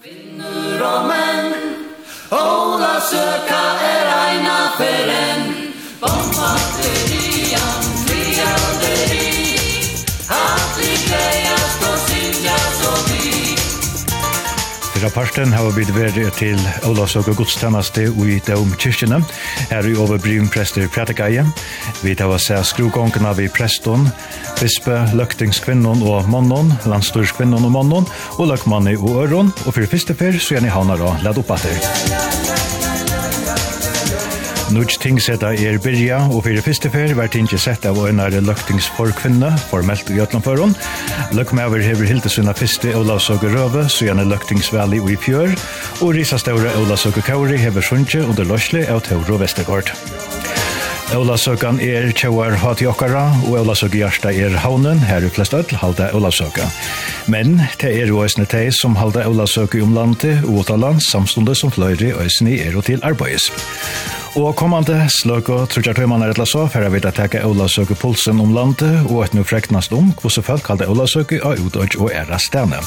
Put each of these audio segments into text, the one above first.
Kvinnor og menn Ola søka er eina feren en Bomba fyrra parten har vi vært til Olavsøk og Godstjeneste i Døm kyrkjene. Her i overbrym prester Pratekaie. Vi tar oss her av i preston, bispe, løktingskvinnen og mannen, landstørskvinnen og mannen, og løkmannen og øron. Og for første fyr så gjerne havner og ledd opp etter. Nuts tingsetta er byrja, og fyrir fyrste fyr var tingi sett av øynare løktingsforkvinne, formelt i Jøtlandføren. Løkmever hever hildesuna fyrste Olavsøke Røve, sujane løktingsvali og i fjør, og risastaure Olavsøke Kauri hever sunnje under løsle av Tauro Vestergård. Olavsøkan er tjauar hati okkara, og Olavsøk Gjersta er haunen, her er flest öll halda Olavsøka. Men, det er jo òsne teg som halda Olavsøk i omlandet og åtaland, samstundet som fløyri òsne er og til arbeids. Og kommande sløk og trutjar tøymann er etla så, færre vi da teka Ola Søke Pulsen om landet, og et nu freknast om hvordan folk kallte Ola Søke av utøyt og æra stene.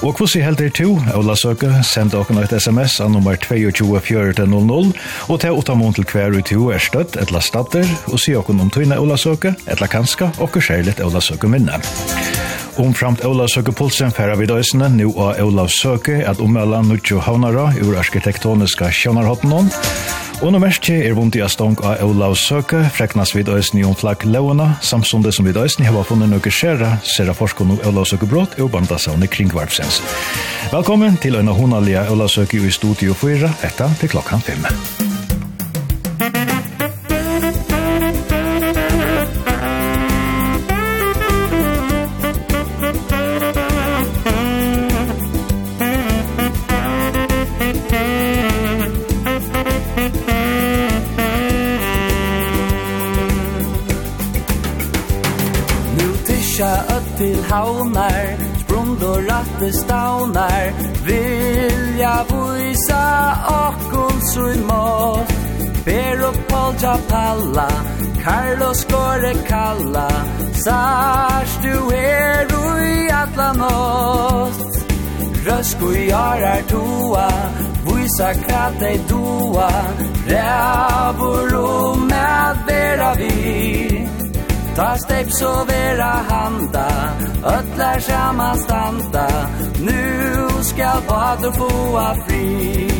Og hvordan helt er to, Ola Søke, send dere et sms av nummer 22400, og til utamon til hver ut to er støtt, etla stater, og si dere om tøyne Ola Søke, etla kanska, og kjærligt Ola Søke minne. Omframt Olav Søke Pulsen færa vid døysene, nu av Olav Søke, at omøla Nudjo Havnara ur arkitektoniska sjønarhotten Og nå mest er vondt i a stong av Olav Søke, freknas vid øysen i omflagg Leona, samsonde som vid øysen har funnet noe skjera, ser av forskon om Olav Søke brått og banda seg under kringvarpsens. Velkommen til øyne honalia Olav Søke i studio 4, etter til klokkan 5. Moss Pero Paul Japala Carlos Correcalla Sars du er ui atlanost Røsku jarar toa Vysa kratei doa Rævur og med vera vi. Ta steip så vera handa Ötlar saman standa Nu skal vader få fri.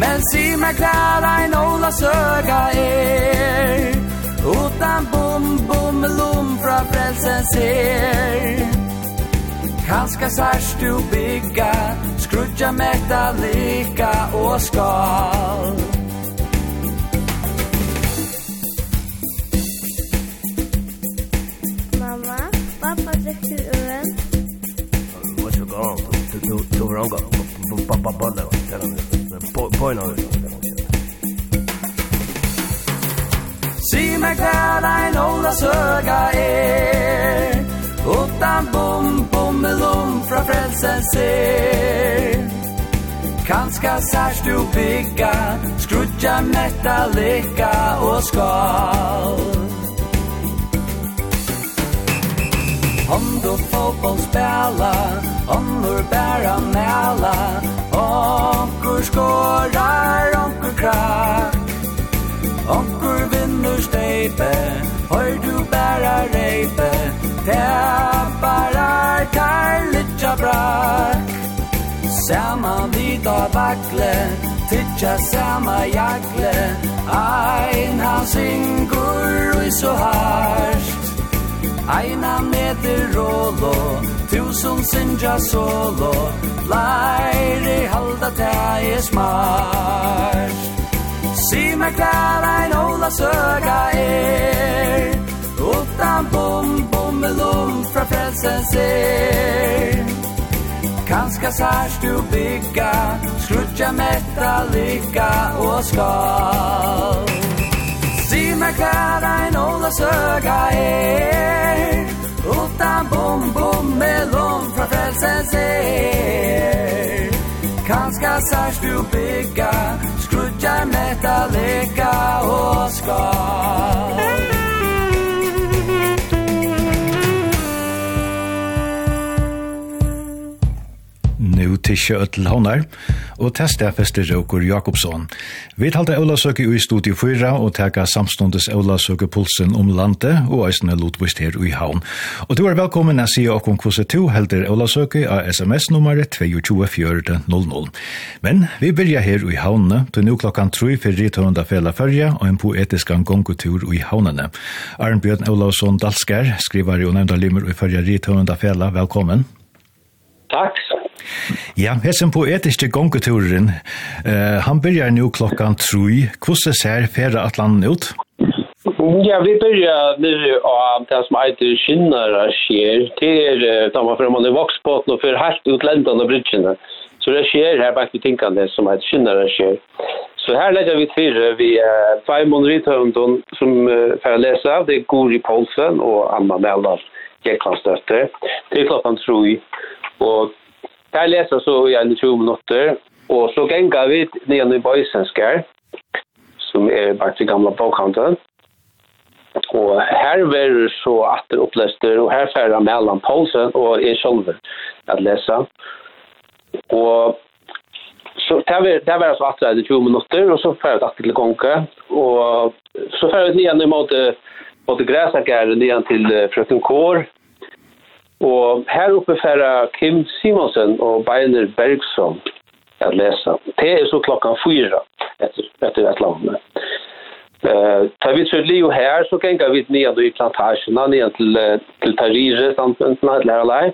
Men si meg klær ein ola søga er Utan bom, bom, lom fra frelsen ser Kanska sars du bygga Skrutja mekta lika og skal Mamma, pappa drikker øl Mås vi gå, du, du, du, du, du, du, du, du, du, på en Se meg kvæla ein ola søga er Utan bom, bommelom fra frelsen ser Kanska særst du bygga Skrutja metallika og skal. Om du fotboll spela Onnur bæra mæla Onkur skorar, onkur krak Onkur vinnur steipe Hör du bæra reipe Tepparar tar litja brak Sama vita vakle Titja sama jakle Ein han syngur ui så harsht Eina meter rolo. Tu som sinja solo Læri halda teg er smart. Si meg klar ein ola søga er. Utan bom, bom lom fra frelsen ser. Kanska sars du bygga Skrutja metta lykka og skal. Si meg klær ein ola søga er. Utan bom bom melon fra frälsens er Kanska sars du bygga Skrutjar mäta leka och nu til Kjøtel Honar, og til stedfester Røker Jakobsson. Vi talte Øla Søke i Studio 4, og teka samståndes Øla Søke Pulsen om landet, og eisene lotvist her i Havn. Og du er velkommen å si okkom kvose 2, helder Øla Søke av sms-nummeret 224400. Men vi byrja her i Havnene, til nu klokkan 3 for Rittørende Fela Førja, og en poetisk gongotur i Havnene. Arnbjørn Ølausson Dalskær, skriver jo nevnda limer i Førja Rittørende Fela, velkommen. Takk, Ja, hesen poetiske gongeturen, uh, han byrjar nu klokkan 3. Hvordan ser Fera Atlanten ut? Ja, vi börjar nu av det som heter Kinnara sker till där man framme i Voxbåten och för helt utländande bridgen. Så det sker här bak vid Tinkande som heter Kinnara sker. Så här lägger vi till vi Simon Rithundon som uh, får läsa. Det är Gori Poulsen och Anna Mellar, Jeklandsdötter. Det är klockan tror och Jeg leser så i en 20 minutter, og så ganger vi ned i Bøysenskær, som er bare til gamle bokhandel. Og her var så atter opplester, og her færre med Allan Poulsen og jeg selv at lese. Og så det var, det var altså atter i 20 minutter, og så færre vi atter til Gonke, og så færre vi ned i måte, måte Græsakær ned til Frøken Kår, Og her oppe færre Kim Simonsen og Beiner Bergson at lesa. Det er så klokkan fyra etter, etter et land. Uh, tar vi til Leo her, så gengar vi ned i plantasjen, ned til, til Tarire, samfunnet, til Herlei.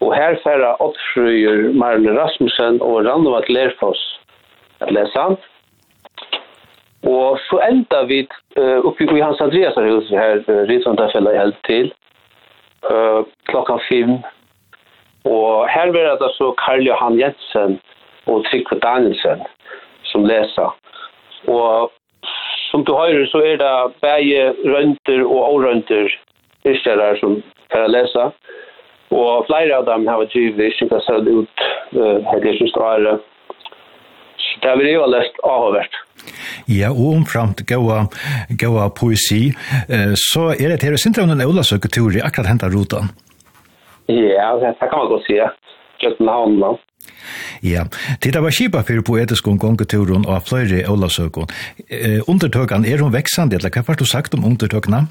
Og her færre Ottfrøyer, Marle Rasmussen og Randovat Lerfoss at lesa. Og så enda vi uh, oppe i Hans Andreas her, her, uh, her, helt til, uh, klokka fem. Og her var det så Karl Johan Jensen og Trygve Danielsen som leser. Og som du hører så er det begge rønter og årønter iskjærer som kan lese. Og flere av dem har vært givet iskjærer ut uh, her det siste året. Så det har vi jo lest avhåvert. Ja, og omframt gaua, gaua poesi, uh, så er det her i Sintraunen Ola Søketur i akkurat hentet rotan. Ja, det kan man godt si, ja. København, da. Ja, til det var skipa for poetisk om gongeturen og fløyre Ola Søkon. Uh, undertøkene, er hun veksande, eller hva har du sagt om undertøkene?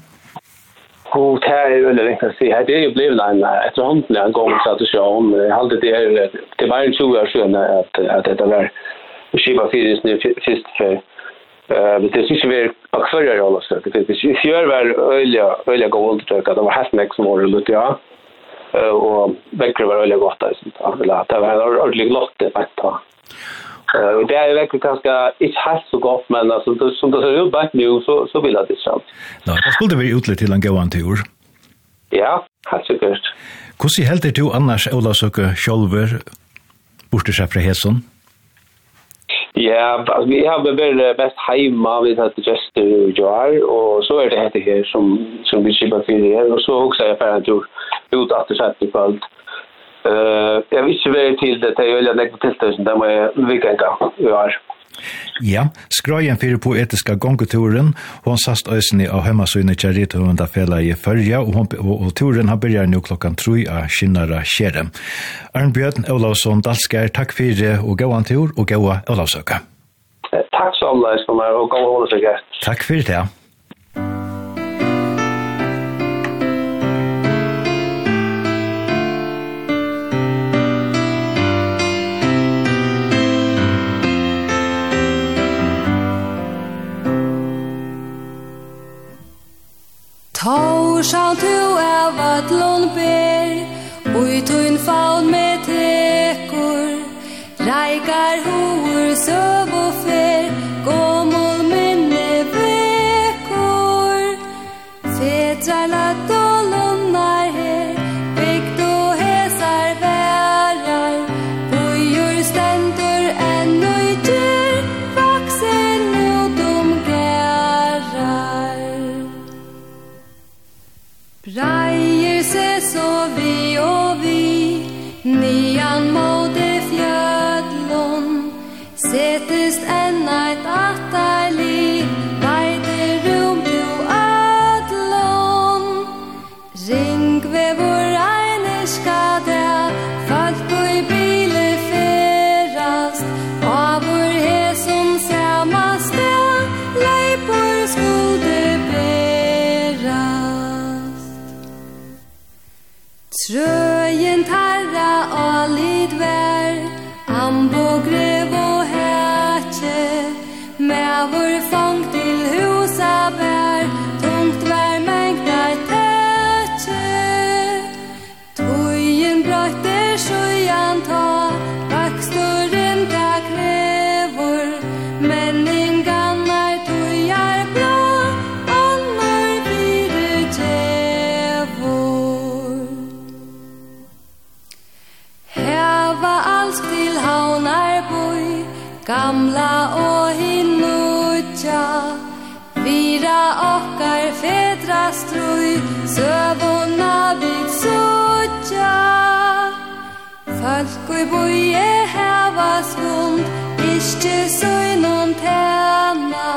Jo, det er jo veldig viktig å si. Det er jo blevet en etterhåndelig en gang tradisjon. Jeg halte det er, det var en 20 år siden at, at dette var skipa fyris nu fyrst för det er syns vi akkurat förra jag alltså det det syns ju är øyelig öliga gold tycker det var helt nek som var lut ja Og vekkere var øyelig gott alltså eller det var ordentlig glott, det att Uh, det er virkelig ganska ikke helt så godt, men altså, det, som det ser ut bak nu så så vil jeg det sant. Nå, da skulle det være utlägga til en gåan tur. Ja, helt sikkert. Hvordan helder du annars, Ola Søke, sjolver, borte seg fra Hesson? Ja, yeah, vi har vært best heima vi har til gester i Joar, og så er det dette her som, som vi kipper fyrir her, og så også er jeg ferdig tur ut at det sett i kveld. Uh, jeg vil ikke være til det, det er jo veldig nekket tilstøysen, det må jeg vikke en gang i år. Ja, skrøyen fyrir poetiska gonguturen, hon sast øysni av hemmasugne kjærit og hunda fela i fyrja, og, hon, og, og turen har byrjar nu klokkan trui av Kinnara kjere. Arne Olavsson Dalskær, takk fyrir og gauan tur og gaua Olavsøka. Takk så, alle, Olavsson, og gaua Olavsøka. Takk fyrir det. Tau skal du av ödlun ber Ui tuin faun med tekur. Reikar hoer søv og fer Gå Trø Folk og boje heva skund Ikke søgnon tæna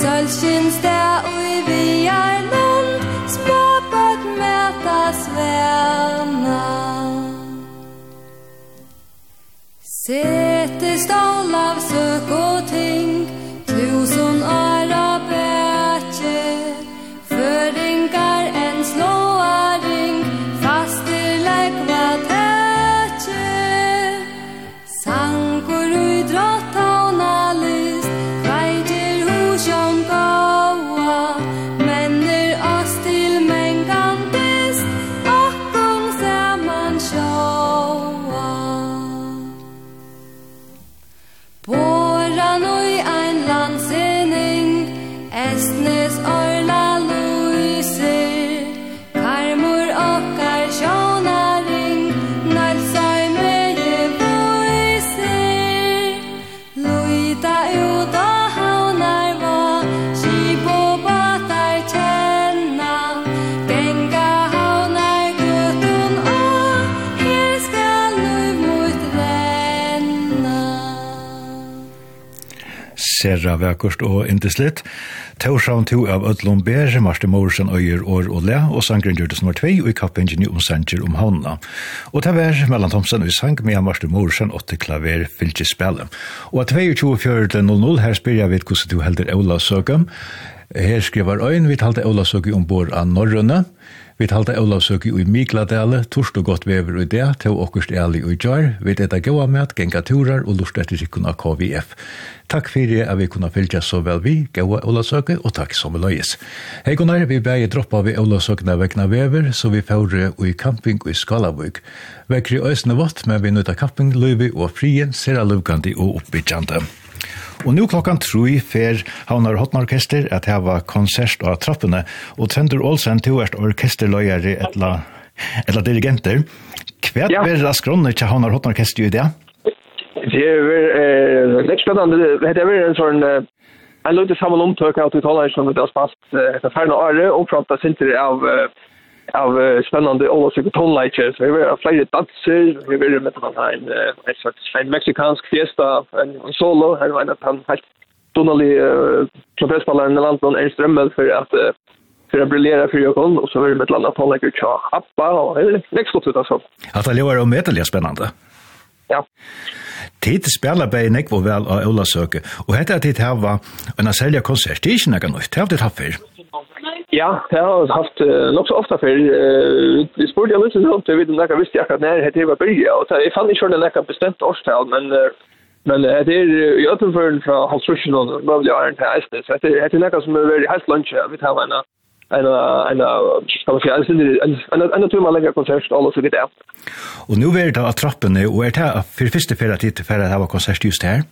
Sølskins det ui vi er land Spøpet mæta svena. Sete stål av søk og ting sera vekkert og Indeslitt. Torshavn to av Ødlom Ber, Marste Morsen øyer år og le, og sangren gjørtes nummer 2 og i kappingen om sanger om havna. Og det var Mellan Thomsen og sang med Marste Morsen åtte klaver fylkespillet. Og 22.4.00 her spyr jeg vidt hvordan du helder Ola Søgum. Her skriver Øyen, vi talte Ola Søgum ombord av Norrønne. Vi talte Olavsøk i Mikladale, torst og godt vever i det, til åkkerst ærlig og jar. Vi etta gåa med, genga turer og lort etter sikkun av KVF. Takk fyrir at vi kunne fylgja så vel vi, gåa Olavsøk, og takk som vi løyes. Hei Gunnar, vi begge droppa vi Olavsøkna vekna vever, så vi fævre i camping i Skalavøk. Vekkri øysene vått, men vi nøyta camping, løyvi og frien, ser lukandi og oppbyggande. Og nu klokkan troi fer Havnar Hotnorkester at hava konsert av trappene, og Trendur Olsen to er orkesterløyere etla, etla dirigenter. Hva ja. er det skronne til Havnar Hotnorkester i det? Det er eh, litt spennende. Det er en sånn en løyde sammen omtøk av til taler som det har spalt etter ferne året, omfranta sinter av av uh, spännande olika Så Vi har flere danser, vi har med en, har en en slags en meksikansk fiesta, en en solo, her var en han helt tonali trompetspelaren i landet, är strömmel for at uh, for å för for Jokon, og så var det med et ett annat tonlager tja, appa er nekst godt ut, altså. At det lever om metalliga spennende. Ja. Tid spelar bei nekvo vel av Ola Søke, og hette at tid hava en særlig konsert, det er ikke noe nytt, det har vi hatt før. Ja, det har jeg haft uh, nok så ofte før. Uh, vi spurte jeg litt sånn om det, vet om jeg visste akkurat når det var byrja, og jeg fann ikke hvordan jeg bestemt årstall, men uh, men uh, det er i øtenføren fra halvtrusjen og mulig æren til eisnes. Det er noe som er veldig helst lunsje, vi tar en en en kan man säga en en en tur man lägger konsert all så vidare. Och nu är det att trappen är och är det för första för att det för att ha konsert just här.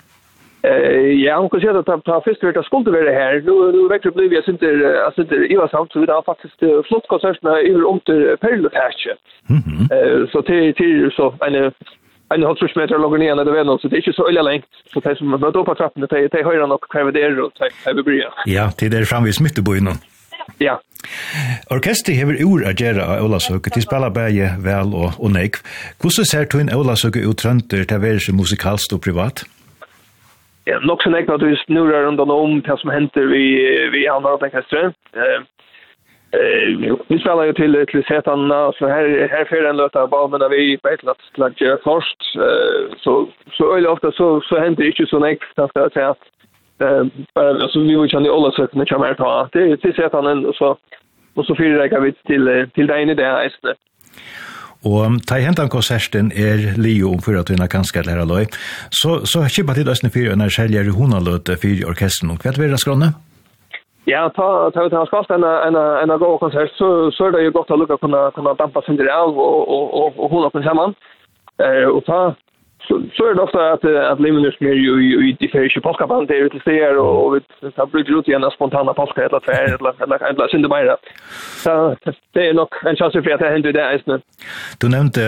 Eh ja, hon kan säga att ta fisk vart skulle vara här. Nu nu vet du blev jag inte alltså inte i var samt så det har faktiskt flott konserterna över om till Perlefärche. Mhm. Eh så till till så en en halv meter långt ner det väl så det är inte så illa längt så det som möter upp trappan det det höjer nog kräver det runt så det blir. Ja, det där fram vid smittebojen. Ja. Orkestri hever ur a gjerra av Olasøke, de spela bæge vel og, og neik. Hvordan ser du en Olasøke utrønter til å være musikalst og privat? Ja nok så nekna at vi snurrar runt om det som henter vi, vi andra av Bänkastre. Eh, eh, vi spelar ju till, till setan, så här, här får en löta av balmen vi på ett lätt slags gör först. Eh, så, så öjligt ofta så, så händer det inte så nekna, jag ska säga att eh, bara, alltså vi vill ju inte alla sökande kommer här ta. Det är till Zetanna och så, och så fyra räcker vi till, till dig i det här istället. Og ta i hentan konserten er Leo om fyrir at hun er ganske lærer løy. Så, så kippa tid æsne fyrir enn er selger i hunaløte fyrir orkestren. Hva er det skrånne? Ja, ta ta ta skalt en en en god konsert så så är det ju gott att lukka kunna kunna dampa sin av och och och hålla på samman. Eh och ta så så är det ofta att att Liminus mer ju ju i de färska påskaband är ute ser och vi tar brukar ut igen spontana påskar eller tvär eller eller eller synda bara. Så det är nog en chans för att det händer det är Du nämnde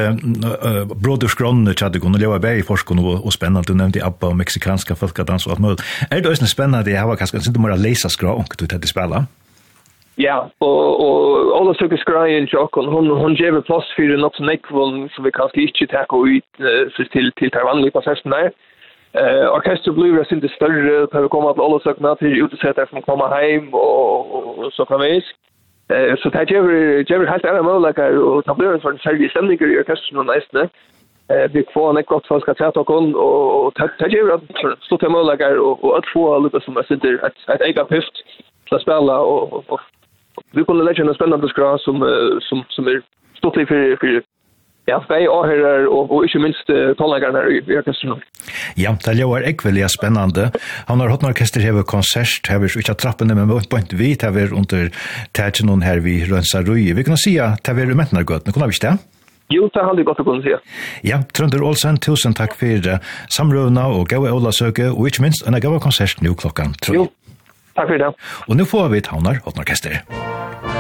Broders Gron och Chad kunde leva bäi forskon och spännande du nämnde Abba och mexikanska folkadans och allt möjligt. Är det ösn spännande det har kanske inte mer läsa skrå och du tänkte spela? Ja, og, og alle stykker skreie en hon hon hun, hun gjør plass for noe som nekvån som vi kanskje ikke takker ut uh, til, til Taiwan i prosessen der. Eh orkester blir sin det større, på vi kommer til alle stykkerne til utesetter som kommer hjem, og, og, og så fremvis. Eh så det gjør helt andre muligheter, og det blir en sånn særlig stemning i orkesteren og næstene. Eh vi får en gott folk att ta och och och ta ju att stå till möjligheter och att få lite som är sitter att att äga pift så spela och Vi kunde lägga en spännande skra som, som, som är stort i för, för Ja, fei og her, og, og ikke minst uh, tannleggeren her i, i orkestret. Ja, det er ekvelig spennende. Han har hatt en orkester her ved konsert, her ved ikke trappene, men på en vidt ved under tætjen her ved Rønsa røy. Vi kunne si at det er umentene godt, nå kunne vi ikke det? Jo, det hadde godt å kunne si. Ja, Trønder Olsen, tusen takk for samrøvna og gav Ola søke, og ikke minst en gav konsert nå klokkan 3. Jo, Takk for det. Og nå får vi Tavnar Hotnorkester. Takk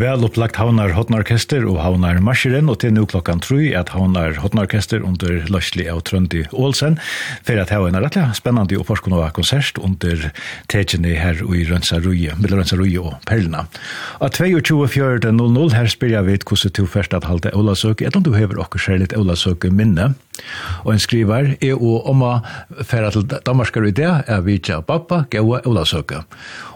vel opplagt Havnar Hotnarkester og Havnar Marscheren, og til nå klokkan tru at Havnar Hotnarkester under Løsli av Trøndi Ålsen, for at hava en rettelig spennende og forskunna konsert under tegene her i Rønsaruje, mellom Rønsaruje og Perlina. Og 22.4.00 her spyrir jeg vidt hvordan du først at halte Olasøk, etter om du hever okker særligt Olasøk minne, Og en skriver, er og omma færa til Danmarkar i det, er vidtja av pappa, gaua Olavsøka.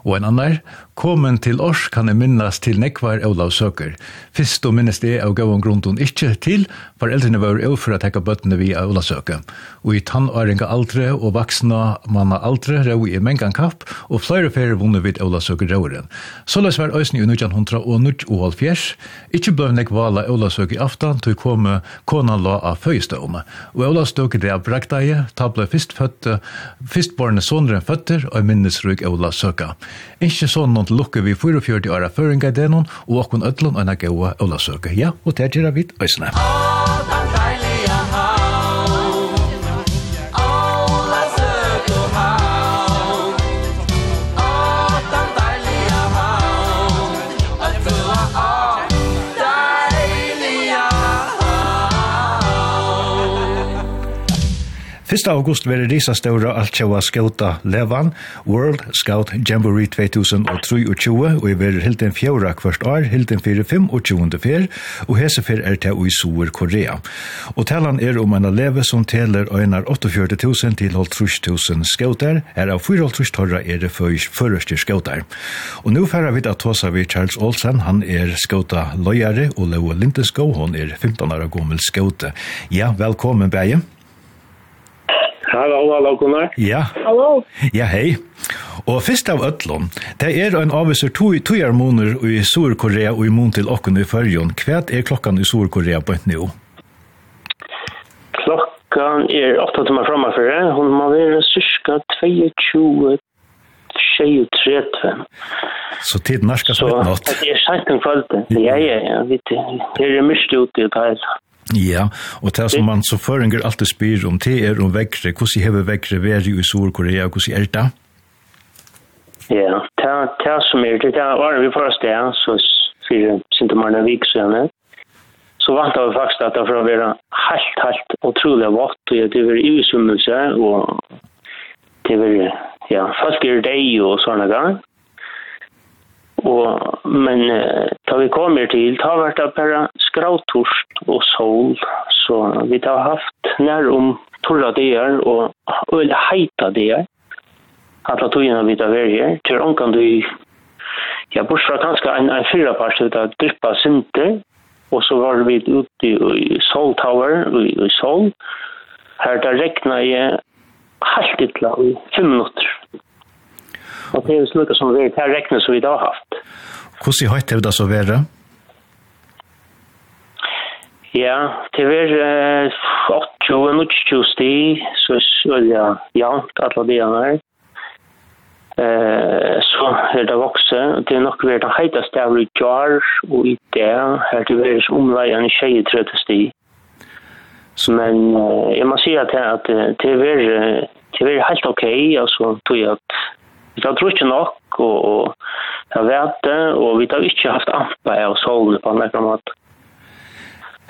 Og en annar, komen til oss kan jeg minnes til nekvar Olavsøker. Fyrst og minnes det av gaua grunden ikkje til, for eldrene var jo for å tekka bøttene vi av Olavsøka. Og i tannåringa aldre og vaksna manna aldre rau i mengan kapp, og flere færre vunnet vid Olavsøker rauren. Så løs var òsni i 1900 og 1904. og 1900, ikkje blei nekvala Olavsøker i aftan, til komme konan la av føystøvne. Og Ola støk det av brakteie, ta ble fyrst fødte, fyrstborne sonren føtter, og minnesrug Ola søka. Ikke sånn noen lukke vi 44 åra føringa i denon, og okkun ødlån og en gaua Ola søka. Ja, og det gjør vi øsne. Å, 1. august verður risa stóra altjóa skjóta levan, World Scout Jamboree 2023, og i verður hilden fjóra kvart år, hilden fyrir 25. fyr, og hese fyr er til i Soer, Korea. Og talan er om en leve som teler øynar 48.000 til 50.000 skjótar, er av 4.000 torra er det først skautar. Og nu færa vi at tåsa vi Charles Olsen, han er skauta løyare, og Leo Lindeskov, hon er 15 år gammel skjóte. Ja, velkommen, Beie. Hallo, hallo, Gunnar. Ja. Hallo. Ja, hei. Og fyrst av ødlån, det er en avviser to i måneder i Sur-Korea og i mån til åkken i førjon. Hva er klokkan i Sur-Korea på et nivå? Klokkan er åtta timmar framme for det. Hun må være cirka 22 23. Så tid norska så nåt. nått. det er sent en kvalitet. Ja, ja, ja. Det er mye ute i det hele. Ja, og det som man så føringer alltid spyr om, det er om vekkere. Hvordan hever vekkere vært i Sør-Korea, hvordan er det? Ja, det er som er det. Det var vi første, ja, så sier Sintemarna Viksøne. Så vant vi faktisk at det var å være helt, helt utrolig vått, og det var usummelse, og det var, ja, folk er deg og sånne gang. Og, men eh, da vi kommer til, da var det bare skrautorst og sol. Så vi har haft nær om torra dier og øyne heita dager. Alla togene vi har vært her. Til ånkan du, ja, bortsett fra kanskje en, en fyra part ut av dryppa sinter. Og så var vi ute i, i Sol Tower, i, i Sol. Her da rekna jeg halvt ytla i fem minutter. Og det er sluttet som vi har regnet som vi da har haft. Hvordan høyt har det så være? Ja, det var uh, 8 og 20 sti, så er det jant alle dagene her. Eh, så er det vokse. Det er nok vært den heiteste av i jar og i det. er det vært som omleien i 23 sti. Men uh, jeg må si at, at det var, det var helt ok, altså, tog jeg at Det har trutje nok, og, og jeg har det, og vi har ikke haft ampa av solen på en ekran måte.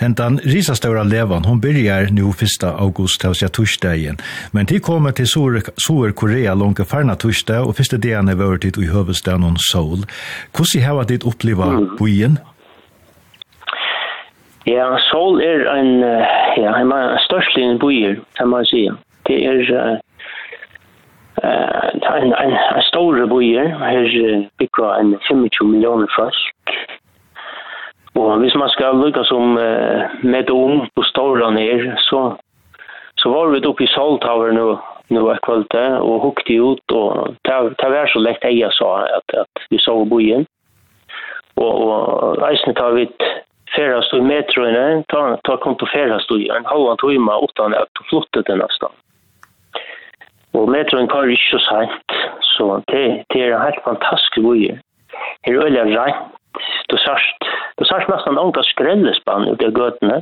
Hentan risastora levan, hon byrjar nu 1. august, det vill torsdagen. Men de kommer till Sur-Korea långt förna torsdag, och første dagen er vært dit i huvudstaden om Seoul. Hur har det uppleva mm. byen? Ja, Seoul är en, ja, en störst liten byer, kan man si. Det är Eh, en, en, en stor bojer, her bygger en 25 millioner folk. Og hvis man skal lykke som uh, med om på storan er, så, så var vi oppe i Salthaver nå, nå er kvalte, og hukte ut, og det var så lett jeg sa at, at vi så bojen. Og, og eisen tar vi ferast i metroene, ta, ta kom på ferast i en halvann tøyma utan at du flyttet det nesten. Og metroen kan ikke så sent, så det, det er en helt fantastisk bøyer. Det er øyelig rent. Du sørst, du sørst nesten unga skrellespann ut av gøtene.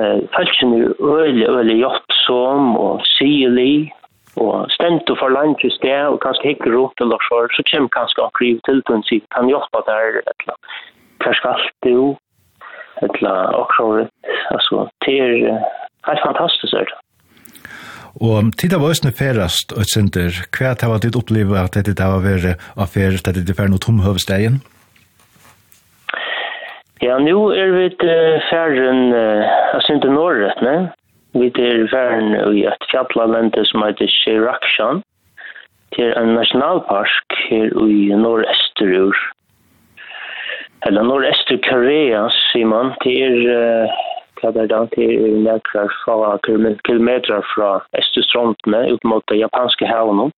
Eh, Falsen er øyelig, øyelig jobbsom og syrlig, og stendt og forlangt i sted, og kanskje hikker rundt eller så, så kommer kanskje han kriv til til en sikt, kan hjelpe der, eller hva skal du, eller akkurat, altså, det er helt fantastisk, er det. Og tid av òsne ferast og sinter, hva har ditt oppleva at dette har vært affærer, at dette er noe tomhøvestegjen? Ja, nu er vi færen av sinter ne? Vi er færen i et fjallalente som heter Shirakshan. Det er en nasjonalpark her i nordøsterur. Eller nordøster Korea, sier man. Det er fladder da til nekra fra kilometer fra Østestrontene ut mot det japanske havnen.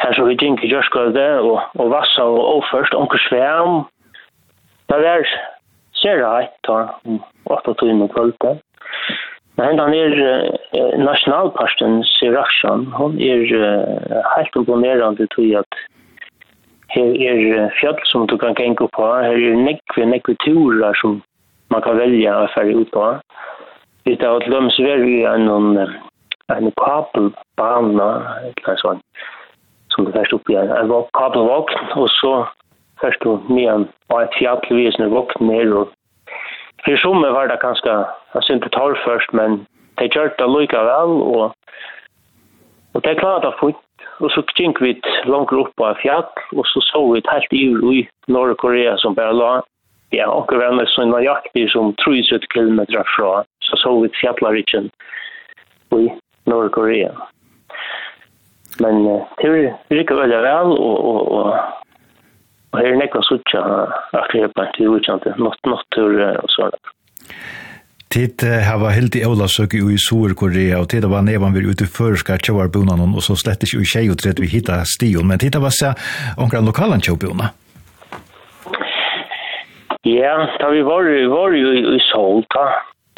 Her så vi gikk i Gjørskøde og, og Vassa og Åførst, Onker Sveam. Det var ser jeg da, åtta tøyen og kvølte. Men han er uh, nasjonalparten Sirakshan, hon er uh, helt imponerende til at her er fjall som du kan genka på, her er nekve, nekve turer som man kan välja att färja ut på. Det är att de Sverige är en, en kabelbana eller sån som det först upp i en en kabelvakt och så först då med en och ett fjällvis när vakt ner och för som var det ganska jag syns inte tar först men det gör det lika väl och och det klart att få och så kink vi långt upp på fjäll och så såg vi ett helt i norra Korea som bara la ja, och vi var med en jakt som 300 km från så så vi fjällariken i Nordkorea. Men det gick väl väl och och och og her er sucha suttja akkurat på till utan något nått tur og så. Tid hava helt i Olasøk i Sur-Korea, og tid var nevan vi ute i førska tjauarbunan, og så slett ikke i tjei og trett vi hitta stion, men tid hava seg omkring lokalan tjauarbunan. Ja, da vi var, var jo i, i Solta,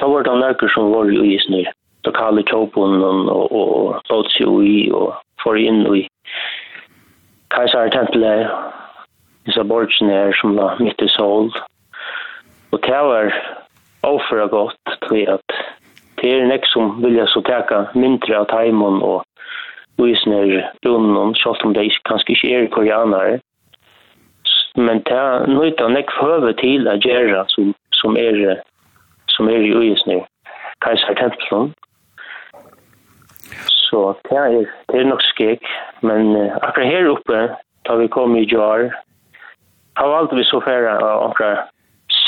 da var det nøkker som var jo i snir. Da kallet kjøpen og, og låt seg i og får inn i kajsartempelet, disse borgene her som var midt i Sol. Og det var overfor godt til at det er nek som vilja så teka mindre av teimen og i snir bunnen, selv om det kanskje ikke er koreanere men ta nøyta nek høve til at gjøre som, som er som er i uisne kajsar templon så det er, det er nok skik men akkurat her oppe da vi kom i jar har valgt vi så færre av akkurat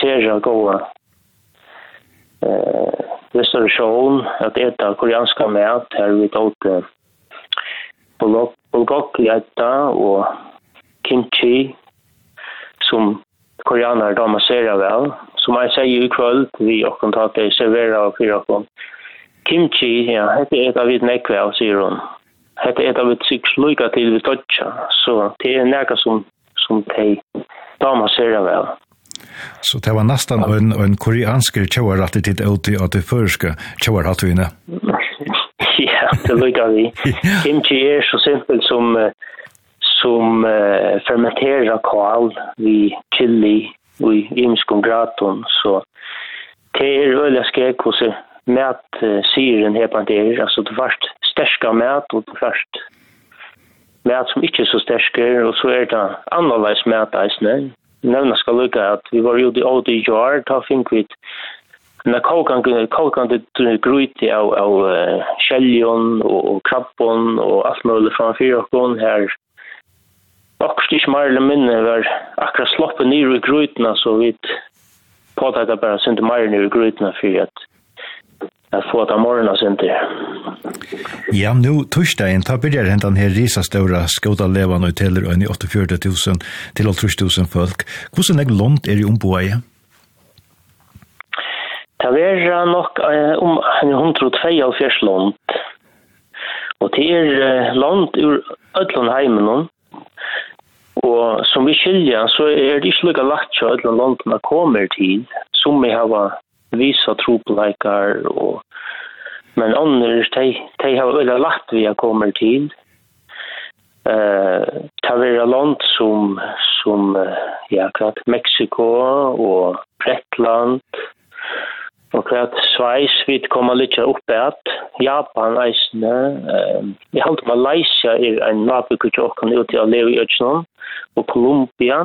serja goa eh, restaurasjon at eta koreanska mat. Her vi tålt i etta og kimchi som koreaner de ser väl. Som jeg sier i kväll, vi och det, serverar och fyra på. Kimchi, ja, hette äta vid nekve av, sier hun. Hette äta vid sykslojka til vi dodja. Så det er nekka som, som de, de masserar väl. Så det var nästan en, en koreansk tjauarattitid ute av det förska tjauarhattuina. ja, det lukar vi. Kimchi er så simpelt som som uh, fermenterar kal vi chili och i imskon graton så det er veldig skräck hos med syren här planterar altså det først stärska med og det först med som inte så stärker och så är det annorlunda med eisne. Nevna skal ska lucka vi var ju i old yard ta think with na kolkan kalkande det gruiti av av kjeljon och krabbon och allt möjligt från fyrkon här akkurat ikke mer eller minne var akkurat sloppet ned i grøytene, så vi påtatt det bare synte mer ned i grøytene for at jeg får ta morgenen synte. Ja, nå torsdagen, ta byrjar hentan her risa ståra skåta levan og teller øyne i 48.000 til 80.000 folk. Hvordan er lånt er i omboeie? Det er nok om um, 172 lånt. Og det er uh, lånt ur ødlån heimen Og som vi skilja, så er det ikke lukka lagt til alle landene kommer til, som vi har visa tropeleikar, og, men andre, de, de har vel lagt vi har kommer til. Uh, det er land som, som ja, klart, Meksiko og Bretland, og kvart Sveis, vi kommer litt oppe at Japan eisene, eh, jeg halt Malaysia er en nabokutjokken ute av Levi Øtsjøen, og Colombia.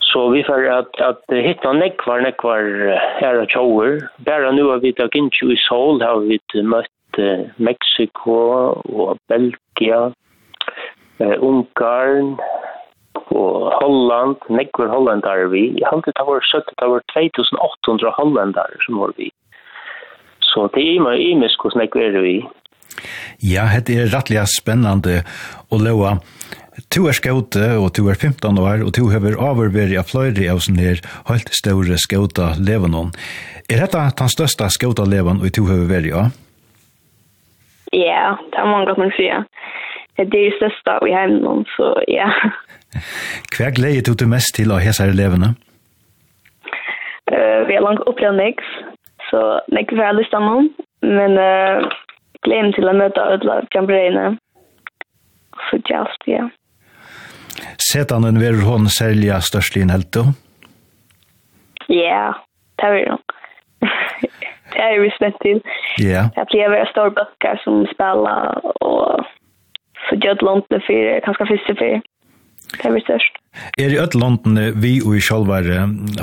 Så vi får at, at hitta nekvar, nekvar her og tjauer. Bæra nu har vi da Ginchu i Seoul, har vi møtt uh, Mexiko og Belgia, eh, Ungarn, og Holland, nekver hollandar vi. Jeg halte det var 70, det var 2800 hollandar som var vi. Så det er meg imisk hos är vi. Ja, det er rettelig spennende å lova. Tu er skjøte, og tu er 15 år, og tu hever oververi av fløyre av sin her helt større skjøte levenon. Er dette den største skjøte leven og tu hever veri av? Ja, det er mange godt man sier. Det er det største vi har noen, så ja. Yeah. Hva gleder du til mest til å hese her elevene? Uh, vi har langt opplevd meg, så meg vil jeg lyst til noen, men uh, gleder til å møte alle jamboreene. Så just, ja. Setan en vil hun særlig størst i en helt, da? Ja, det vil hun. det er vi spent til. Ja. Det blir veldig store bøkker som spiller, og så gjør det langt det fire, kanskje første fire. Det er størst. Er i Øtlandene vi og i sjálvar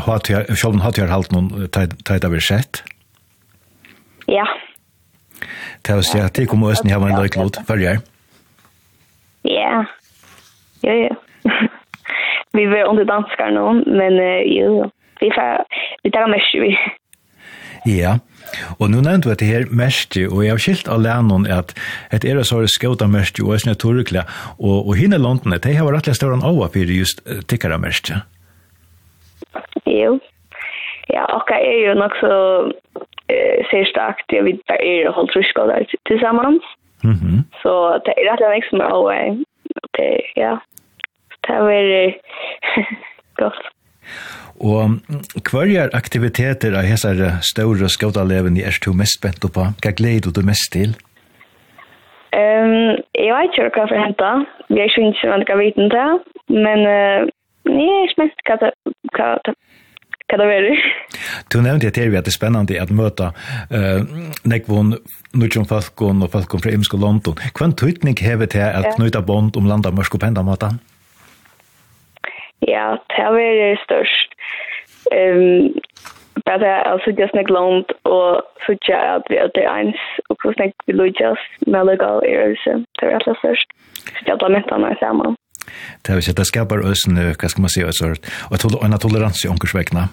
har hatjar halt noen tæta vi sett? Ja. Det vil si at det kommer østen i hava en løyklod, følger? Ja. Jo, jo. vi er under danskar nå, men jo, jo. Vi tar mest vi. Ja. Og nu nevnte vi at det her mestje, og jeg har skilt av lennon at et er så skauta mestje og esne torukle, og, og hinne landene, de har rettelig større enn av for just tikkara mestje. Jo. Ja, akka er jo nok så eh, sérstakt, jeg vet, der er holdt ryska der til sammen. Mm -hmm. Så det er rettelig nek som er av, det, ja, det er veldig godt. Og hverjar aktiviteter av hessar større skådaleven er du mest spent på? Hva gleder du mest til? Um, jeg vet ikke hva for henta. Jeg synes ikke hva jeg vet det. Men uh, jeg er spent hva det, hva det kan det være. Du nevnte at det er spennende at møte uh, nekvån, nødvendig falkon og falkon fra Imsk og London. Hva en tøytning hever til at knyta bond om landa mørsk og pendamåten? Ja. Ja, det har vært størst. Um, bare det er altså just nek lånt, og så tja at vi er ens og så nek vi lujas med legal erelse. Det er allra størst. Så tja da mynta meg saman. Det er at det skapar øsen, hva skal man si, og tol en toleranse i ånkersvekna.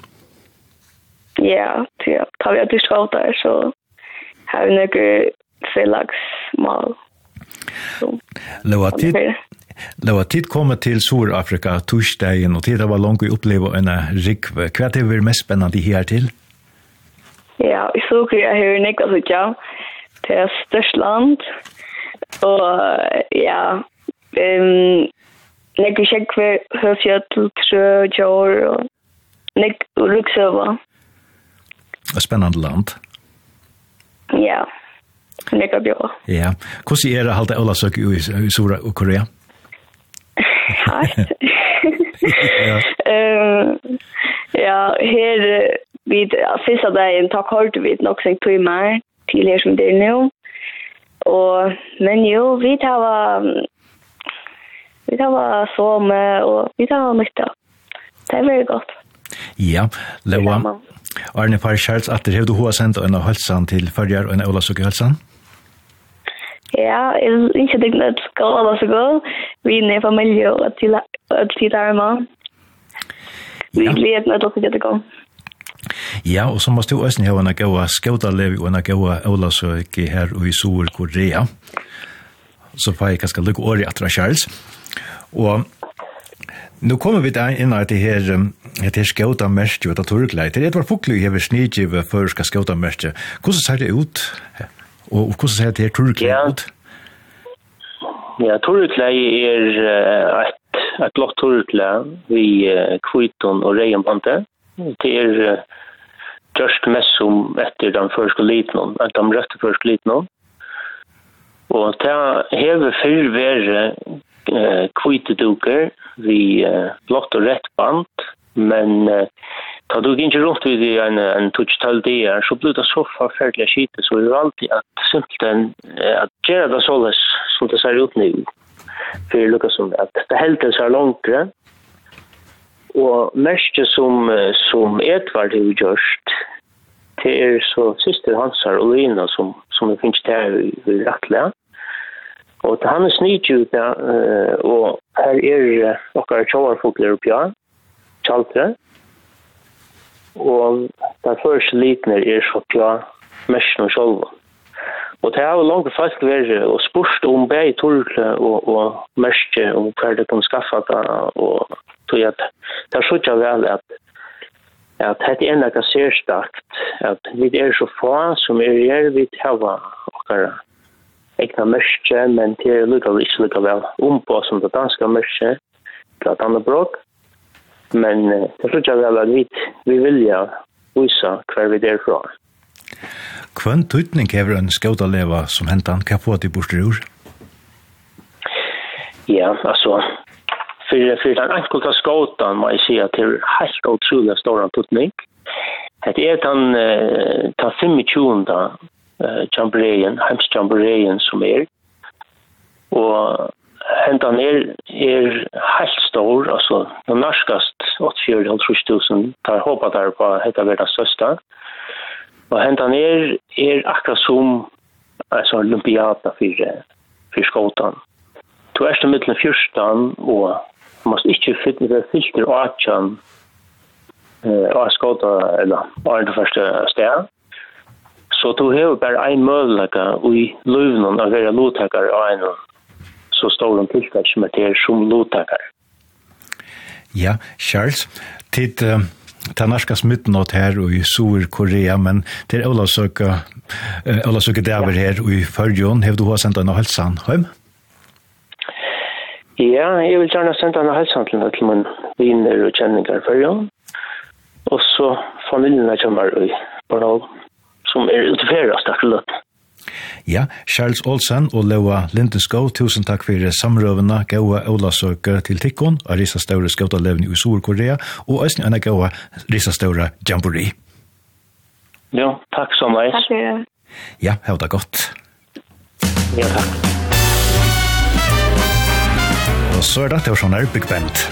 Ja, det Tar vi at vi skal der, så har vi nek felags mal. Loa, tid, Det var tid kommet til Sur-Afrika torsdagen, og tid var langt å oppleve en rikve. Hva er det mest spennende her til? Ja, i Sur-Afrika har vi nekket seg ja. Det er størst land, og ja, um, nekket kjekve, høfjøtel, trø, jord, og nekket Et Spennende land. Ja, nekket bjør. Ja, hvordan er det halte Ola søk i Sur-Korea? Ja hardt. um, ja, her vid sista dagen tar kort vid nok sen tog mer til her som det er nå. Og, men jo, vi tar vi tar så med og vi tar nytta. Det er veldig godt. Ja, Lewa. Arne Parskjærts, at det hevde hun har sendt en av hølsan til førjar og en av Ola Sukke hølsan. Ja. Ja, jeg ikke tenkt at skal var så godt. Vi er i familie og at tid er med. Vi ja. gleder meg til å gjøre det godt. Ja, og så måste du også ha en gåa skådalevi og en gåa Olasøki her og i Sur-Korea. Så får jeg kanskje lykke året etter Charles. Og Nu kommer vi inn at det her det her skauta merkje og det turgleit. Det var fuklig hever snidjive førska skauta merkje. Hvordan ser det ut? Og hvordan ser det her turkleie ut? Ja, turkleie er et, et blått turkleie vi kviton og reienbante. Det er just mest som etter den første liten, etter den rette første liten. Og det hever før være eh, kviteduker vi eh, blått og rett band, men eh, Ta du gikk rundt vid en, en tutstal der, så blir det så forferdelig skit, så vi valgte at simpelthen at gjøre det såles som det ser ut nu. For det lukkar som at det helt helten ser langere, og mest som, som Edvard har gjort, det er så syster Hansar og Lina som, som vi finnes der i rettelig. Og til hans nydgjut, og her er okkar tjåarfogler oppi, tjaltre, Og den første liten er så klar mest og sjølv. Og det har jo langt faktisk vært og spørst om bæg torkle og, og mest om hva det kan skaffa det. Og tog at det er så ikke vel at at det er noe særstakt, at vi er så få som er her, vi tar okkara egna mørkje, men det er lukka ikke lukka vel ompå som det danske mørkje, til at andre bråk. Men det er ikke vel at vi vi vilja visa hver vi der fra. Hvem tøytning hever en skautaleva som hentan kan få til? Ja, altså, för för den enkelta skåtan man ser att det är helt otroligt stor antutning. Det är den ta 25 eh jamborejen, hemsjamborejen som är. Och hentan er, er helt stor, altså den norskast 84.000 tar håpa der på hetta verda størsta. Og hentan er, er akkurat som altså, olympiata fyrir, fyrir skåtan. Du er om mittlen fyrstan og måst ikkje fyrt med fylter og atjan eh, av skåta eller av det første sted. Så du har bare ein møllaka i løvnen av være lotakar av en så stor en tiltak som er til som lovtakar. Ja, Charles, tid uh, ta norska smitten åt her og i Sur-Korea, men til Olavsøke, uh, Olavsøke Daver her og i Førjon, hevde du hva sendt en halsan hjem? Ja, jeg vil gjerne sende en halsan til, til min viner og kjenninger i Førjon, og så familien er kommer i Bornholm, som er uteferast akkurat. Ja, Charles Olsen og Leua Lindeskov, tusen takk for samrøvene, gaua Olasøke til Tikkon, og Risa Staura Skautalevni i Sur-Korea, og Øsne Anna gaua Risa Staura Jamboree. Ja, takk så mye. Takk for det. Ja, hevda godt. Ja, takk. Og så er det til sånn her Big Band.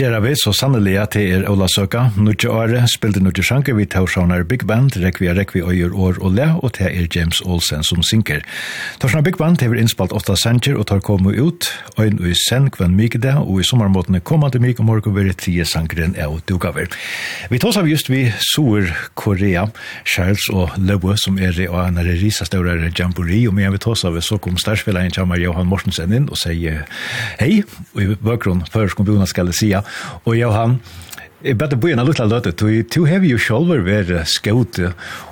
gjør vi så sannelig at det er Ola Søka. Nudje Are spilte Nudje Sjanker vi Torshavnar Big Band, Rekvia Rekvi Øyer År og Le, og det er James Olsen som synker. Torshavnar Big Band hever innspalt ofta sanger og tar komu ut, øyn og i sen kvann mykde, og i sommermåtene kommer til myk og morgen veri tije sangeren er og dugaver. Vi tås av just vi Sur Korea, Charles og Løbø, som er i og en risa større jamboree, og med vi tås av så kom stærspilleren Kjammar Johan Mortensen inn og sier hei, og i bakgrunn før skal skombuna skal jeg sia, og Johan, Jeg bedre bo en lukla løte, du, du har jo sjolver vært skauta,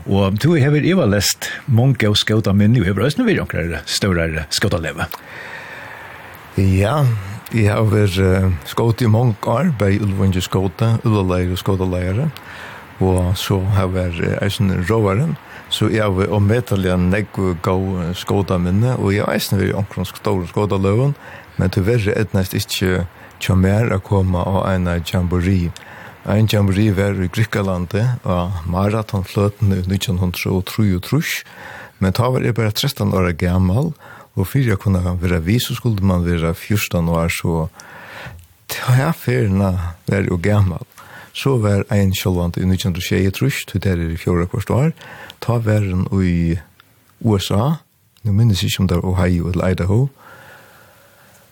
og du har eva lest mange og skauta minni, og har også vært jonkrar større skauta leve. Ja, jeg har vært uh, skauta i mange år, bei ulvunge skauta, ullaleir og skauta leire, og så har vært uh, eisen råvaren, så jeg har vært omvetelig en negg gau skauta minni, og jeg har eisen vi jonkrar skauta løven, men til verre etnest ikkje tja mer a koma av en jamboree. Ein jamboree var i Grykkalandet og maratonfløten i 1933, men ta var jeg bare 13 år gammal, og fyrir jeg kunne være vi, så skulle man være 14 år, så ta ferna var jo gammal. Så var ein sjølvand i 1923, til der er i fjore kvart år, ta var i USA, nu minnes ikke om det var Ohio eller Idaho,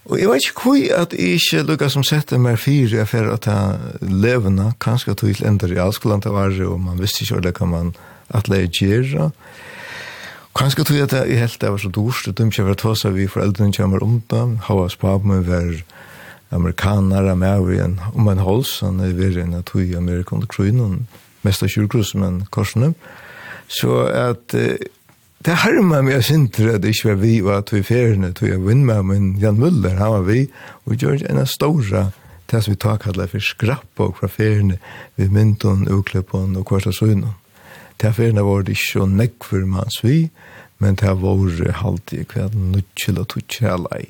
Og jeg vet ikke hvor at jeg ikke lukket som setter meg fire jeg fer at jeg levende, kanskje at jeg ender i allskolen til være, og man visste ikke hva man at leie gjøre. Kanskje tog jeg at jeg helt det var så dårst, det dømte jeg for å ta seg vi foreldrene kommer om da, hva Havas papen min var amerikanere med over en, om en hals, han er ved en av tog i Amerika under krøynen, mest av kjurkrus, men korsene. Så at det harmer meg sinter at det ikke var vi og at vi feriene tog jeg vinn med, men Jan Muller, han var vi, og gjør en av store, det som vi tar kallet for skrapp og fra feriene, vi mynton uklippon og kvarta søgnen. Det feriene var det ikke nekk for mans vi, men det var halvtid kveld, nødgjel og tutsjelai.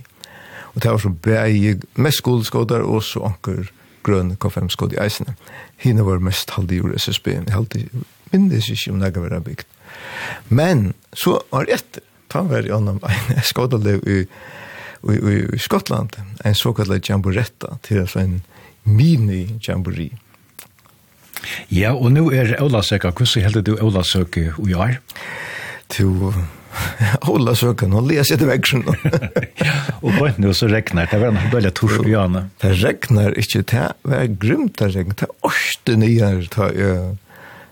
Og det var så bæg, mest skoleskodar og så anker grønn K5-skod i eisene. Hina var mest halvtid i SSB, halvtid, minnes ikke om det var bygd. Men så var etter, ta var i gjennom en skådelev i, i, i, i Skottland, en såkallet jamboretta, til altså en mini-jamboree. Ja, og nå er Olasøka. Hvordan helder du Olasøka og jeg? Til Olasøka, nå leser jeg til Ja og på nå så regner det. var en veldig tors på Jane. Det regner ikke. Det var grymt det regner. Det er årste nye det er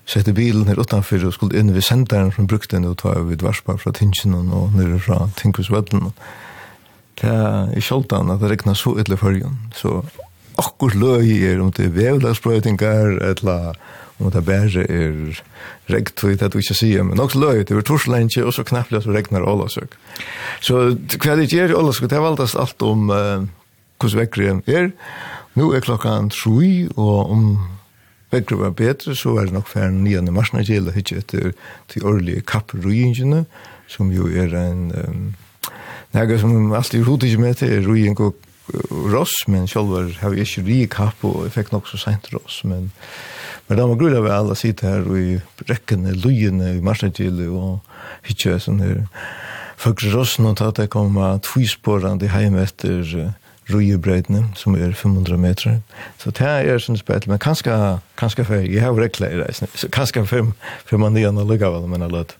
sette bilen her utanfor og skulle inn ved senderen som brukte den og ta over varspa fra Tinsjen og nere fra Tinkusvedden. Det er i sjoldan at det regna så ytterlig fyrjon. Så akkur løy er om det er vevlagsprøytingar eller om det bare er regt for det du ikke sier, men også løy, det er torslenkje, og så knapplig så regnar Ålasøk. Så hva det gjør i Ålasøk, det er valgtast alt om uh, hvordan vekkere er. Nå er klokkan 3, og om vekker var bedre, så er det nok færre 9. mars når det gjelder ikke etter de årlige kapprøyingene, som jo er en... Um, Nei, som alltid hodet ikke med til ruing og ross, men sjølver har vi ikke rik kapp, og jeg fikk nok så sent ross, men men da må grunna vi alle sitte her og i rekkene, lujene, i marsnetjile, og ikke sånn her, folk ross, nå tatt jeg kom tvisporan de heim etter Rujebrøytene, som er 500 meter. Så det er sånn spett, men kanskje, kanskje før, jeg har rekler i reisene, så kanskje før, før man igjen og lukker vel, men jeg.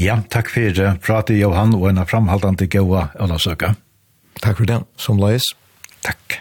Ja, takk for det. Prate Johan, og en framhaldende gode å søke. Takk for den, som leis. Takk.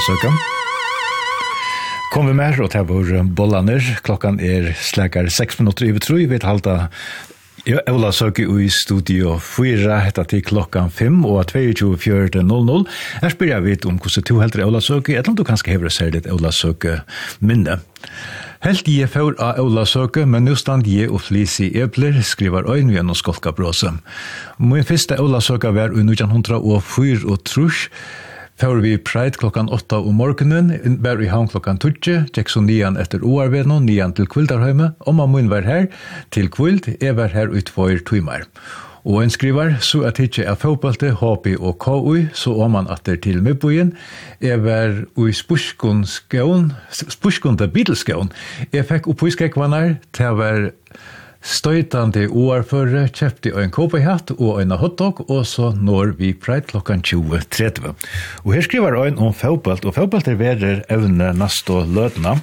Søka. Kom vi mer, og det vår bollaner. Klokkan er slekar 6 minutter i betru. Vi halda Ja, Ola Søke i studio 4, hetta til klokkan 5 og 22.00. Her spyr jeg vidt om hvordan du heldur Ola Søke, eller om du kanskje hever seg litt Ola Søke minne. Helt jeg før av Ola Søke, men nu stand jeg og flisi epler, skriver øyn gjennom skolka bråse. Min første Ola Søke var i 1904 og trus, Før vi preit klokkan 8 om morgenen, var i havn klokkan 20, tjekk så nian etter oarveno, nian til kvildarheimet, og man mun var her til kvild, jeg var her ut for timer. Og en skriver, så at ikke er fotballte, HP og KUI, så om man atter til Møbbojen, jeg var i Spurskundskån, Spurskunda Bidelskån, jeg fikk opphuskekvannar, det var Støytande oarføre kjøpte en kåpehatt og en hotdog, og så når vi preit klokkan 20.30. Og her skriver en om fotbolt, og fotbolt er verer evne neste løtene.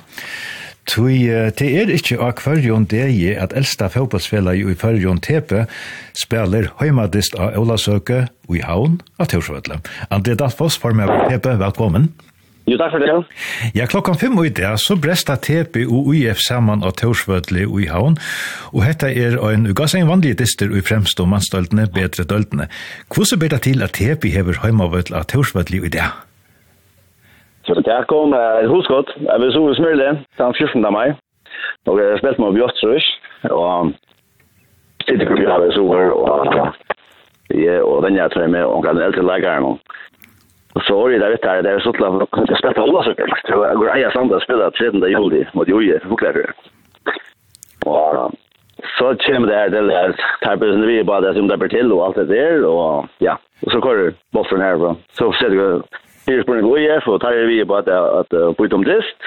Tui, det er ikkje av kvarjon degi at eldsta fotbollsfellag i kvarjon tepe spelar heimadist av Olasøke og i haun av Torsvøtle. André Dattfoss, formel av tepe, velkommen. Velkommen. Jo, takk for det. Ja, klokkan fem og i dag, så bresta TP og UIF saman av Torsvødli og i havn, og hetta er ein ugassein vanlig dister i fremst og mannstøltene, bedre døltene. Hvordan ber det til at TP hever heimavødli av Torsvødli i dag? Så det er kom, uh, husk godt, jeg vil sove smyrle, den 14. mai, og jeg har spilt med Bjørtsrøs, og sitter på Bjørtsrøs, og ja, og den jeg tror jeg med, og den eldre leggeren, og Och så var det der, vet där det er så klart att kunna spela alle så kul. Så jag går eja sanda spela 13 juli mot Joje Fuklarer. Og så kommer det her til her, tar vi bare det som det blir til og alt det der, og ja. Og så kör bossen her, från. Så ser det Hier spør jeg gode, for tar vi på at jeg bytte om dist.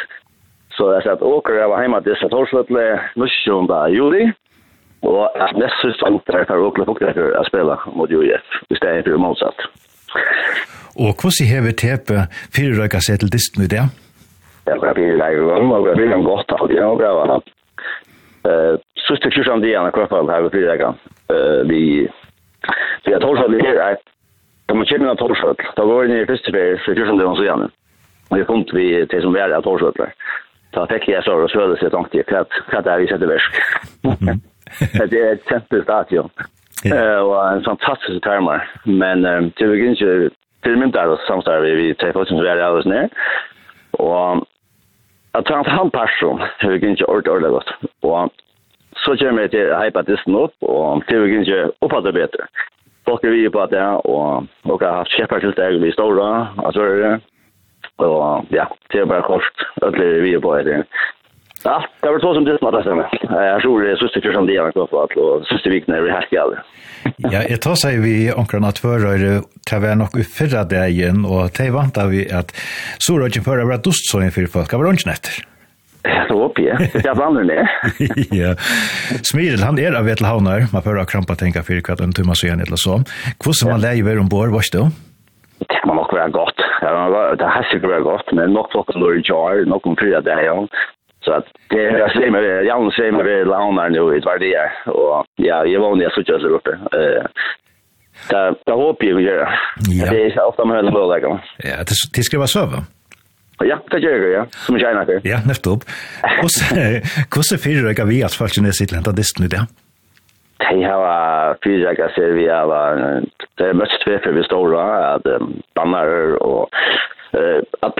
Så jeg sier at åker jeg var hjemme dist at Horsvetle, Nussjunda, Juli. Og at neste siste alt jeg tar åker fokrekker å spille mot UIF, det er for motsatt. Og hvordan hever tepe fire røyka seg til disten i det? Ja, det blir leir om, og det blir en godt av det, og det var det. Sørste kjørsam det gjerne kroppet her ved fyrrøyka. Vi har tålfødt det her, jeg må kjenne av tålfødt. Da går vi ned i første ferie, så kjørsam det var så gjerne. Og jeg kom til det som var av tålfødt. Da fikk jeg så og søle, seg jeg tenkte, hva er det vi setter versk? Det er et kjempe stadion. Og en fantastisk termer, men til vi ikke til mynda er samstår vi tre folk som er alles ned. Og at han han person har vi ikke ordet ordet godt. Og så kommer jeg til hype disten opp, og til vi ikke oppfatter bedre. Folk er vi på at det, og, og har haft kjepper til deg, vi står da, og er det. Og ja, det er bare kort, ødelig vi på det. Ja, det var så som det smatta stämmer. Jag tror det är syster för som det är en koffa och syster vikna är helt gäll. Ja, jag tar sig vi omkring att förra det var nog i förra dagen och det vantar vi att så röken förra var dust så en för folk var lunch nätter. Så upp ja. Det är vanligt det. Ja. Smidel han är av ett. Man får krampa tänka för kvart en timme så igen eller så. Kvosser man lägger ombord, vars då? Det Det man nog vara gott. Det har sikkert vært godt, men nok nog plockar lur jar, nok om fyra ja. Så att det jag ser mig, jag ser mig vid launar nu i varje dag. Och ja, jag var när jag såg där uppe. Eh, där där hoppas jag göra. Det är ofta man hör det där. Ja, det det ska vara så va. Ja, det gjør jeg, ja. Som jag känner. Ja, nettopp. Hvordan så hur fyra vi at folk i sitt land där dist nu där. Det har fyra jag ser vi av det är mest två för vi står att bannar och eh att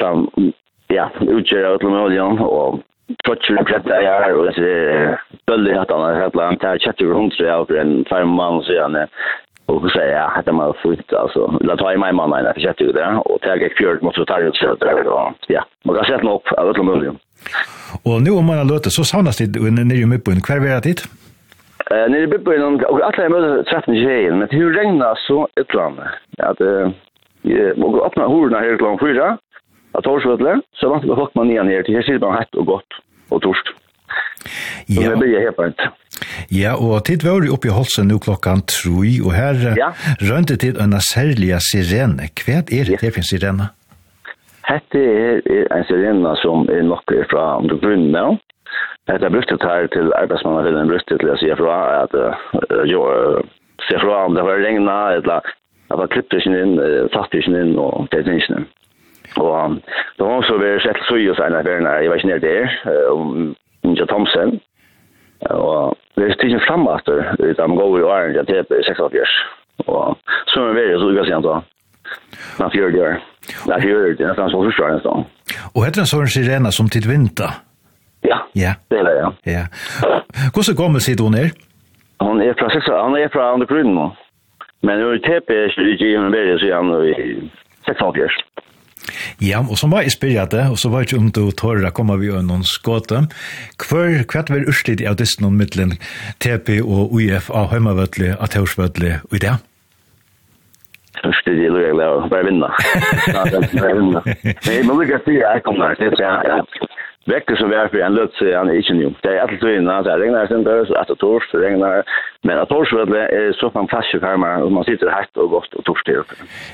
ja, utgöra utlån och Trotcher klättra jag här och så bölde jag att han hade hela en tär chatter runt så jag för en fem man så han och så ja hade man fullt, alltså la ta i mig man nej för chatter där och tag jag fjärd mot så tar jag så där då ja. Man kan sätta upp av alla möjliga och nu om man låter så sannas det när ju med på en kvar vet det Eh nere i bibeln och alla jag möter 13 tjejer men hur regnar så ett land att jag och öppna horna här klockan 4 av Torsvødler, så vant vi folk man nye nere til. Her sitter man hett og godt og torst. Så ja. det blir helt bænt. Ja, og tid var du oppe i Holsen nu klokkan 3, og her ja. rønte tid en særlig sirene. Hva er det ja. for en sirene? Hette er en sirene som er nok fra om du grunnen med. Hette er brukt her til arbeidsmannen, eller brukt til å si fra at jo, se fra om det var regna, eller at man klippte ikke inn, satt ikke inn og det er ikke inn. Og det var også vært sett så jo seg nærmere, jeg var ikke nede der, om Ninja Thomsen. Og det er tidsen frem at det, de går i åren til TP 86. Og så er vi veldig så uka sent da. Man fjør det gjør. Man fjør det, nesten så forstår det en Og heter den sånn sirena som til vinter? Ja, ja, det er det, ja. ja. Hvordan gammel sitter hun er? Hun er fra, han er fra andre grunnen nå. Men hun er TP, ikke hun er veldig, så er han i 86. Ja, og så var jeg spyrja det, og så var ikke om du tårer å komme vi og noen skåte. Hver kvart var urstid av disse noen middelen TP og UF av Høymavøtli, av Tørsvøtli, og i det? Urstid i lørdag, bare vinna. Bare vinne. Men jeg må lykke til jeg kommer der, det er jeg vekker som vi er for en løtt seg han ikke nu. Det er alltid tøyene, det regner sinders, etter tors, det regner, men at torsvedle er så fantastisk her, og man sitter hægt og godt og tors til.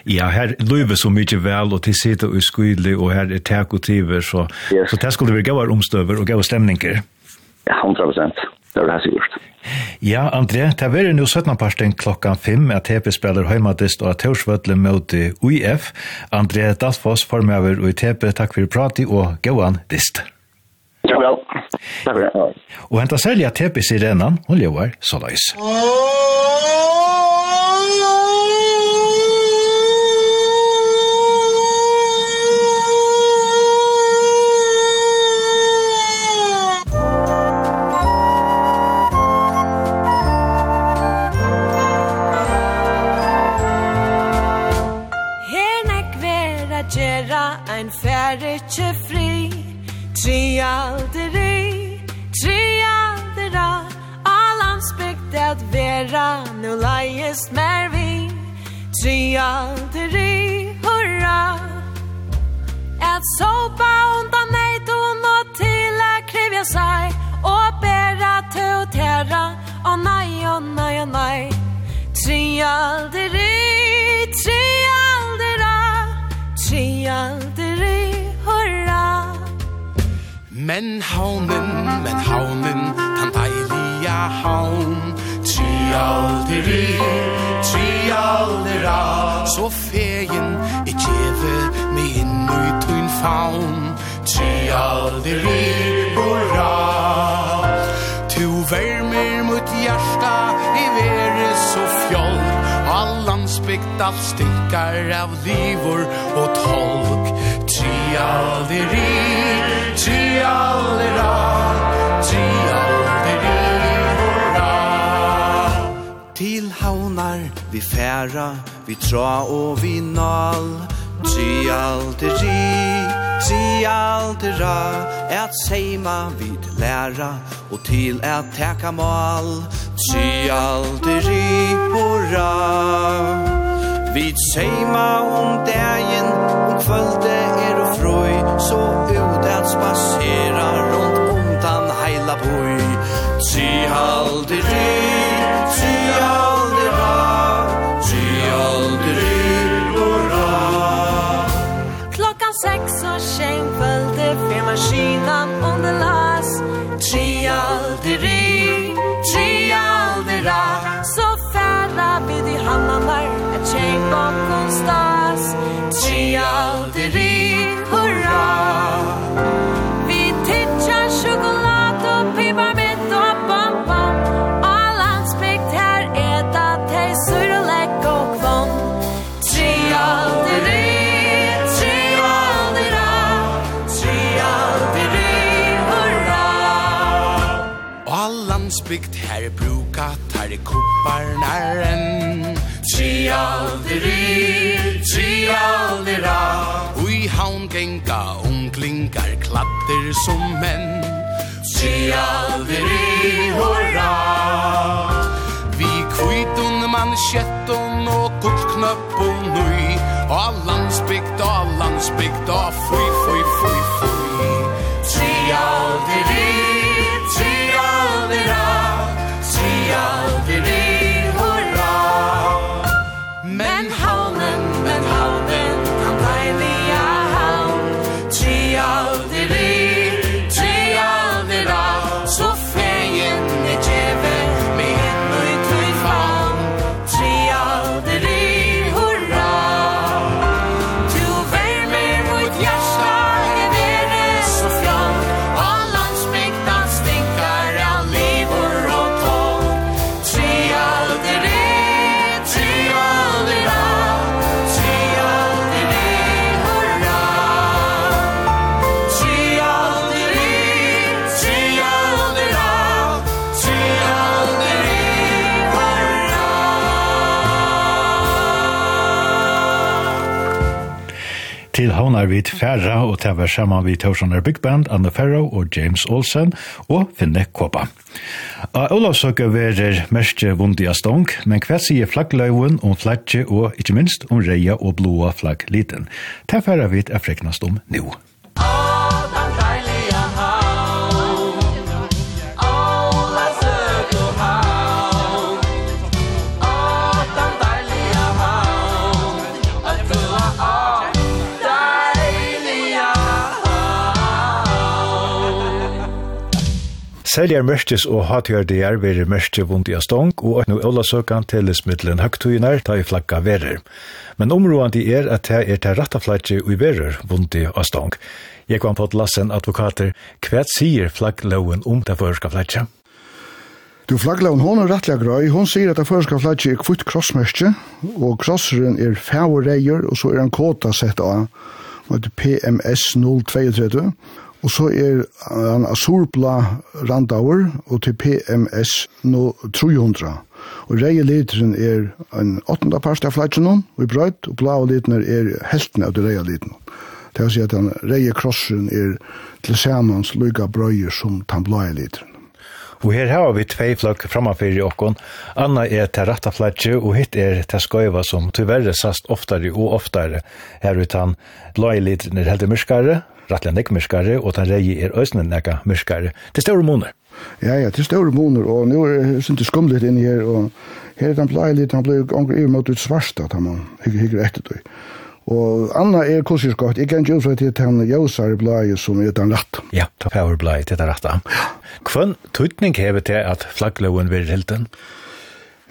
Ja, her løyver så mye vel, og til sitter og skydelig, og her er tak og tiver, så, yes. så det skulle vi gøyere omstøver og gøyere stemninger. Ja, 100 prosent. Det er det her sikkert. Ja, André, det er nå 17. parten klokka 5 at TP spiller Høymadist og at Torsvøtle møte UIF. André Dalfoss, formøver og i TP, takk for pratet og gåan dist. Takk for det. Og henta selja tepis i rennan, hun lever så løys. mál var vi Færa, og det var saman vi Torsaner Big Band, Anne Farrow og James Olsen, og Finne Kåpa. A Olavsøke verer mestje vundia stong, men hva sier flaggløyven om flagget, og ikke minst om reia og blåa flaggliten. Det færa vi er freknast om nå. Seljar mørkes og hatjørdier veri mørkje vond i a stong, og at nu øla søkan teles middelen høgtuginar ta i flagga verer. Men områdandi er at det er til ratta flagge ui verer vond i a stong. Jeg kom på Lassen advokater, hva sier flaggloven om det førska flagge? Du flaggloven hon er rettelig grøy, hon sier at det førska flagge er kvitt krossmørkje, og krosseren er fæverreier, og så er han kåta sett av, og det PMS 032, Og så er han azurblå randaur og til PMS no 300. Og reie literen er en åttenda parst av flætjen og i brøyt, og blå literen er helten av det reie literen. Det vil si at den reie krossen er til samans lykka brøyer som den blå literen. Og her har vi tvei flagg framfor i okkon. Anna er til ratta flætje, og hitt er til skøyva som tyverre sast oftare og oftare. Her utan blå literen er heldig myrskare, rattelig nek myrskare, og den rei er øsne nekka myrskare. Det er store måneder. Ja, ja, det er større måneder, og nå er det ikke skumlet inn her, og her er den blei litt, han blei omgå i mot ut svarsta, da man hygger hygger etter det. Og Anna er kursiskott, jeg kan ikke utfra til den jøsare blei som er den rett. Ja, ta power blei til den rett. Hvem tøytning hever til at flaggloven vil hilden? Ja.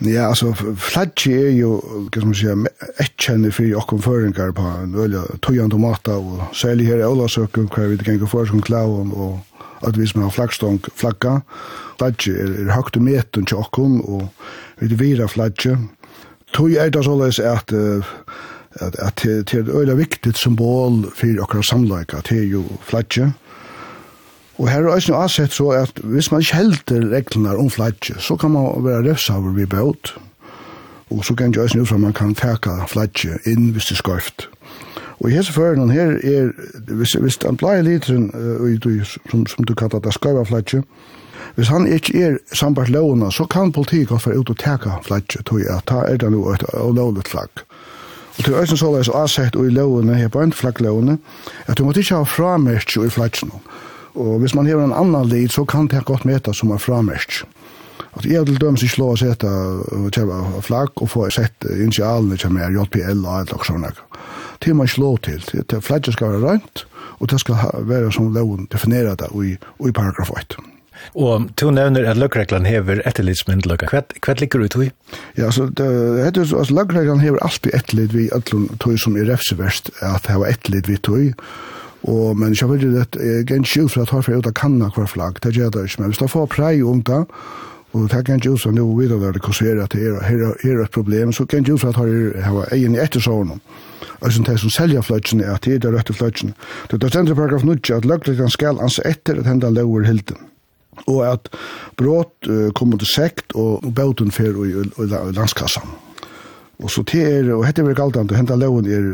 Ja, altså, flaggi er jo, hva skal man sier, etkjenner for okkom føringar på en velja tøyan tomata, og særlig her i Ålasøkken, hver vi gengur for som klaun, og at vi som har flaggstong, flagga, flaggi er, er høgt og eten til okkom, og vi er vira flaggi. Tøy er det såleis at at, at, at det er et øyla viktig symbol for okkar samleika, det er jo flaggi, Og her er også noe avsett så at hvis man ikke helter reglene om flatje, så kan man være røvsaver ved båt. Og så kan det også noe for man kan teka flatje inn hvis det er skarft. Og i hese føren her er, hvis, hvis den blei literen, uh, som, som du kallar det skarva flatje, hvis han ikke er sambart lovna, så kan politiet godt være ut og teka flatje, tog jeg, ta er det noe et lovligt flagg. Og til øyne så er det så avsett og i lovene, her på en flagglovene, at du måtte ikke ha framerkje i flatjen noen. Og hvis man har en annan lid, så kan det godt meta som er frammersk. At jeg vil dømes ikke lov å sette flagg og få sett initialene som er JPL og alt og sånne. Det er man ikke lov til. Flagget skal være rønt, og det skal være som loven definerer det i, i paragraf 8. Og to nevner at løkreglan hever etterlidsmyndløkka. Hva, hva ligger du i? Ja, altså, det, det, altså løkreglan hever alltid etterlid vi ætlun tog som er refseverst at hava etterlid vi tog. Og, men jeg vil det er ganske ut for at herfra ut av kanna hver flagg, det gjør det ikke, men hvis det får prei unga, og det er ganske ut for at nå vet at det kurserer at det er, er, er et problem, så ganske ut for at her har egen i ettersåren, altså det som selger fløtjene, at det er det røtte fløtjene. Det er stendere paragraf 9, at løgleggen skal anse etter at henda lover hilden og at brot uh, kommer til sekt og, og bauten fer i, i, i landskassan. Og så til er, og hette vi galdant, og henta loven er,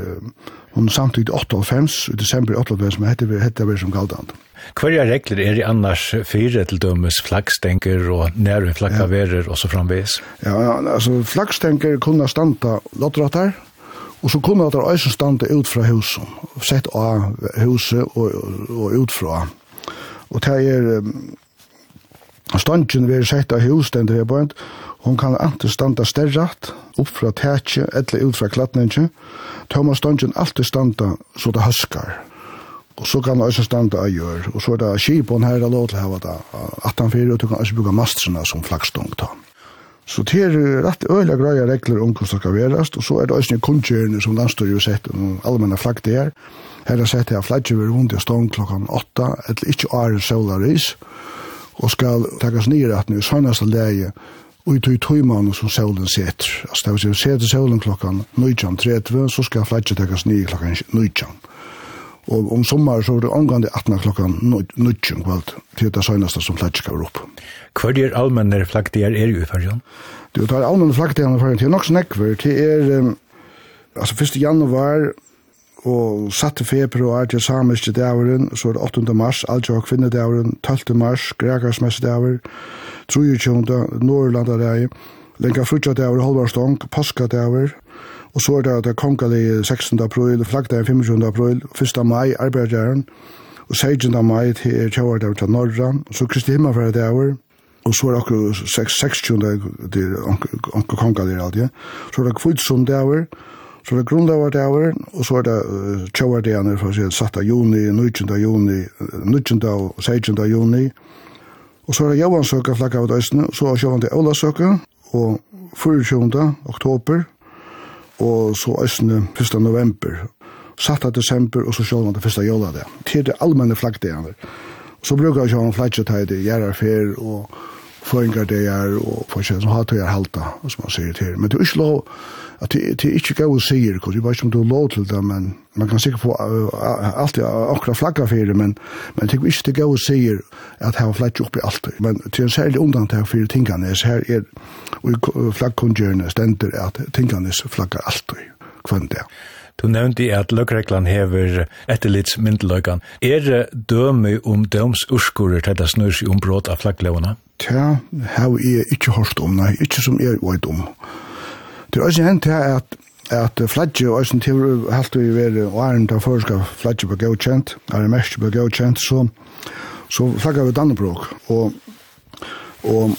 hun samtidig 98, i desember 98, men hette vi, hette vi som galdant. Hverja regler er i annars fire til dømes flaggstenker og nære flaggaverer ja. og så framvis? Ja, altså flaggstenker kunne standa lottrattar, og så kunne at det også standa ut fra huset, sett av huset og, og ut fra. Og det er, um, stangen vi er sett av hus, den vi er Hon kan alltid standa sterrat, upp fra tætje, eller ut fra klatninje. Thomas Dongen alltid standa så det huskar. Og så kan også standa av gjør. Og så er det skipon her, lov til hava det 18-4, og du kan også bruka mastrena som flaggstång ta. Så det er rett øyla greia regler om hvordan det skal verast, og så er det også kundgjørende som landstøy jo sett um, allmenna flagg det er. Her er sett her flagget ved rundt i stånd klokkan 8, eller ikke åren solaris, og skal takas nir at nu i leie Og i tog tøymanen som solen setter. Altså det vil si, vi setter solen klokkan 19.30, så skal flætje tekkes nye klokkan 19. Og om sommar så er det omgående 18 klokkan 19 kvalt, til det søgneste som flætje skal være opp. Hva er det allmenne flaggdier er jo i fargen? Det er allmenne flaggdier i fargen, det er nok snakk, det er, altså 1. januar og 7. februar til samiske dæveren, så er det 8. mars, Altsjå og kvinnedæveren, 12. mars, Grekarsmessedæver, 23. Norrlandaræg, Lenka frutjadæver, Holvarstong, Paskadæver, og så er det det kongelige 16. april, flaggdæven 25. april, 1. mai, arbeidjæren, og 16. mai til Kjavardæver til Norra, og så Kristi Himmelfærdæver, og så er det akkur 26. til kongelige, så er det kvitsund dæver, Så vi grundlaver det over, og så er det uh, å si, satt av juni, 19. juni, 19. og 16. juni. Og så er det Johansøka flakka av døysene, og så er Sjøvante Olasøka, og 24. oktober, og så Øysene 1. november, 7. desember, og så Sjøvante 1. jola det. Til det allmenne flakkdeene. Så brukar Sjøvante flakka til det, gjerarfer og føringar det er, og forskjellig som har til å halta, som man sier til. Men det er ikke lov at det er ikke gøy å sier, for jeg vet ikke om du har lov til det, men man kan sikkert få alltid akkurat flagga for det, men, men det er ikke det gøy å sier at her var flagg oppi alt det. Men til en særlig undantag for tingene, så her er flaggkongjørende stender at tingene flaggar alt det, kvann det. Du nevnte at løgreglan hever etterlitsmyndeløggan. Er det døme om døms urskurer til det snur seg om bråd av flagglovene? Ja, her er jeg ikke hørt om, nei, ikke som jeg vet om. Det er også hent her at at flagge og sin til helt vi være og æren til før skal flagge på godkjent, er det mest på godkjent, så, så flagger vi Dannebrog. Og, og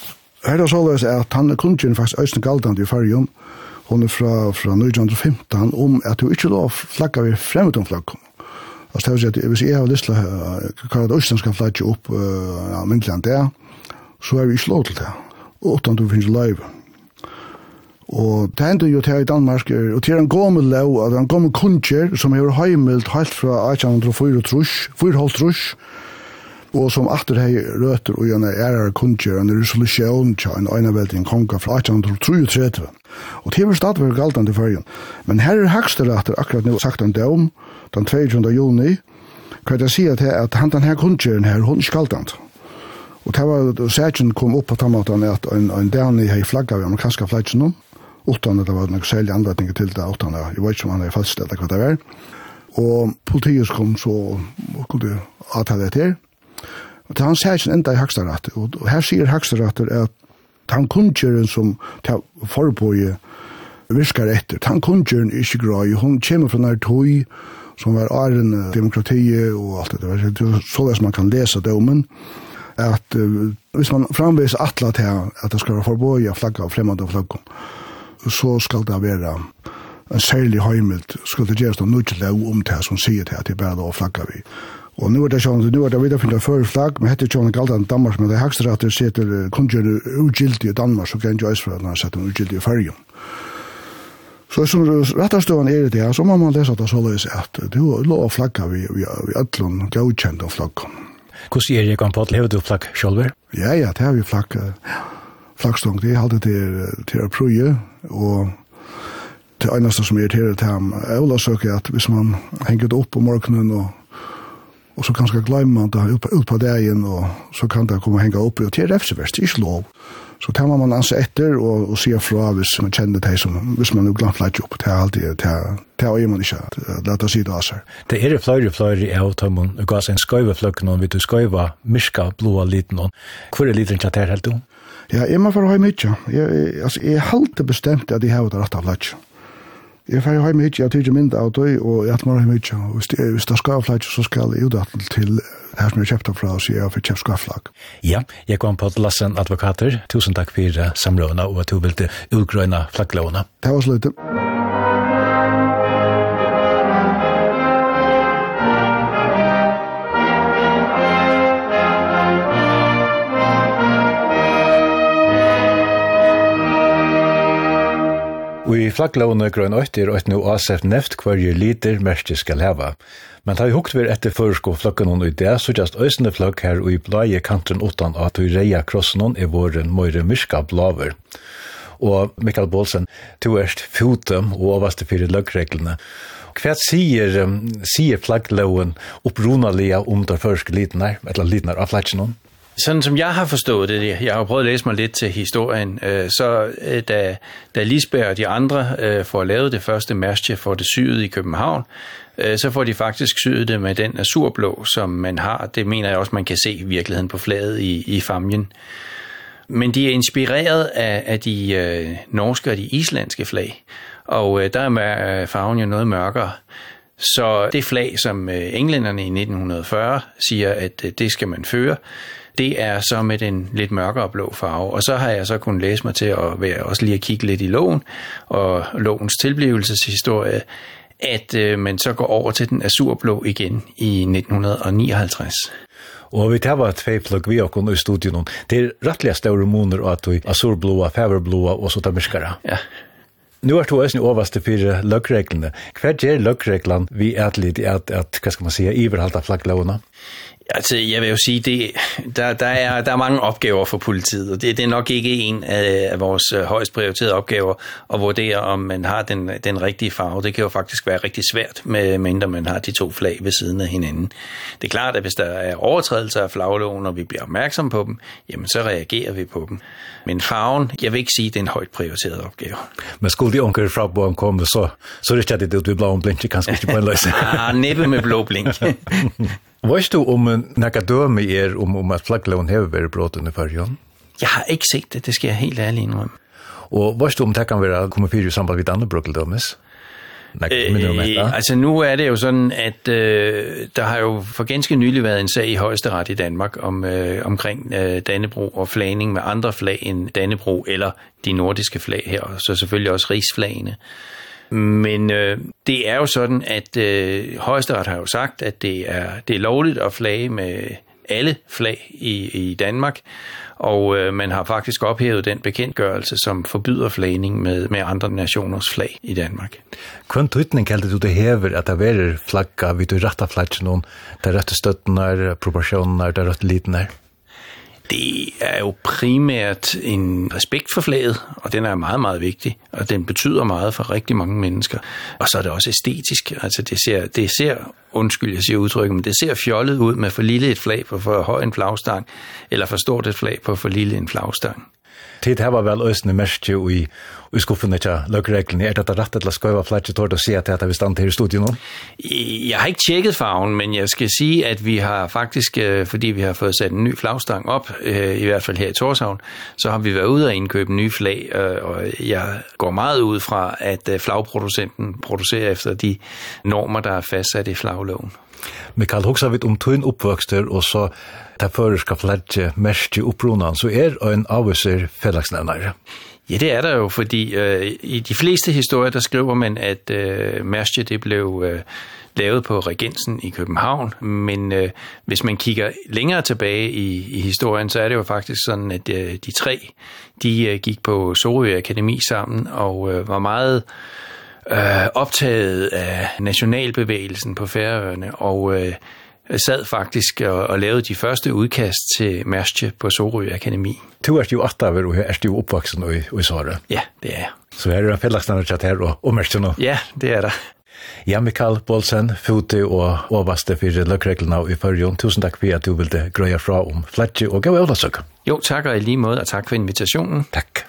her er således at han er kunnskjen faktisk Øystein Galdand i Færgjum, hun er fra, fra 1915, om at du ikke lov flagga vi fremmed om flagg. Altså det vil si at hvis jeg har lyst til å hva det Øystein skal flagge opp uh, ja, myndelig enn det, så er vi ikke lov til det, utan du finnes live. Og det hendte jo til i Danmark, og til en gammel lov, at en gammel kunsjer som har heimelt helt fra 1804 trus, og som atter hei røter og gjerne ærer kunsjer en resolusjon til en øynevelding konga fra 1833. Og til var stadver galtan til fyrjen. Men her er haksteretter akkurat nå sagt en døm, den 22. juni, hva jeg sier til at han den her kunsjeren her, hun ikke galtant. Og det var sætjen kom opp på tamatan at en, en dani hei flagga vi amerikanska flaggen utan at det var noen særlig anledning til det, utan at jeg vet ikke om han er faststelt hva det var. Og politiet kom så og kunne avtale etter. Og til han sier sin enda i Hakstaratter, og her sier Hakstaratter at han kunngjøren som forbøye virkar etter, han kunngjøren er ikke grøy, hun kommer fra nær tøy, som var æren demokratiet og alt det der, så det man kan lese domen, at uh, hvis man framviser atlet til at det skal være forbøye flagga og fremmede flagga, så skal det være en særlig heimelt, skal det gjøres noe ikke lov om det som sier det, at det er bare å flagger vi. Og nå er det sånn, nå er det videre finne før flagg, men hette sånn galt Galdan Danmark, men det er hekster at det sitter kunnkjører ugildig i Danmark, så kan jeg ikke for at han setter ugildig i fergen. Så som rettarstøven er det så må man lese at det så løs at det er lov å flagge vi, vi, vi ødlån godkjent av flaggen. Hvordan er det, på at lever du flagg selv? Ja, ja, det har vi flagg. Ja flaggstong, det er alltid til til å prøye, og det eneste som irriterer til ham, jeg vil søke at hvis man henger det opp på morgenen og og så kanskje glemmer man det ut, på, ut på dagen, og så kan det komme og henge opp, og det er refseverst, det er ikke lov. Så tar man man ansa etter, og, og sier fra hvis man kjenner det, som, hvis man er glemt lagt opp, det er alltid, det er, det er man ikke, det er si det av seg. Det er flere og flere i avtømmen, og gass en skøyve fløkken, og vi du skøyve myska blåa liten, og hvor er liten kjater helt om? Ja, jeg må for Jeg, jeg, Altså, jeg halte bestemt at jeg har det rett av flatsk. Jeg får høy mykje, jeg tykker mindre av det, og jeg må høy mykje. Hvis det hvis det skal ha flatsk, så skal jeg utdattel til her som jeg kjøpte fra, så jeg får kjøpt skafflag. Ja, jeg kom på Lassen Advokater. Tusen takk for samlåna, og at du ville utgrøyna flagglovna. Det var slutt. lite. i flagglovene grønn 8 er 8 nå avsett neft hver hverje liter merke skal heva. Men ta i hukt vir etter førsko flokken hon i det, så just øysene flokk her og i blaie kanten utan at vi reia krossen hon i våren møyre myrska blaver. Og Mikael Bålsen, to erst fotem og overste fyrir løggreglene. Hva sier, sier flaggloven oppronalia om der førske litnar, eller litnar av flaggen hon? Sådan som jeg har forstået det, jeg har prøvet at læse mig lidt til historien, øh, så øh, da, da Lisbeth og de andre øh, får lavet det første mærske for det syede i København, øh, så får de faktisk syet det med den azurblå, som man har. Det mener jeg også, man kan se i virkeligheden på flaget i, i famien. Men de er inspireret af, af de øh, norske og de islandske flag, og øh, der er farven jo noget mørkere. Så det flag, som englænderne i 1940 siger, at det skal man føre, det er så med den lidt mørkere blå farve. Og så har jeg så kunnet læse mig til at være også lige at kigge lidt i loven og lovens tilblivelseshistorie, at øh, man så går over til den azurblå igen i 1959. Og vi tar var tvei plugg vi okkur i studion. Det er rettelig større moner og at du azurblåa, feverblåa og så tar myskara. Ja. Nu er du også nu overste for løggreglene. Hva gjør løggreglene vi er litt at, at, hva skal man si, iverhalta flagglovene? Altså, jeg vil jo sige, det, der, der, er, der er mange opgaver for politiet, og det, det er nok ikke en af vores højst prioriterede opgaver at vurdere, om man har den, den rigtige farve. Det kan jo faktisk være rigtig svært, med mindre man har de to flag ved siden af hinanden. Det er klart, at hvis der er overtrædelser af flagloven, og vi bliver opmærksom på dem, jamen så reagerer vi på dem. Men farven, jeg vil ikke sige, det er en højt prioriteret opgave. Men skulle de onkel fra Borgen komme, så, så er det ikke det, at du bliver en blink, kanskje ikke på en løs. ah, næppe med blå blink. Vet du om nekka døme er om, om at flaggloven hever vært bråten i fargen? Jeg har ikke sett det, det skal jeg helt ærlig innrømme. Og vet du om det kan være komme fyrir i samband med andre brøkkeldømes? Eh, altså nu er det jo sådan, at øh, der har jo for ganske nylig været en sag i højesteret i Danmark om, øh, omkring øh, Dannebro og flagning med andre flag end Dannebro eller de nordiske flag her, så selvfølgelig også rigsflagene. Men øh, det er jo sådan, at øh, Højesteret har jo sagt, at det er, det er lovligt at flage med alle flag i, i Danmark, og øh, man har faktisk ophævet den bekendtgørelse, som forbyder flagning med, med andre nationers flag i Danmark. Hvem tøytning kaldte du det hever at der verer flagga, vidt du rette flaggen, der rette støttene, er der rette litene? Det er jo primært en respekt for flaget, og den er meget, meget vigtig, og den betyder meget for rigtig mange mennesker. Og så er det også æstetisk, altså det ser, det ser undskyld, jeg siger udtrykket, men det ser fjollet ud med for lille et flag på for høj en flagstang, eller for stort et flag på for lille en flagstang. Det her var vel østene mest jo i i skuffen ikke løkreglene. Er dette rett eller skal jeg være flere tård at se til at vi stand her i studiet nå? Jeg har ikke tjekket farven, men jeg skal si at vi har faktisk, fordi vi har fått sat en ny flagstang op, i hvert fald her i Torshavn, så har vi været ude og indkøbe ny flag, og jeg går meget ud fra, at flagproducenten producerer efter de normer, der er fastsat i flagloven. Mikael hoksa vet om tøyn oppvøkster, og så der fører skal flagge mest i opprunan, så er en avviser fellagsnevnare. Ja. Ja, det er der jo, fordi øh, i de fleste historier, der skriver man, at øh, Mærstje, det blev øh, lavet på Regensen i København, men øh, hvis man kigger længere tilbage i, i historien, så er det jo faktisk sådan, at øh, de tre, de øh, gik på Sorø Akademi sammen og øh, var meget øh, optaget af nationalbevægelsen på Færøerne, og øh, sad faktisk og, og lavede de første udkast til Mærstje på Sorø Akademi. Du er jo åtta, vil du er du opvoksen i, i Sorø? Ja, det er Så er det fællesnavnet chat her og, og Mærstje nå. Ja, det er der. Ja, Mikael Bolsen, fote og overvaste for løkreglene i førjon. Tusen takk for at du ville grøye fra om Fletcher og gav Øvlasøk. Jo, takk og i lige måde, og takk for invitationen. Takk.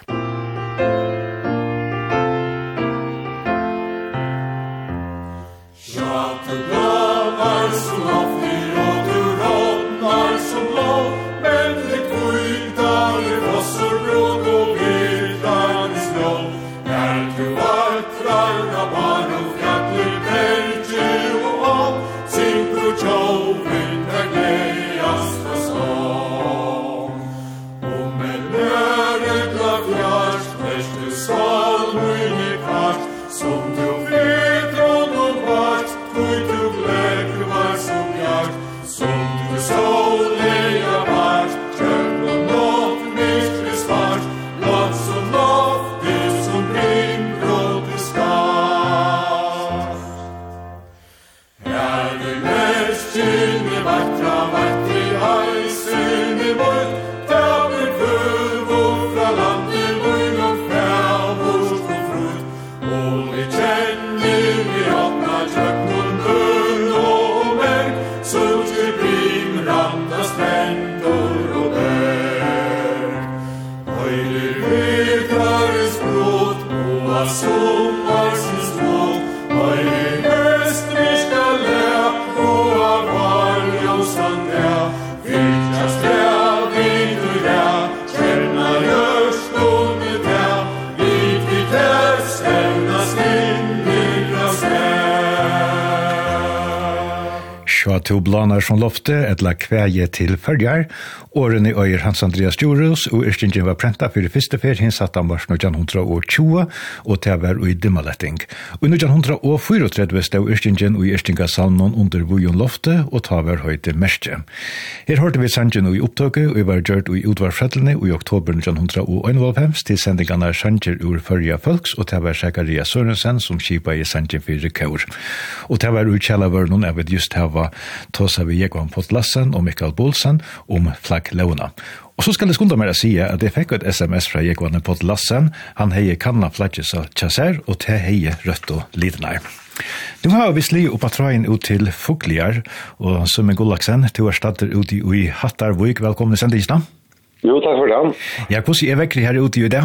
to blanar som lofte etla kveje til følger, Årene i øyer Hans Andreas Djurus og Ørstingen var prenta fyrir fyrste fer hins satt han var 1920 og til var i dimmaletting. Og 1934 stod Ørstingen og Ørstinga salmon under Vujon Lofte og ta var høyte merske. Her hørte vi sangen i opptøket og var gjørt i utvarfredlene i oktober 1921 til sendingene sanger ur førja folks og til var Sekaria Sørensen som kipa i sangen fyrir kaur. Og til var ur kjellavørnen jeg vi just hava Tosa vi Jekvan Potlassen og Mikael Bolsen om flagg bak låna. Og så skal jeg skunda meg å si at jeg fikk et sms fra Jekvanne på Lassen. Han heier kanna flagget sa Kjasser, og te heier rødt og lidnær. Nu har vi sli oppa trøyen ut til Fugliar, og som er Gullaksen, du er stadig ute i Hattarvik. Velkommen til Sendingsna. Jo, takk for det. Ja, hvordan er vekkri her ute i det?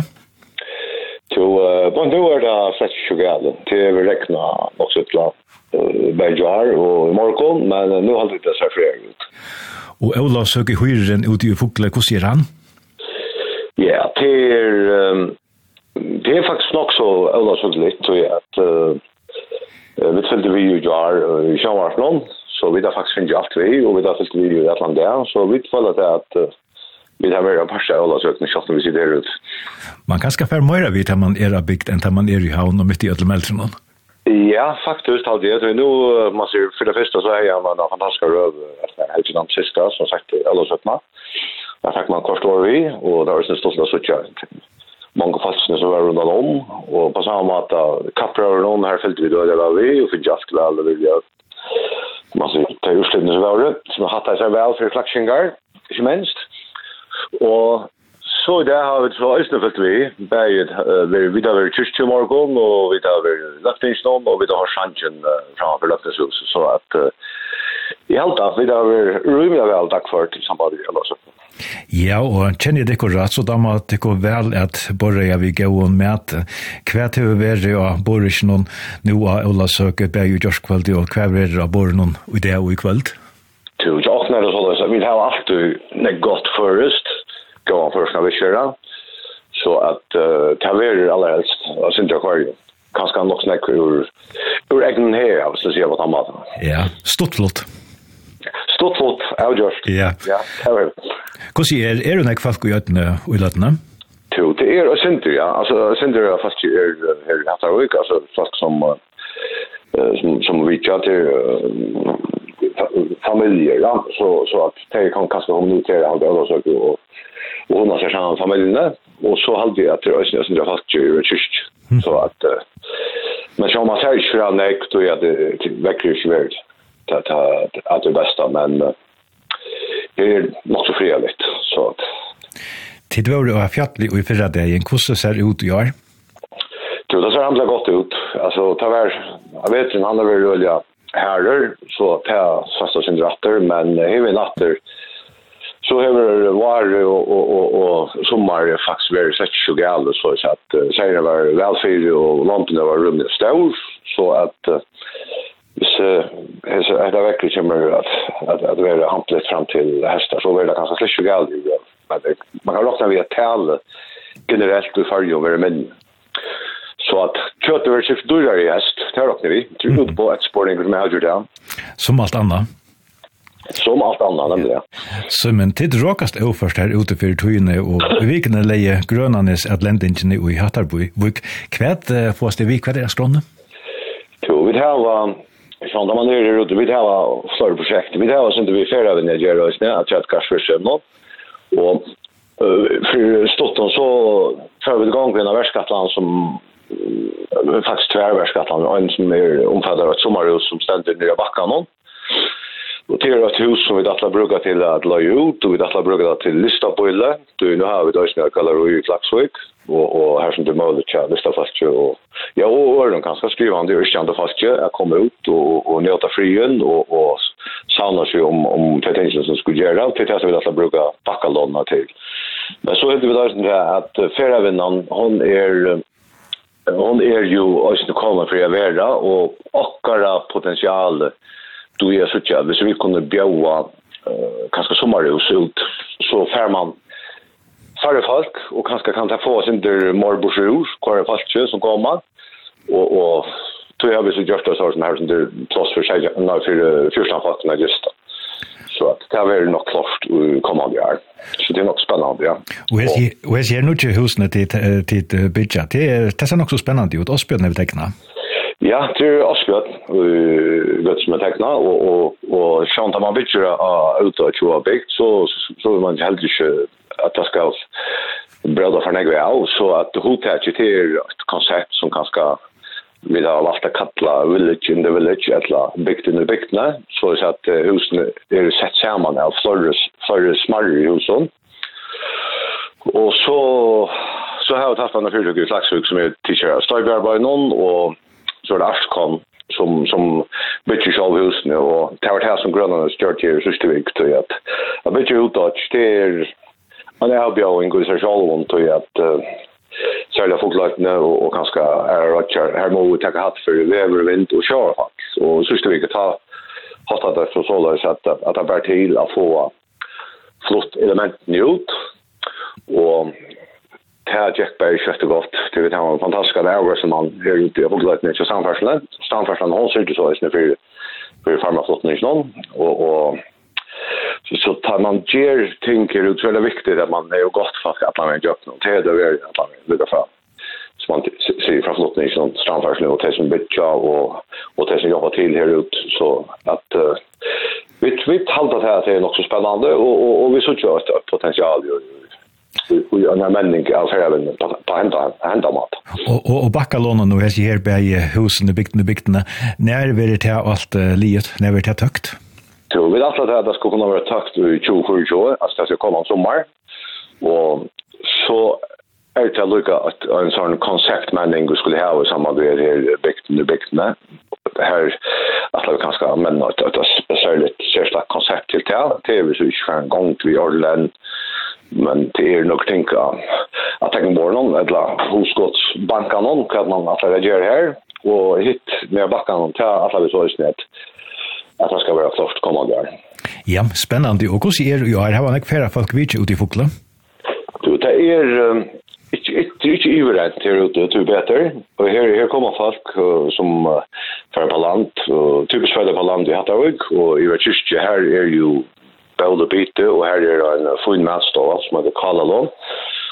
Jo, på en er det slett ikke gale. Det er vi rekna også et sitt la Bergjar og Morkon, men nu har det seg flere ut. Og Ola søker høyren ute i Fugla, hvordan gjør han? Ja, det er, um, det er faktisk nok så Ola søker litt, så at uh, vi følte vi jo jar i Sjøvarsnån, så vi har faktisk finnet alt vi, og vi har følte vi jo i et Atlantia, så vi følte det at uh, vi har vært en parse av Ola søker, selv om vi sitter her ute. Man kan skaffe mer vidt at man er av bygd enn at man er i havn og midt i Ødlemeldrenen. Ja. Ja, faktiskt alltså det är nu man ser för det första så är jag en fantastisk röv efter helt innan sista som sagt alla sötna. Där fick man kort år vi och det var det stått där så tjänt. Många fastna så var runt om och på samma mat kappra över någon här följde vi då där var vi och för just klar eller vill jag. Man ser det är ju så var det som hade sig väl för flackingar. Inte minst. Och Så det har vi så østene fått vi. Berget, vi har vi kyrst til morgen, og vi har vært løftingsnån, og vi har sjansjen framfor løftingshuset. Så at i helt tatt, vi har vi rymelig vel takk for til samarbeidet vi har løst. Ja, og kjenner jeg det rett, så da må det gå vel at bare jeg vil gå og møte hva til å være og bare ikke noen noe av Ola søker Berget Jorskveld, og hva er det bare noen i det og i kveld? Jo, jeg åpner det så løs. Vi har alltid godt først, gå an først gåan första viskera. Så at uh, det er aller helst av sin akvarium. Kanske Kanskje nok näcker ur, ur egen her, hvis så sier på den matar. Ja, stort flott. Stort flott, jeg avgjørst. Ja. Ja, det taverer. Hvordan er, er det nek folk i øyne og i løtene? Jo, det er og Sinter, ja. Altså, Sinter er fast er, her i Hattarvik, altså folk som, uh, som, som vi tja til uh, familier, ja. Så, så at de kan kaste om nytere halvdelen og søke og og hun har seg sammen familiene, og så halde jeg at det er også som det har hatt i kyrk. Så at, men så man ser ikke fra nek, då er det vekker ikke verd, at det er det beste, men det er nok så fria litt, så at. Tid var det å ha fjattelig og i fyrre dagen, hvordan ser det ut i år? Jo, det ser handla godt ut. Altså, ta var, jeg vet ikke, han har vært rølja herrer, så ta er sast og sin ratter, men hever natter, så har det varit och och och och sommar är faktiskt väldigt sett så galet så att uh, säger det var välfärd och lamporna var rummet stor så att uh, så är så är det verkligen kommer att att at det är hamplet fram till hästar så blir det kanske släck så gäll men det, man kan räkna via att tal generellt i färg över men så att köttet är skift dyrare i häst det räknar vi tror på att sporting med hur det som allt annat Som allt annat nämligen. Ja. Så men tid råkast oförst här ute för tyne och vikna leje grönanes atlantingen i Hattarby. Vik kvärt uh, det vik kvärt är skrånne? Jo, vi har Sånn da man er ute, rute, vi har flere prosjekter. Vi har sånn at vi fjerder vi nedgjør oss nu at jeg har kvarsførsøm nå. Og för stotten så tar vi igång med en värskatland som faktiskt tvär värskatland en som är omfattad av ett sommarhus som ständer nere i backan Og det er et hus som vi dattla bruka til at la ut, og vi dattla bruka det til Listabøyle. Du, nå har vi døysene jeg kallar i Klaksvik, og, og her som du møller tja Listafastje, og ja, og Øren kan skal skriva han, det er ikke fastje, jeg kommer ut og, og nøyta frien, og, og savner seg om, om det som skulle gjøre, til det som vi dattla bruka bakkalånene til. Men så heter vi døysene at ferievinnan, hon er hon er jo også kommer for å være, og akkara potensialet du er så tjäder hvis vi kunne bjöa uh, kanskje sommarhus ut så fer man färre folk och kanske kan ta få oss under morbrosjur kvar folk som kommer och och tror jag vi så det så här som det plats för sig när för första fatten just så att det är nog klart kommande år. Så det är nog spännande, ja. Och jag ser nu till husen till bygga. Det är så spännande ut. Oss björn är vi teckna. Ja. Ja, det er Asbjørn, gøtt som er tekna, og, og, og sjønt at man bygger av ut och tror bygd, så, så, så vil man heller ikke at det skal brøda for negve av, så at hovedtaket er et konsept som kanske vi har valgt å kalla village in the village, eller bygd in the bygdene, så er at husene er sett sammen av flere smarre husene. Og så, så har vi tatt denne fyrtøkker i Slagsvik som er tidligere støybearbeid noen, og så var det Askom som som bitch show husen och Tower House som Grönland stört här så stod det ju att a bitch ut att stärs man är ju en god social one till att sälja folklagna och, och kanske är Roger här må vi ta hatt för över vind och köra faktiskt och så stod vi att ta hatta det så så där så att att det bär till att få flott elementen ut och här Jack Berry köpte godt. Det vet han var en fantastisk dagar som han gör ute. i borde lätt samferdselen. Samferdselen Stamfärslan. Stamfärslan hålls så just for, for farmaflotten i någon Og, og så så tar man ger tänker ut väldigt viktigt att man är och gott fast att man är gött någon till det är att man vill fram. Så man ser från flotten i någon Stamfärslan och Tyson Bitcha och och som jobbar till här ut så att uh, vi vi talar det här att det är något så spännande och och, och vi så kör ett potential ju i en menning av färgen på hända hända mat. Och och, och backalåna nu här här bäge husen i bygden i bygden när vi det här allt livet när vi det högt. Så vi alltså att det ska kunna vara takt i 2020 att det ska komma en sommar och så är det lucka att en sån konceptmänning vi skulle ha i samband med det här bygden i bygden här att vi kanske men att ett är speciellt särskilt koncept till det det är vi så inte för en gång till Orland men det är nog tänka att tänka på någon eller hosgott banka någon kan man att det gör här och hit med backa någon till alla vi så i snitt att det ska vara klart komma där. Ja, spennende. Og hvordan er det? du her Har man färra folk vid ute i Fokla? Du, det är ikke ikke inte överallt här ute, det er bedre. Og her, her kommer folk som uh, för på land, og typisk för på land i Hattavik, og i Västerkyrka här är ju bål og byte, og her er en fin matstål som heter Kalalån.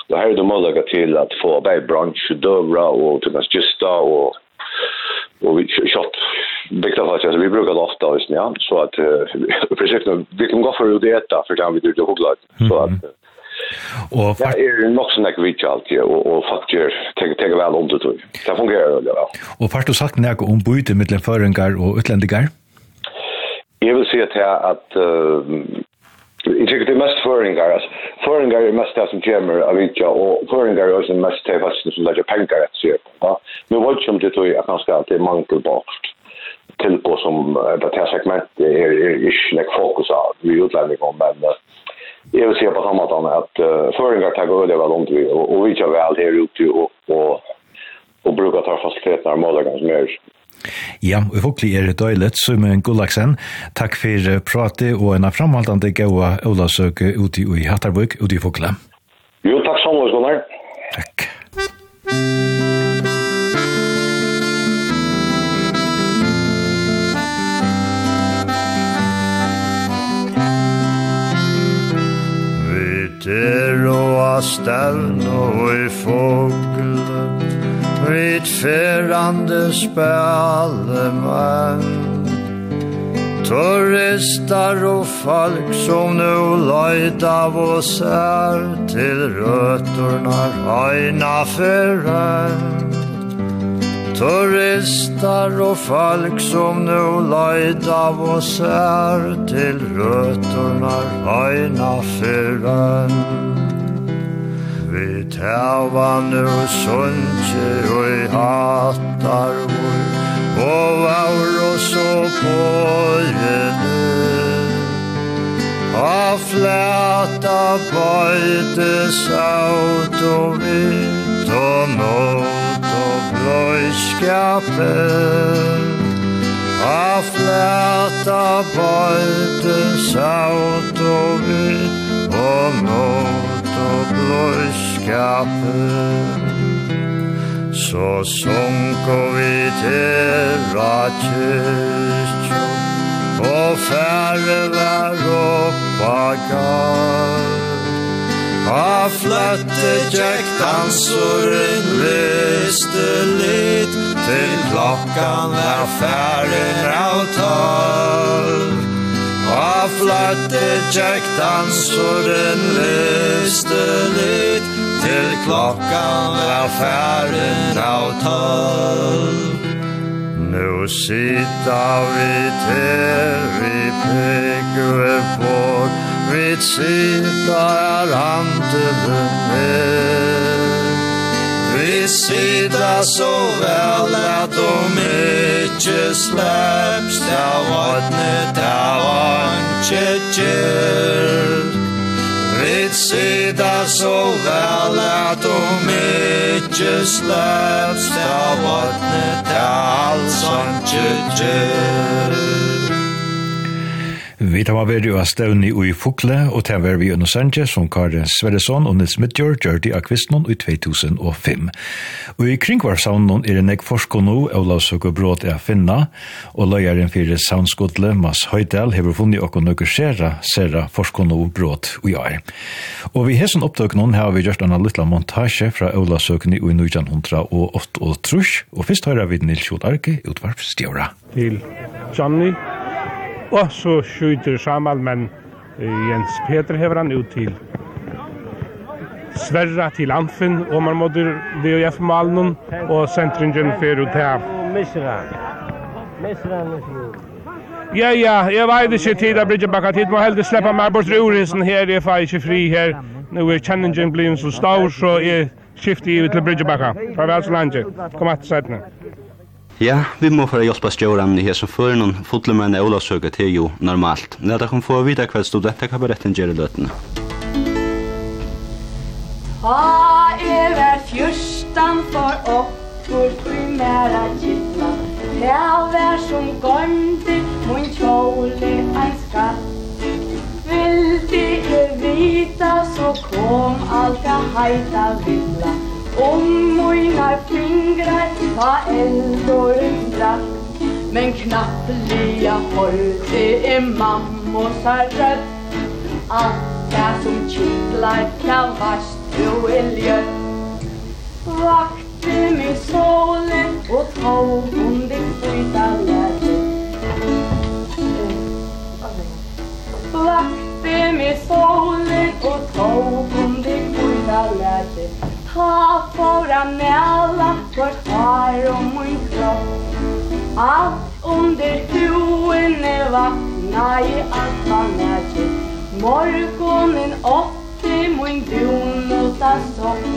Og her er det mulighet til at få bare bransje, døvra og til mest gista og og vi kjøtt bygda faktisk, altså vi bruker det ofte visst ja så at uh, projekt vi kan gå for å där for det vi det hugga så at Och ja, är nog sån där vitch allt ju og, og faktisk tenker tänker väl om det tror jeg. Det fungerer veldig väl. Og fast du sagt noe om byte mellan förengar och utlänningar? Jag vill säga att att uh, Jeg tycker det är mest föringar. Alltså, föringar är mest det som kommer av vidja och föringar är också mest det fast som lägger pengar att se på. Ja? Men vad som det tror jag att man ska alltid mankelbart till på som det här segmentet är, är inte fokus av i utlänningen. Men jag vill se på samma sätt att uh, föringar tar öde väl om vi och, och vidja väl här ute och, och, och brukar ta fast kretna och målagan som är Ja, og virkelig er det døylet som en gullaksen. Takk for pratet og en framhaldande gaua Olasøke ute i Hattarvøk, ute i Fokla. Jo, takk sammen, Gunnar. Takk. Vitter og astavn og i fogle Ritferande spellemann Turistar og folk som nu løyt av oss er Til røtorna røyna fyrren Turistar og folk som nu løyt av oss er Til røtorna røyna fyrren vi tæva nu sunnje og hatar og og var og pågjene på flæta og bøyte saut og vitt og nåt og bløyskape og flæta bøyte saut og vitt og nåt og blodskapen Så sunko vi til ratjøtjå Og færre var oppa gav A fløtte tjekk dansoren lyste litt Til klokkan er færre av tolv. A flatte tjektan surren løste litt Til klokkan var færen av tolv. Nu sitta vi til vi pekve på Vi sitta er handelen med sida så vel at om ikkje släpps av vatne av anke kjell Vi sida så vel at om ikkje släpps av vatne av alt anke kjell Vi tar med å støvni i Fukle, og til vi under Sanje, som Karin Sverresson og Nils Midtjør gjør de av kvistnån i 2005. Og i kringvarsavnen er en ek forsker nå, Olav Søkerbråd er finna, og løyeren fyrir Soundskodle, Mads Høydal, hever funnet og nøkker sera, sera forsker nå bråd og jeg. Og vi har sånn opptøk noen har vi gjort en liten montasje fra Ola Søkene i 1908 og 8 og trus, og først hører vi Nils Jodarke utvarp Stjøra. Til Jamni, Og så skjuter Samal, men Jens Peter hever han ut til Sverra til Anfinn, og man måtte VHF-malen, og sentringen fer ut her. Misra. Misra, Ja, ja, jeg vet ikke tid av Bridgebakka tid, må heldig sleppa meg bort rurinsen her, jeg får ikke fri her. Nå er kjenningen blitt så stor, så jeg skifter i til Bridgebakka. Farvel så langt, kom at sættene. Ja, vi må for å hjelpe stjåren i hesen før noen fotlemenn i olavsøket til jo normalt. Nå er det kan få vite hva studentekabaretten gjør i løtene. Ha er vær fyrstan for okkur tui mera gittla Lea vær som gondir mun kjóli ein skatt Vildi er vita så kom alga heita villa Om mina fingrar var ändå röda Men knappliga hållt det är mammos rött. Allt det som kittlar kan vars och elgött Vakte med solen och tåg om det skjuta Vakte med solen och tåg om det skjuta lätet ta for a mela Vart har om min kropp. Allt under tuene vakna i allt var näker Morgonen åtte mun dun mot en sopp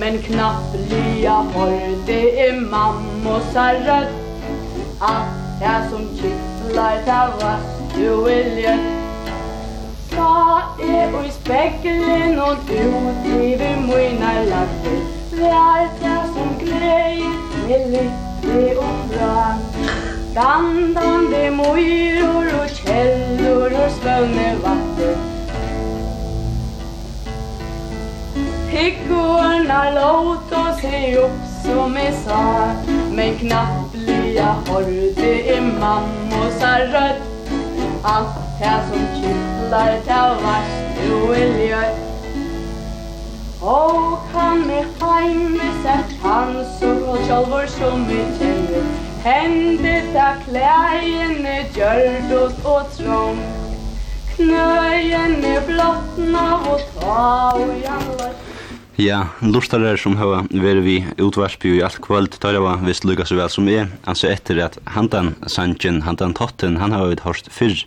Men knappt lya hörde i mammosa rødt Allt det som kittlar ta vast du vill gött Hva er og i spekkelen og du driver mine latter Vær det som gleder med lykke og bra. Dandande mojor og kjellor og spønne vatten Hickorna låt oss se upp som jag sa Men knappliga horre, det är mammosar rött Allt Tær som kyttlar, tær vars du i ljøy Og han er heime sett hans sur og kjolvor som vi kjenner Hendet ta klæjene gjørdot og trång Knøyene blottna og ta og jamlar Ja, lustarar som hava veri vi utvarspi i alt kvöld tarjava visst lukka så vel som er, altså etter at handan sanjen, handan totten, han hava vi hørst fyrr.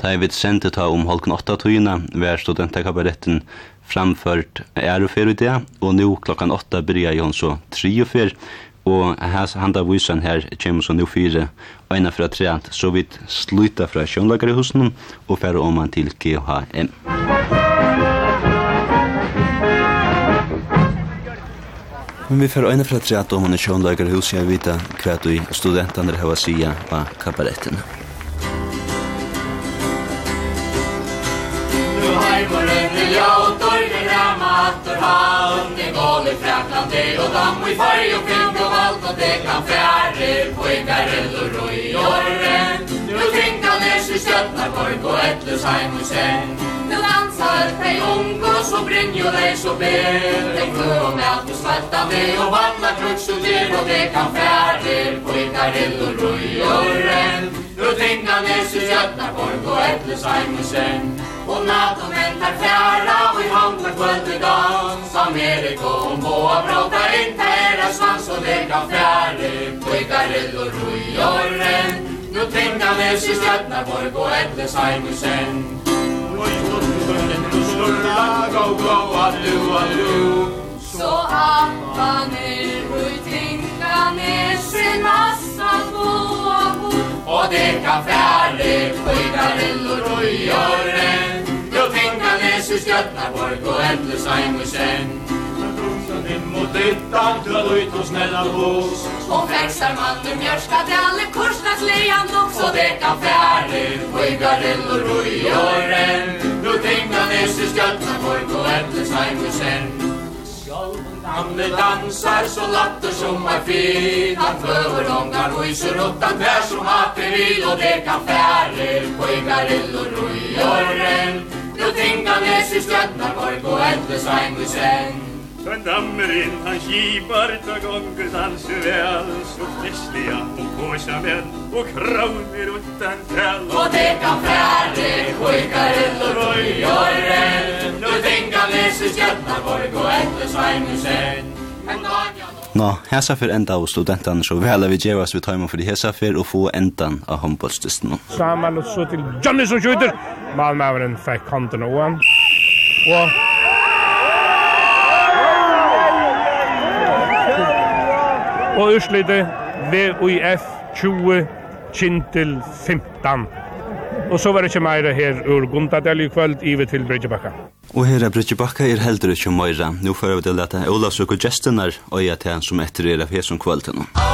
Da jeg vidt sendte ta om halken åtta tøyene, var studentakabaretten framført ærefer i det, og nå klokkan åtta bryr jeg så tre og 4, og hans handa vysan her kjem så nå fire og ena fra treant, så vidt sluta fra sjønlagare husen og færa om han til GHM Men vi færa ena fra tre om han er sjønlagare husen jeg vet hva du studentene hava sia og kabaretten Frakland det och dam i farg og fink og allt og det kan färger på i garell och rojorren Bjarnaborg og Etlusheim og Kjell Nu dansar þeir ung og så brynjo dei så ber. Den klø og mæt og svarta med og vanna kruks og dyr Og det kan færdir på ikarill og roi og renn. Nu tinga nes i Bjarnaborg og Etlusheim og Kjell Og natt og menn fjæra og i handler kvöld i dans. Amerika og Moa bråta inte era svans og det kan færdir på ikarill og roi og renn. Nu tänka läser Stjärtnaborg och Eddesheim i sen Och i tunneln nu snurra go go allu allu Så appa nu och tänka näsen massa bo Och det kan färre skidarillor och görren Nu tänka läser Stjärtnaborg och Eddesheim i sen vim Nimmot yttan till ut hos snälla hos. Och växar man ur Korsnas lejan dock så det kan färdig Och i garell och rujåren Nu tänka nes i skjölten Borg och äpplet snajmusen Gamle dansar så latter som er fin. Han prøver ungar huiser upp Han vær som hater vil Og det kan færre På i garell og rujåren Nu tänka nes i skjölten Borg och äpplet snajmusen Han dammer inn, han kipar ta gonger danser vel Så flesliga og kåsa vel og kravner utan tell Og teka fræri, kvikar ill og røy og renn Nu tinga lese Stjärnaborg og etter Sveinusen Nå, hesa fyrir enda av studentan, så vel vi djevast vi taimann fyrir hesa fyrir og få endan av håndbollstisten. Saman og så til Johnny som skjuter! Malmaveren fikk kanten og han. Og og utslite VUIF 20 Kintil 15. Og så var det ikke mer her ur Gundadel i kvöld ivet til Bridgebakka. Og her er Bridgebakka er heldur ikke meira. Nå får vi til dette Ola Søk og Gjestenar og jeg til han som etter er av hesson som kvölden. Musikk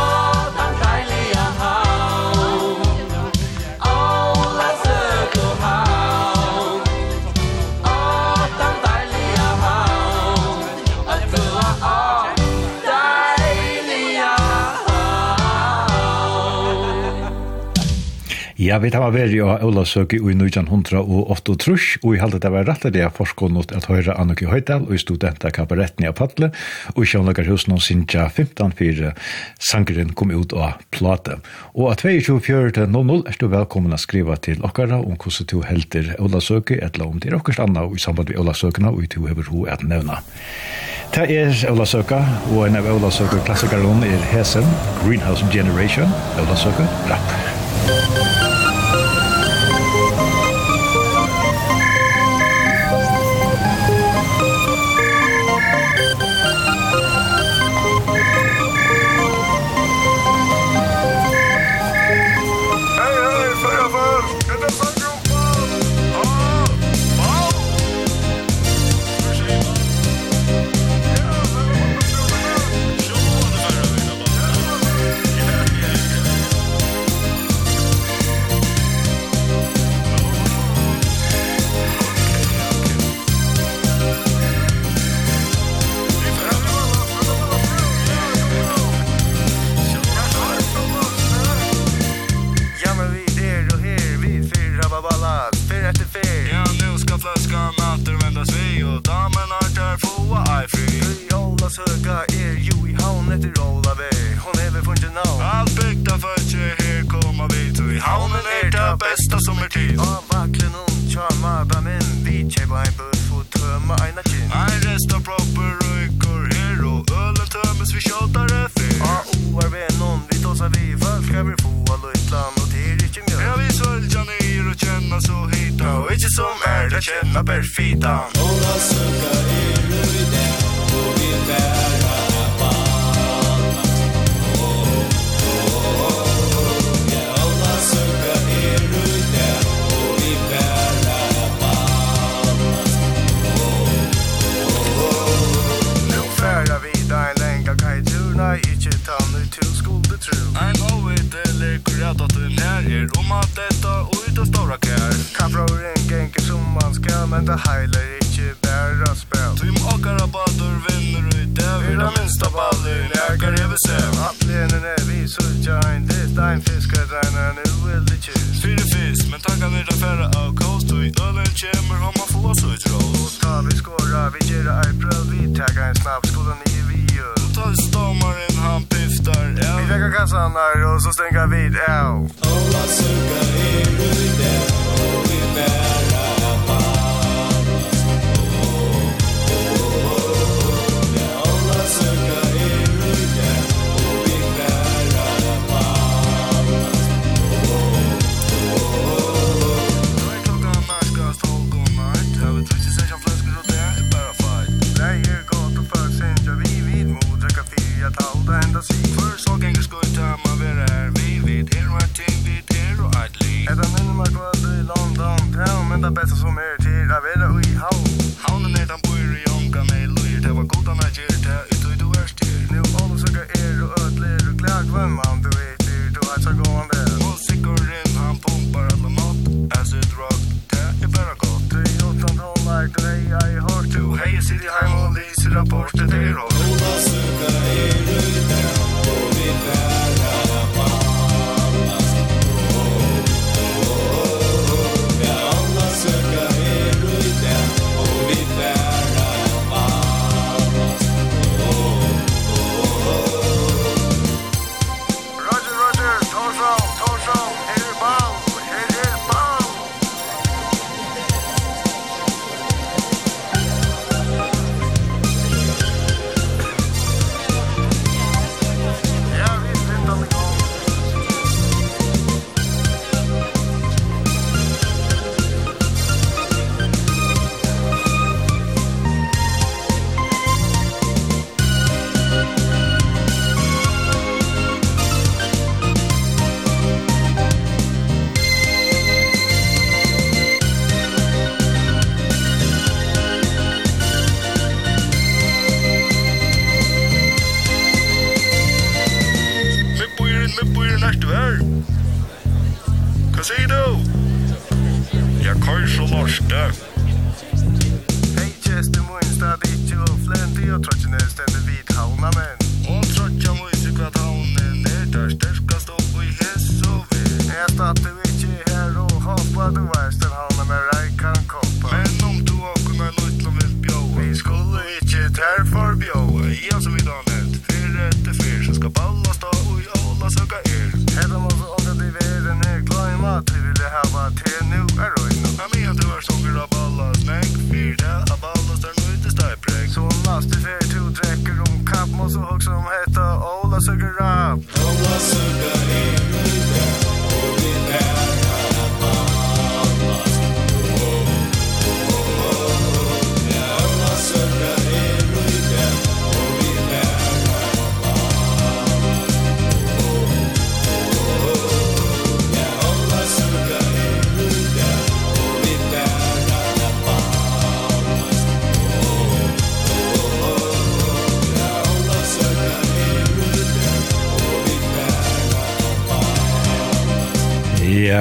Ja, vi tar vært i Olavsøk i 1900 og 8 trusk, og i halde det var rett av det jeg forskål at høyre Annuki Høydal og studenta kabaretten i Apadle, og i hos og sinja 15-4 sangeren kom ut av plate. Og at 22.4.00 er du velkommen å skriva til okkara om hvordan du helter Olavsøk, eller om det er okkars anna og i samband med Olavsøkene, og du hever ho at nevna. Det er Olavsøka, og en av Olavsøka klassikeren er Hesen, Greenhouse Generation, Olavsøka, rapp.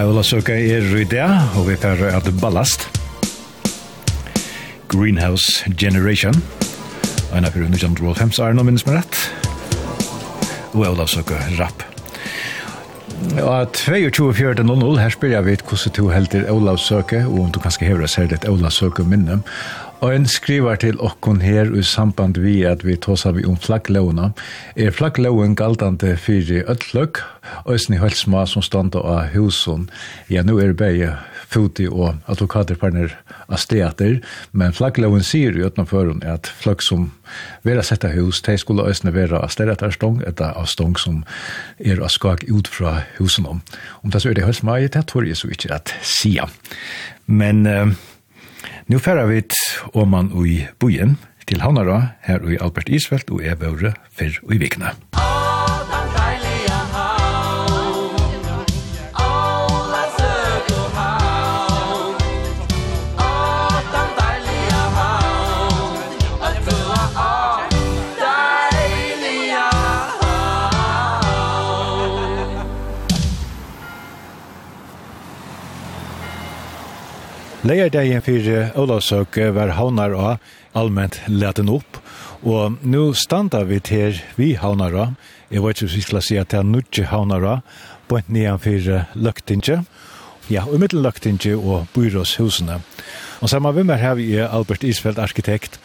Ola Søka er i det, og vi tar at ballast. Greenhouse Generation. Og en av fyrir 1925 er noe minnes med rett. Og Ola Søka rapp. Og 22.4.00, her spyr jeg vidt hvordan du helder Ola Søke, og om du kanskje hever oss her litt Ola Søke minne. Og en skriver til okkon her i samband vi at vi tåsar vi om flagglovene. Er flaggloven galdande fyrir ødløk, øyne helt små som standa av husen. Ja, nå er det bare foti og advokaterpartner av steater, men flaggloven sier jo utenfor at flagg som vera sett av hus, de skulle øyne vera av steter stong, etter av stong som er av skak ut fra husen om. Om det så er det helt det tror jeg så ikke at sia. Men uh, nu færer vi om man i bojen, til Hannara, her i Albert Isfeldt, og jeg bør fyrr og i vikene. Musikk Leierdagen for Olavsøk var havnar og allmänt leten opp, og nå standa vi til vi havnar og, jeg vet ikke om vi skal si at det er nødje havnar og, på en nian for løktinge, ja, og mittel løktinge og Byråshusene. Og sammen med meg har vi Albert Isfeldt, arkitekt,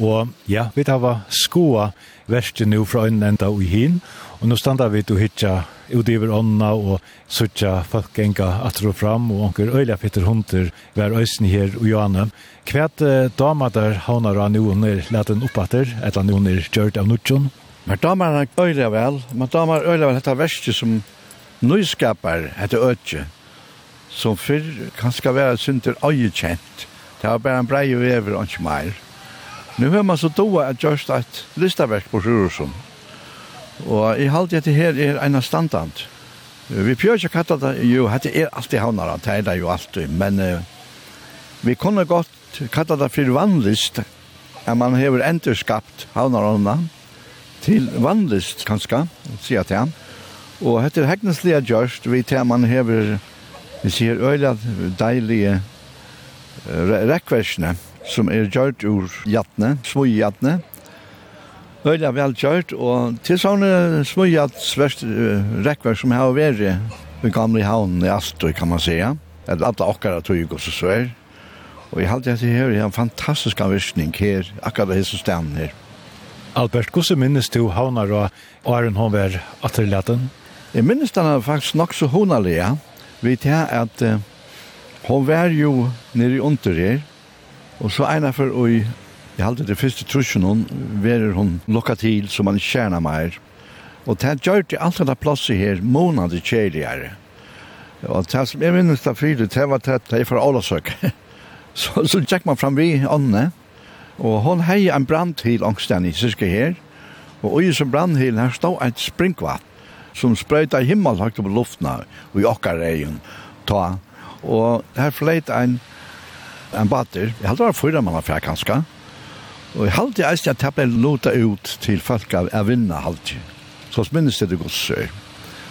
Og ja, vi tar skoa verste nu fra en enda og hin, og nå standa vi til å hitja udiver ånda og suttja folk enga atro fram, og onker øyla fitter hunter hver øysen her og joane. Kvæt eh, dama der haunar av noen er leten oppater, etter noen er gjørt av nutjon. Men damar er øyla vel, men damar øyla vel dette verste som nyskapar etter øtje, som fyrr kan skal være synder øyekjent. Det var bare en brei vever og ikke meir. Nu har man så doa at just at listaverk på Sjurusson. Og i halte at her er en standant. Vi prøver ikke kattet det, jo, dette er alltid havnere, det er det jo alltid, men uh, vi kunne godt kattar det for vannlist, at man har enderskapt havnere til vannlist, kanskje, sier jeg til han. Og dette er hegneslige gjørst, vi til man har, vi sier, øyla deilige uh, rekversene, re som er gjørt ur jattene, småjattene. Øyla vel gjørt, og til sånne småjattsverst uh, rekkverk som har vært i gamle havnen i Astøy, kan man säga. Eller alle akkurat tog og så svær. Og jeg halte at det her er en fantastisk anvisning her, akkurat det som stemmer her. Albert, hvordan minnes du havnar og Aron Hånvær atterlaten? Jeg minnes den er faktisk nok så hånarlige. Vi tar at uh, hon var jo nere under her, Og så ena for og jeg halte det første trusjen hun, verer hun lukka til som man kjerna meir. Og det gjør det alt det plasset her månad kjeligere. Og det som jeg minnes da fyrir, det var det jeg fra Ålasøk. så, så tjekk man fram vi ånne, og hun hei en brandhil til i syske her, og ui som brandhil her stod et springvatt som sprøyta himmel høyt opp luftna og i okkar egin ta. Og her fleit ein en bater. Jeg halte det var fyra mann var fra. Og jeg halte eisen at jeg ble lota ut til folk av jeg vinner halte. Så minnes det det gods.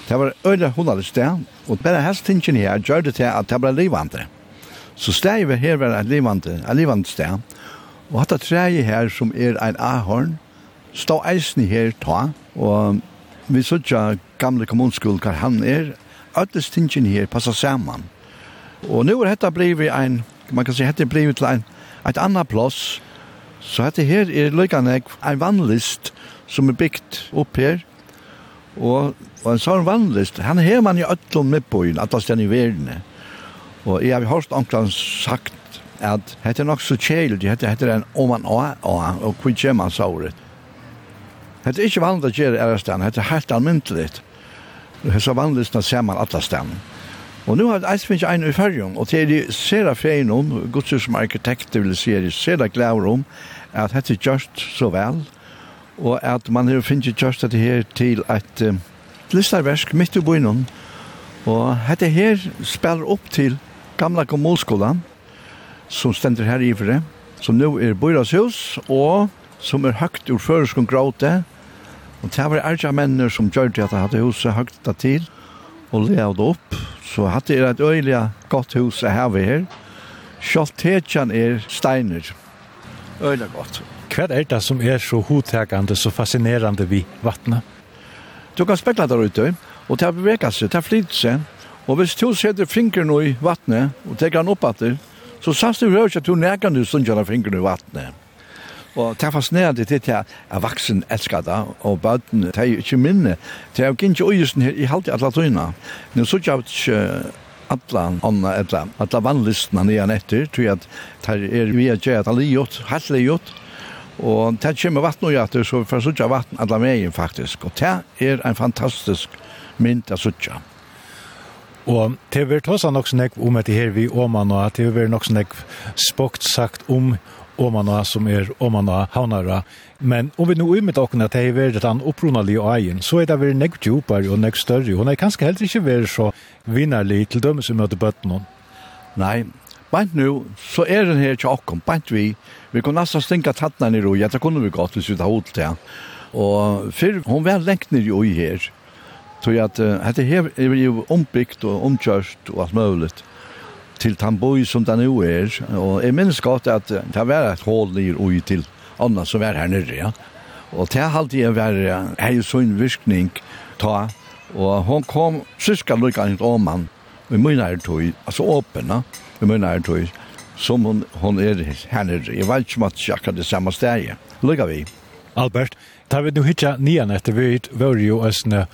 Det var øyla hundre sted, og bare helst tingen her gjør det til at jeg ble livande. Så stedet vi her var et livande, et livande sted. Og hatt det treje her som er ein ahorn, stå eisen her ta, og vi sutja gamle kommunskul hva han er, Øyla tingen her passer saman. Og nu er dette blivit ein man kan si hette blivit til en, et annet plass, så hette her er løykanek en vannlist som er byggt opp her, og, og en sånn vannlist, han har man i øtlom med på i, at det i verden. Og jeg har hørt omkring sagt at hette er nok så kjælig, hette heter en oman man å, og hvor kjem man såret. Hette er ikke vanlig å gjøre i ærestan, hette er helt almyntelig. Hette er vanlig å gjøre i ærestan, Og nu har jeg finnes en i fergen, og til de ser av fergen om, som arkitekter vil si, de ser av glæver om, at dette er gjørst så vel, og at man har finnes gjørst dette her til et um, listarversk midt i byen, og dette her spiller opp til gamla kommunskolan, som stender her i fyrre, som nå er bøyrashus, og som er høgt ur føreskong gråte, og det var ærja menner som gjør det at det hadde huset høgt til, og levd opp. Så hadde jeg et øyelig godt hus jeg har her. Kjoltetjan er steiner. Øyelig godt. Hva er det som er så hodtegande, så fascinerende vi vattnet? Du kan spekla der ute, og det har beveget seg, det har flyttet seg. Og hvis du setter fingeren i vattnet, og teker han opp etter, så sanns du hører ikke at du nærkende stundjer av fingeren i vattnet. Og det er fascinerende til at jeg vaksen elsker det, og bøten, det er ikke minne. Det er jo ikke øyelsen her, jeg halte alle tøyene. Nå så jeg ikke alla anna alla alla vanlistna nya nätter tror jeg at det er vi att göra alle gjort halle gjort Og det kommer vatten og jag så for så sådär vatten alla vägen faktisk. Og det er en fantastisk mynd av sådär Og det har vært også nok snakk om at det her vi åman, og at det har nok snakk spokt sagt om Åmana som er Åmana Havnara. Men om vi nu umynt åkna at det er vært den opprunalige egen, så er det vært nekk djupere og nekk større. Hun er kanskje heller ikke vært så vinnerlig til dømes i møte bøttene. Nei, Bant nu, så er den her til okkom, bant vi, vi kunne nesten stinka tattene tattna nir ui, det kunne vi godt hvis vi tar hodet til Og fyrr, hun var lengt nir ui her, tror jeg at uh, dette her er jo ombyggt og omkjørst og alt mulig til Tamboi som det nå er. Og jeg minnes godt at det var et hål nir ui til Anna som var her nere, ja. Og det har alltid vært her i sånn virkning ta. Og hun kom syska lukka hent om han. I munn er tog, altså åpna, i munn er tog, som hun, hun er her nere. Jeg vet ikke om at det akkurat det samme stedet. Lukka vi. Albert, tar vi nu hitja nian etter vi var jo æsne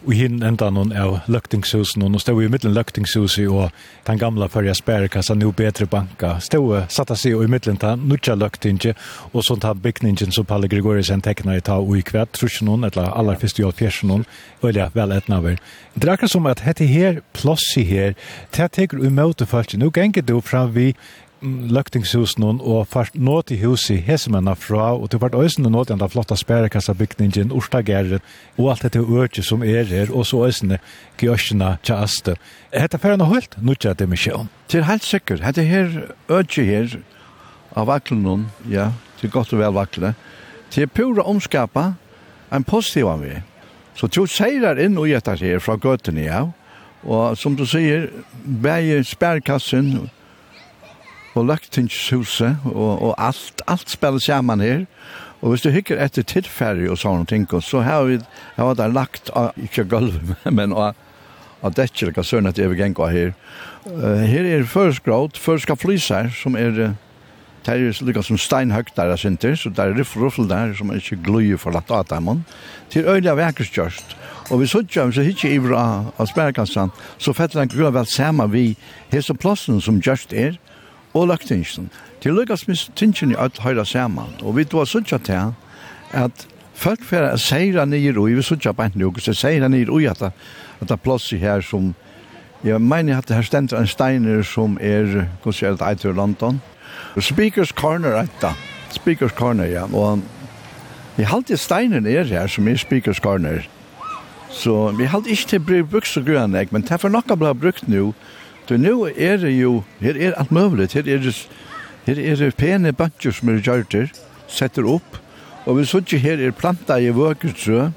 Og hinn enda noen av løktingshusen, og nå stod vi i middelen løktingshuset og den gamla førja sperrekassa, nu bedre banka. Stod satta seg i middelen ta nutja løktingje, og sånt ta bygningen som Palle Gregorisen tekna i ta og i kvett, trusjen noen, eller aller fyrst i alfjersen noen, og ja, vel etna ver. Det er akkurat som at hette her, plossi her, det teker umøte folk, nu gengur du fram vi løktingshusen og først nå til huset i Hesemenna fra, og til fart øysene nå til den flotte sperrekassabygningen, Orstageren, og alt dette øyne som er her, og så øysene gjørsene til Aster. Hette ferden har holdt, nå ikke det mye om. Det er helt sikkert. Hette her øyne her, av vaklen ja, til godt og vel vakle, til pura omskapa, en positiv av vi. Så tjo seirar inn og gjetar her fra gøtene, ja, og som du sier, bæger spærkassen, og løgtingshuset og, og alt, alt spiller sammen her. Og hvis du hykker etter tilferdig og sånne ting, så har vi har vi der lagt, ikke gulv, men av, av dekker, hva søren at jeg vil gjenge her. Uh, her er førsgråd, førska flyser, som er Det er lukka som steinhøgt der, sinter, så det er ruffel der som er ikke gløy for lagt av dem. Til øyla vekkerskjørst. Og vi suttja, så hitje ivra av sperrekassan, så fettler han grøy vel sama vi hese plassen som gjørst er, og løgtingsen. Til lykkes med tingene alt høyre sammen. Og vi var sånn til at folk for å seire nye roi, vi sånn på en uke, så seire nye roi at det er plass i her som, jeg mener at det her stender en steiner som er, hva sier det, eit London. Speaker's Corner etta. Speaker's Corner, ja. Og vi halte steinen er her som er Speaker's Corner. Så vi halte ikke til å bruke bukser grønne, men det er for noe ble brukt nå, Du, nu er det jo, her er alt mulig, her er det, her er det pene bantjer som er gjørt her, setter opp, og vi sånn her er planta i vøkertrø,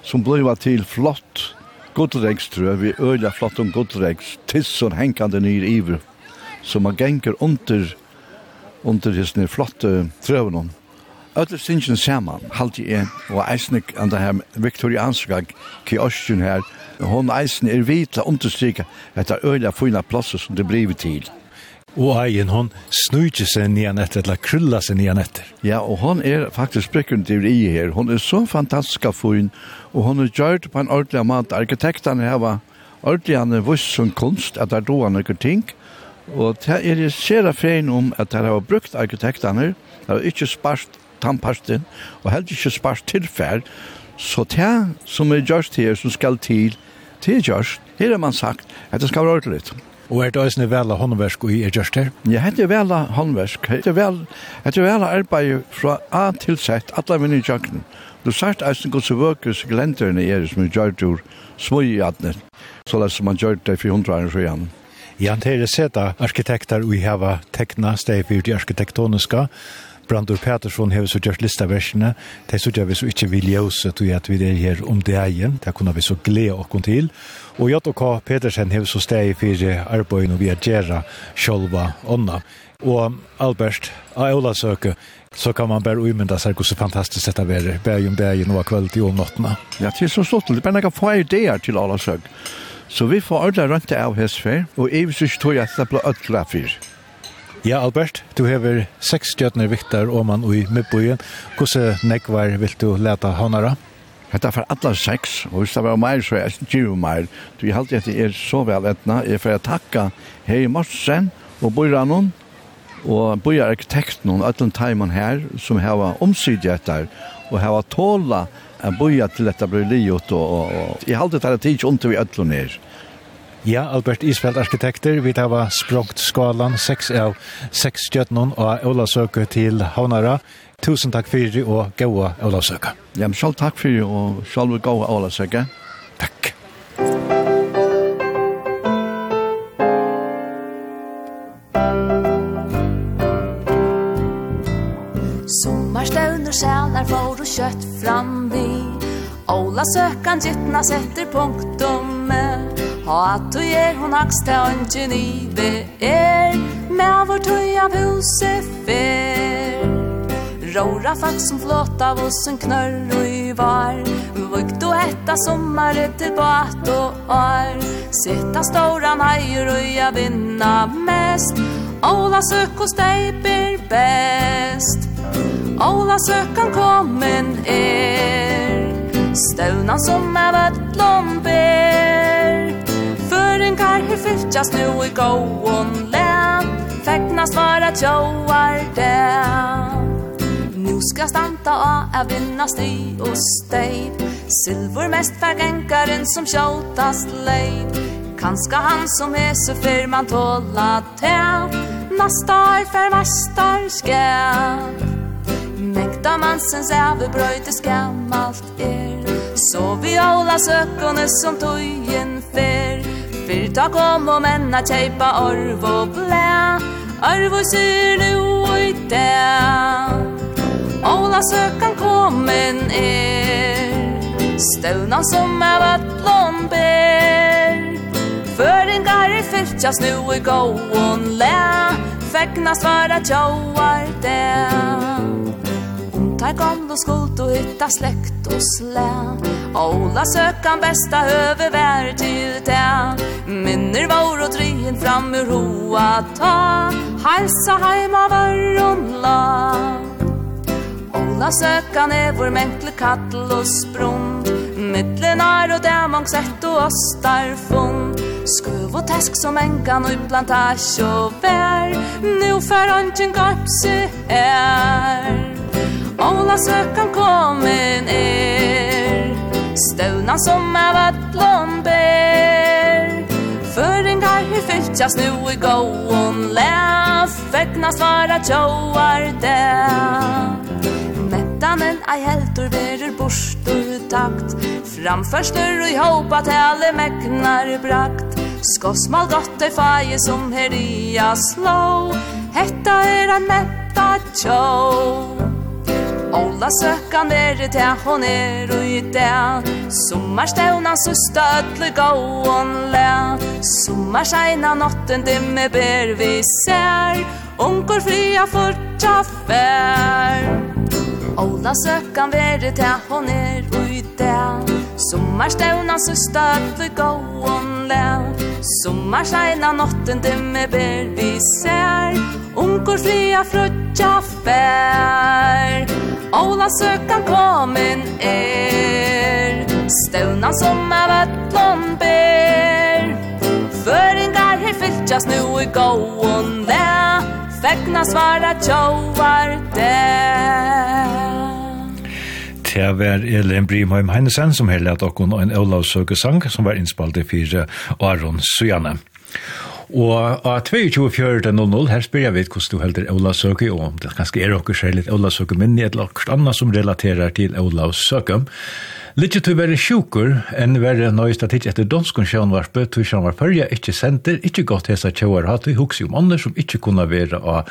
som blir til flott godregstrø, vi øyla flott om godregs, tisson henkande nyr iver, som man genker under, under hisne flotte trøvene. Ötler synsjen saman, halte jeg, og eisnik an det her viktorianska kiosken her, Hon eisen er vitla understryka etter øyla fina plasser som det blir til. Og egen hon snudjer seg nian etter, eller krullar seg nian etter. Ja, og hon er faktisk sprekund til i her. Hon er så fantastisk fin, og hon er gjørt på en ordentlig mat. Arkitektene var ordentlig han er vuss som kunst, at det er doan noen ting. Og det er sera fein om at det har brukt arkitektene, det har ikke spart tannparsten, og heller ikke spart tilferd, Så det som er gjørst her, som skal til, til gjørst. Her har man sagt at det skal være ordentlig. Og er det også vela håndversk og er gjørst her? Ja, det er vela håndversk. Det er vela, det er vela arbeid fra A til Z, alle vinner i. Du sagt eisen gos og vøkes glenterne er som er gjørt ur svoi i adnet, så lest man gjørt det for hundre år siden. Jan Tere Seta, arkitekter, vi hava tekna steg for de arkitektoniska, Brandur Petersson har så gjort lista versene. Det så gjør vi så ikke viljøse til at vi er her om det igjen. Det kunne vi så glede oss til. Og J.K. Petersen har så steg for arbeid og vi er gjerra sjølva ånda. Og Albert, av Ola søke, så kan man bare umynda seg hvor så fantastisk dette er. Bergen, bergen og kveld i om nattene. Ja, det er så stort. Det er bare noen få ideer til Ola søke. Så vi får ordentlig rønt av hessfer, og jeg synes ikke tog at det blir ødelig fyrt. Ja, Albert, du hever seks stjøtner viktar om åman i Midtbøyen. Hvordan nekvar vil du leta håndara? Hetta for alla seks, og hvis det var meir, så er det ikke meir. Du har alltid at det er så vel etna. Jeg får takka Hei Morsen og Bøyranon, og Bøyra arkitekten og Øtlen Taiman her, som har omsidig etter, og har tåla en bøyra til dette brylliot, og, og, og jeg har alltid at tid ikke ondt vi Øtlen er. Ja, Albert Isfeld arkitekter, vi tar språkt skalan 6 av 6 stjøtnen og Olavsøke til Havnara. Tusen takk for det og Ola Søke. Ja, men selv takk for det og selv gode Ola Søke. Takk. Sommarstøvner sjælar for og kjøtt fram vi Ola søkan gittna setter punktum med Ha at du er hon akste ønsken i det er Med vår tøy av huset fer. Råra fax som flått av oss en knørr og i var. Vukt og etta sommare til bat og ar Sitta stora meier og jeg vinna mest. Ola søk hos deg blir best. Ola søkan kommen er. Støvna som er vettlom ber. Her vi fyltjas nu i gåon län. Fäktnas vara tjoar den. Nu ska stanta a av vinna sty og steg Silver mest färgänkaren som tjåtast leid Kanska han som är så fyr man tåla tän. Nastar för mastar skär Mäkta mansens äverbröjt är skammalt er. Så vi alla sökone som tojen fer. Fyr ta kom og menna kjeipa orv og blæ Orv og syr nu og i det Ola søkan komin er. Støvna som er vatlån ber. Føringar i fyrtjas nu i gåon læ Fekna svara tjauar det Där gamla skuld och hitta släkt och slän Och Ola sökan bästa övervärd till den Minner var och dryen fram ur hoa ta Halsa heima varron la. Ola sökan är vår mänkle kattel och sprund Mittlen är och dämang sett och ostar fund Skuv og task som enkan och i og vær. Nu fär anken garpse er. Ola søkan komin er. Støvna som av attlån ber. Føringar hur fylltjas nu i gåon lä Fäckna svara tjåar det men ei heldur verur borstur takt Framførstur og i håpa tale meknar brakt. Skossmal dotter faje som heria slå Hetta er en metta tjå Ola søkan er til hon er og i det. Sommarstevna søsta ødle gåon le. Sommarseina notten dimme ber vi ser. Onkor fria fortja fær. Ola søkan veri til hon er ui Sommar stævna søsta atle gåon lel Sommarsteina notten dimme ber vi ser Unkor fria frutja fær. Ola søkan komin er. Stevna som av atlon ber. Føringar her fylltjas nu i gåon lel Fekna svara tjauar der. Det var Elin Brimheim Heinesen som helhet og en Olav Søgesang som var innspalt i fire Aron Sujane. Og av 22.00 her spyrir jeg vidt hvordan du heldur Ola Søke, og om det kanskje er dere særlig Ola Søke, men et eller annet som relaterar til Ola Søke. Litt til å være sjukur, enn være nøyest at ikke etter donskun sjønvarpe, tog sjønvar pørja, ikke sender, ikke godt hesa tjauar hatt, vi huksi om andre som ikke kunna være av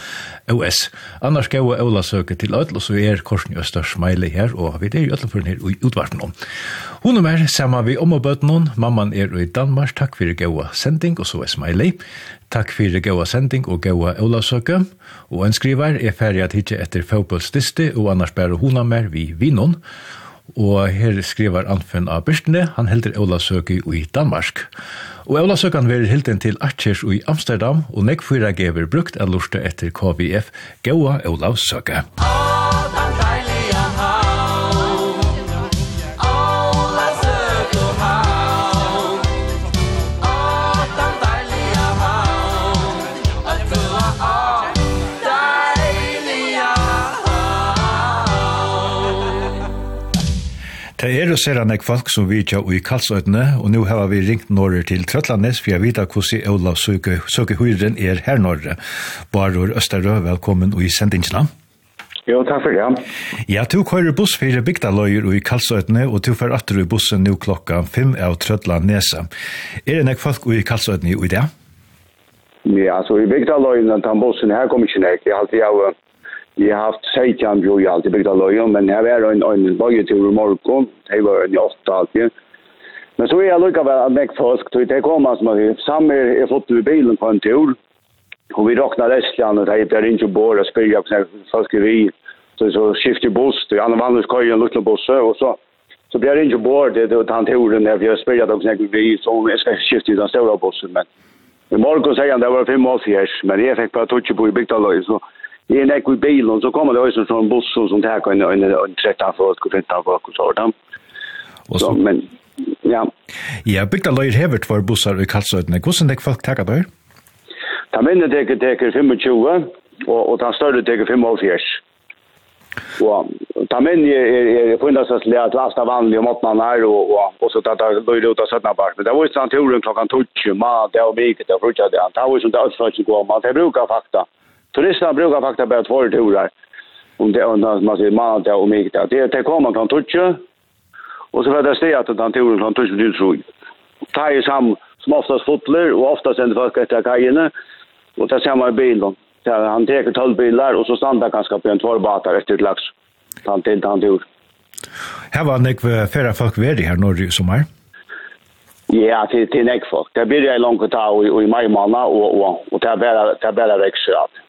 OS. Annars gaua Ola søke til öll, og så er Korsen i Østers Smiley her, og vi er i Øtlefjøren her i utvarten nå. Hun er mer, sammen vi om og bøten hon, mamman er i Danmark, takk for gaua sending, og så er Smiley. Takk fyrir gaua sending og gaua ólavsøke. Og en skriver er ferdig at hitje etter fotbollstisti og annars bærer hona mer vi vinnon. Og her skriver Anfen av Byrstene, han helder Ola Søke i Danmark. Og Ola Søkan verir helden til Atkjers i Amsterdam, og nekk fyra gever brukt er lortet etter KVF, Gaua Ola Søke. Ola Det er jo ser han folk som vidtja i Kalsøytene, og nå har vi ringt Norge til Trøtlandes, for jeg vet hvordan Ola søker, søker høyren er her Norge. Baror Østerø, velkommen i sendingsna. Jo, takk for det. Ja, du kører buss for bygdaløyer i Kalsøytene, og du får atter i bussen nå klokka 5 av Trøtlandnesa. Er det nok folk i Kalsøytene i dag? Ja, så i bygdaløyene, den bussen her kommer ikke nek. Jeg har alltid av Vi har haft 16 bro i alt i bygda løyen, men her var en, en bøyetur i morgen, det var en i 8 alltid. Men så er jeg lukka av at meg folk, så det kom han som har samme er fått i bilen på en tur, og vi råkna Estland, og det er bor bare å spørre hvordan folk er vi, så, så skifter buss, det er annan vanlig køy, en lukten buss, og så så blir det ikke bor, det, det han turen, jeg har spørre hvordan vi, så jeg skal skifte i den store bussen, men i morgen sier han det var fem år men jeg fikk bare tog på i bygda løyen, så det är när vi bilen så kommer det också från buss som sånt här kan en en träffa för att kunna ta bak och sådant. Och så men ja. Ja, bygda löjer hevert för bussar i Karlsøyden. Hvordan det folk tackar där? Ta minne det det det 25 och och ta större det 85. Och ta minne är är på ända så att det lasta vanlig om åtta när och och och så ta ta löjer ut och sätta bak. Men det var ju sant turen klockan 12 mat det var vilket det brukar det. var tar ju sånt där så att gå Man Det brukar fakta. Turisterna brukar faktiskt bara två turer. Om det är man säger man och mig. Det är det kommer från tutcha. Och så får det säga att den turen kan tutcha till tror. Ta ju sam som oftast fotler och oftast ändå folk efter kajerna. Och ta samma bil då. Han tar 12 bilar och så stannar ganska på en tvårbata efter ett lax. Han till han tur. Här var det kvar folk värde här norr i sommar. Ja, det det är näck folk. Det blir ju långt att ta och i maj månad och och och det är bara det är bara växer att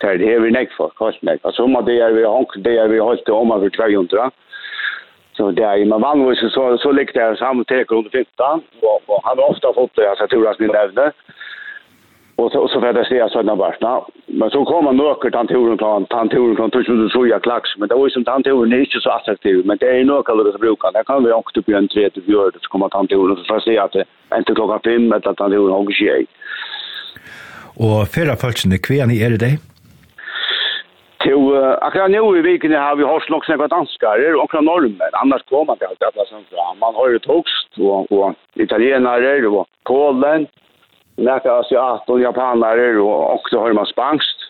där det är vi for, för nekk. Altså, om det är vi honk det är vi hållt om over 200. Så det är ju man vann så så, så likt det samt teker under 15 og han har ofta fått det alltså tror jeg ni nämnde. Och så så vart det sådana barna. Men så kommer några tantorer til tantorer kan tusen du så jag klax men det var ju som tantorer er ikke så attraktiv men det är några kallar det brukar. Det kan vi också på en 3 till 4 så kommer tantorer så fast det att inte klokka 5 eller tantorer har ikke Och Og fallet følelsene, hva ni är det? Jo, akkurat nå i vikene har vi hørt nok snakket danskere og akkurat norrmän. Annars kommer man inte alltid som fra. Man har jo togst og, og italienere og polen, några asiater og japanere og også har man spangst.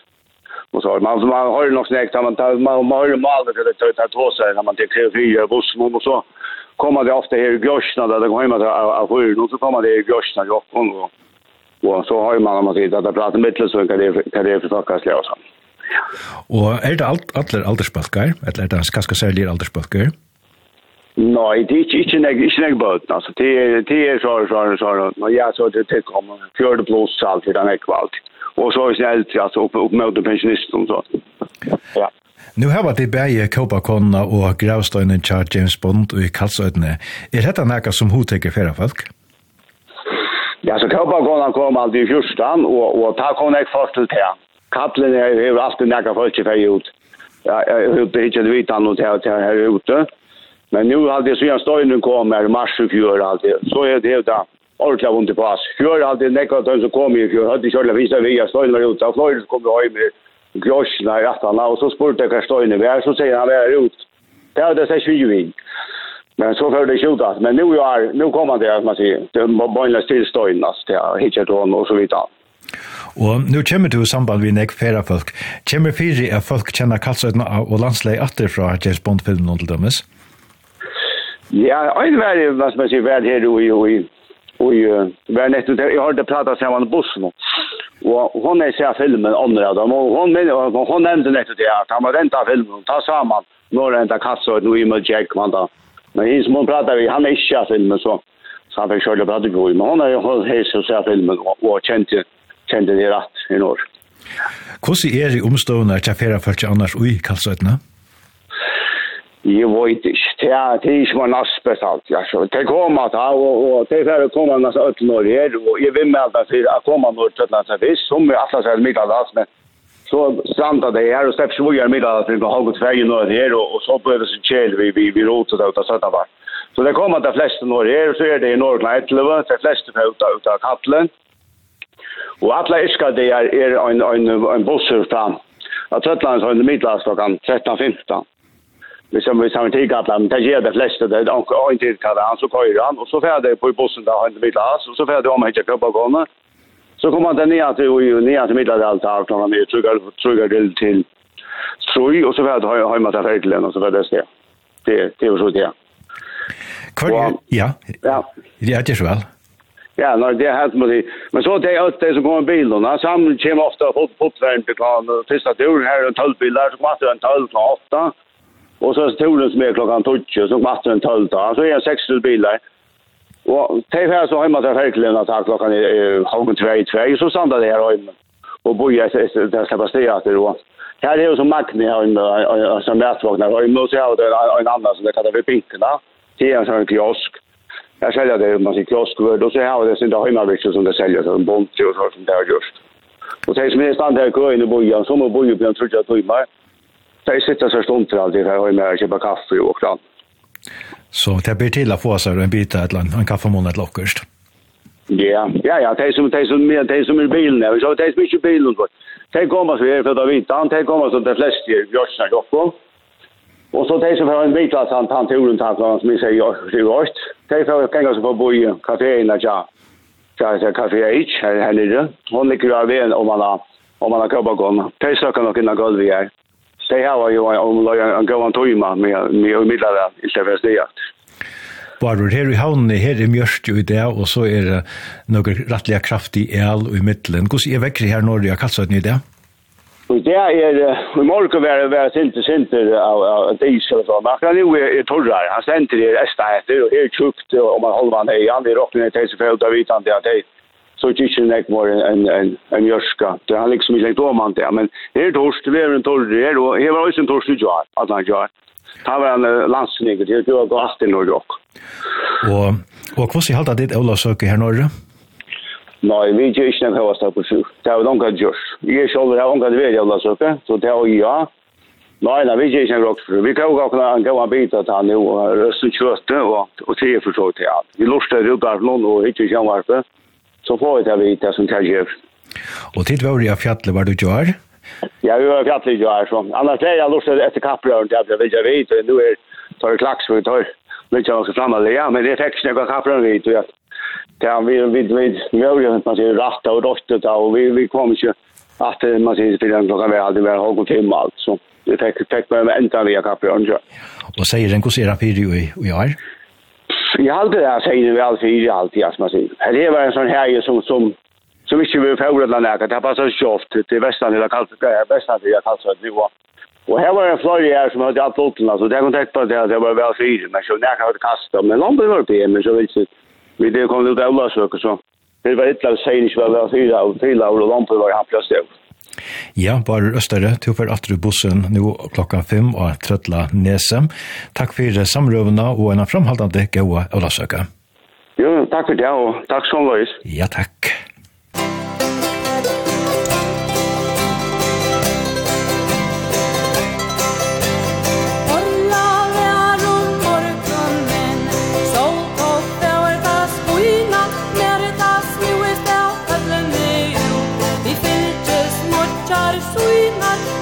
Og så har man, man har ju något snäckt, man, man, man har jo maler til det tar två sig når man tar fyra bussmål og så kommer det ofte her i Gjørsna, da det kommer man av sju, og så kommer det her i Gjørsna, i Jokkon och, och så har man om man tittar att prata mittelsund kan det är för faktiskt läsa. Mm. Ja. Og er det alt, alle aldersbalkar, eller er det ganske særlige aldersbalkar? Nei, det er ikke, ikke, nek, ikke nek bøten, altså, det er, det er så, så, så, så, ja, så det er kommer, fjørde pluss, alt, det er nek valgt. Og så er det eldre, altså, opp, opp møte pensjonisten, så. Ja. Nu har vært i bæge Kåpakonna og Gravstøynen til James Bond og i Kalsøydene. Er dette noe som hun tenker færre folk? Ja, så Kåpakonna kom alltid i fyrstan, og, og ta kom jeg først til det. Kattlen har alltid nekka folk i ferie ut. Jeg har ikke vitt han og til at her ute. Men nu har det siden støynen kom her, mars og fjør alltid. Så er det da ordentlig vondt i pass. Fjør alltid nekka de som kom i fjør. Hadde kjørla vise vi, støynen var ute. Og fløyre kom vi høy med grosjene i rettene. Og så spurte jeg hva støynen var. Så sier han, er ut. Det er det seg tjuving. Men så får det ikke ut, Men nu, er, nu kommer det, att man sier, Det var bara en stillstøynen, altså. Det er hittet hånd og så videre. Og nu kommer du i samband med nek færa folk. Kommer fyri at folk kjenner kalsøyden og landsleg atter fra James Bond-filmen til dømes? Ja, ein var vær, hva som jeg sier, vær her og i, og i, og i, vær nettopp, jeg har ikke pratet sammen med bussen. Og hon er sett filmen andre av dem, og hon, hon nevnte nettopp det, at han var rent av filmen, ta sammen, når rent av kalsøyden og i med Jack, man da. Men hins som hon prater vi, han er ikke av filmen, så, så han fikk kjøle prater på, men hon er jo helt sett filmen, og, og kjente, kjente det rett i år. Hvordan er det omstående til fjerde folk annars ui kalsøytene? Jeg vet ikke. Det er, det er ikke man aspekt alt. Altså. Det kommer da, og, og det er fjerde kommer nesten øyne når her, og jeg vil med meg for at kommer når til er det er som er atlas her mye av men så stranda det her, og steps vi er mye av det, og gått ferie når her, og, og så blir det så kjell vi, vi, vi roter det ut av Søtavart. Så det kommer de fleste når her, og så er det i Norge 11, de fleste fra ut av Katlen, Og alle iskadier er en, en, en bussur fra av Trøtland som er middelast klokken 13.15. Hvis vi sammen til gata, men det gjør det fleste, det er ikke en tid kallet han, så køyrer han, og så ferdig på bussen da han er middelast, og så ferdig om han ikke køpper gående. Så kommer han til nye til, nye til middelast, og klokkan er trygger til til Trøy, og så ferdig hjemme til Ferdilen, og så ferdig sted. Det er jo så det. Hva er ja, ja, det er så vel. Ja, nej, det har man det. Men så det är allt det som kommer bilen. Alltså han kommer ofta på popvärn till klan och tills tur här en 12 bilar så kommer det en 12 klockan 8. Och så turen som är klockan 12 så kommer det en 12 då. Så är det 6 bilar. Och det här så hemma där verkligen att här klockan är halv 2 så stannar det här hemma. Och bojar så där ska passa att det då. Här är ju som Magni har en som mätvagnar och så måste ha en annan som det kallar för pinkarna. Det är en sån kiosk jag säljer det man ser kioskvärd och så har det sin hemmaväxel som det säljer så en bont och så som det har gjort. Och det som är stand där kö i bojan som och bojan på en att timmar. Det sitter så stund till alltid. det här hemma och köpa kaffe och kran. Så det blir till att få sig en bit ett land en kaffemån ett lockerst. Ja, ja, ja, det som det som mer det som är bilen, vi så det är mycket bilen. då. Det kommer så här för att vita, det kommer så de flesta gör sig jag. Och så det som har en bit att han tar turen tack vare som vi säger i Rost. Det får jag gänga så på boje kaféerna ja. Ja, det kafé är ich här här nere. Hon ligger ju även om man har om man har köpa gång. Det så kan nog innan golv här. Det här var ju om lagen en gång tog med med middag i Sevilla. Barber, her i havnen, her er mjørst jo i det, og så er det noen rettelig kraftig el i middelen. Hvordan er vekker her når det er kallt i det? Og det er, i morgen var være vært sinter, sinter av et is eller sånn. Akkurat nå er torrere. Han stender i resten etter, og er tjukt, og man holder man hei. Han er oppe til seg for å vite han det at hei. Så er ikke en var en, en, en jørska. Det er liksom ikke lengt om det. Men det her torst, det er en torrere her, og det var også en torst i jar, at han jar. Ta var en landsnigger det var gass til Norge også. Og, og hva hvordan halte ditt Ola søker her Norge? Nei, vi gjør ikke noe hva på sju. Det er jo noen gjørs. Jeg er selv, det har noen veri av landsøke, så det er jo ja. Nei, nei, vi gjør ikke noe råk for Vi kan jo ikke ha en gammel bit at han jo røsten kjøte og, og tre så til alt. Vi lurer til ruttet noen og ikke kjønvarpe, så får vi det vite som kan gjøre. Og tid var det av fjallet var du gjør? Ja, vi var fjallet gjør, så. Annars er jeg lurer etter kapprøren til at jeg vil ikke vite, og nå er det klaks for vi tar. Litt av oss fremme, ja, men det er tekst når jeg kapprøren vidt, Ja, vi vi vi vi har ju man ser rätt och rätt och vi vi kommer ju att man ser spelar den klockan väl alltid väl har gått hem allt så det fick fick med ända via kapion ja. Och säger den kusera Piri i i år. Jag hade det säger vi alltid i allt jag som säger. Det var en sån här som som som inte vi förra den där. Det passar så ofta till västan eller kallt det är västan det jag kallt så det var. Och här var en flöj här som hade allt ulten alltså det kontaktade det det var väl fyra men så när jag hade kastat men någon blev det men så vill Vi det kom ut av Larsøk så. Det var ett lag sen inte var fyra och fyra och lampor var han plötsligt. Ja, bare Østere, til for atre bussen nå klokka 5 og trøtla nese. Takk for samrøvene og en framhaldende gode avlasøke. Jo, takk for det, og takk som løys. Ja, takk. sui mat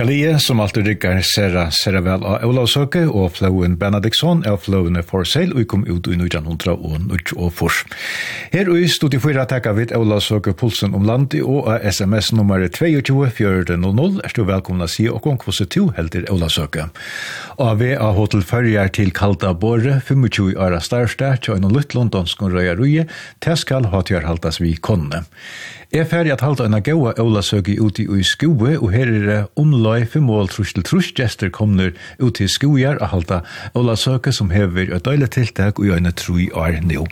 Skalie, som alltid rykker Sera vel av Olavsøke, og Flauen Benediktsson av Flauen for Seil, og kom ut i 1900 og 1900 og fors. Her i studiet 4 takker vi Olavsøke Pulsen om landi og av sms nummer 22-400, er du velkomna si og gong hvordan du helter Olavsøke. Og vi av Hotel Førjar til Kalda Båre, 25 år av Starstad, tjøy no lutt londonsk og røyarøye, til skal ha til haltas vi konne. Jeg ferdig at halda en gaua ólasøki ute i skue, og her er det omlai mål trus til trus gjester kommer ut til skujar og halda ólasøki som hever et døyla tiltak og gjerne trui år nå.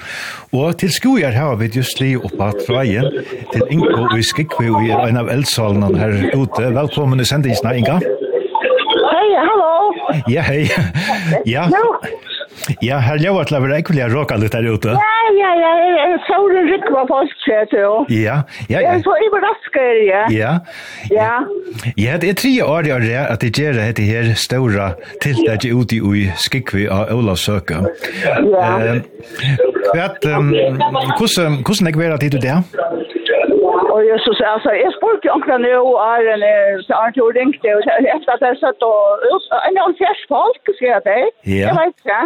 Og til skujar har vi just li oppa traien til Ingo og i Skikve og er en av eldsalene her ute. Velkommen i sendingsna, Inga. Hei, hallo. Ja, hei. Ja. No. Ja, her lever til å være ekvelig råka litt her ute. Ja, ja, ja, jeg er sauren rikva folk, sier du. Ja, ja, ja. Jeg er så overrasker, ja. Ja, ja. Ja, det er tre år jeg har at jeg gjør dette her ståra tiltak ute i Skikvi av Olavsøka. Ja. Vet, hvordan er det ha tid til det? Ja. Og jeg Jesus, altså, jeg spurte jo omkring nå, Arjen, så han tog ringte, og efter at jeg satt og, en av fjers folk, sier jeg det, Ja. jeg vet ikke.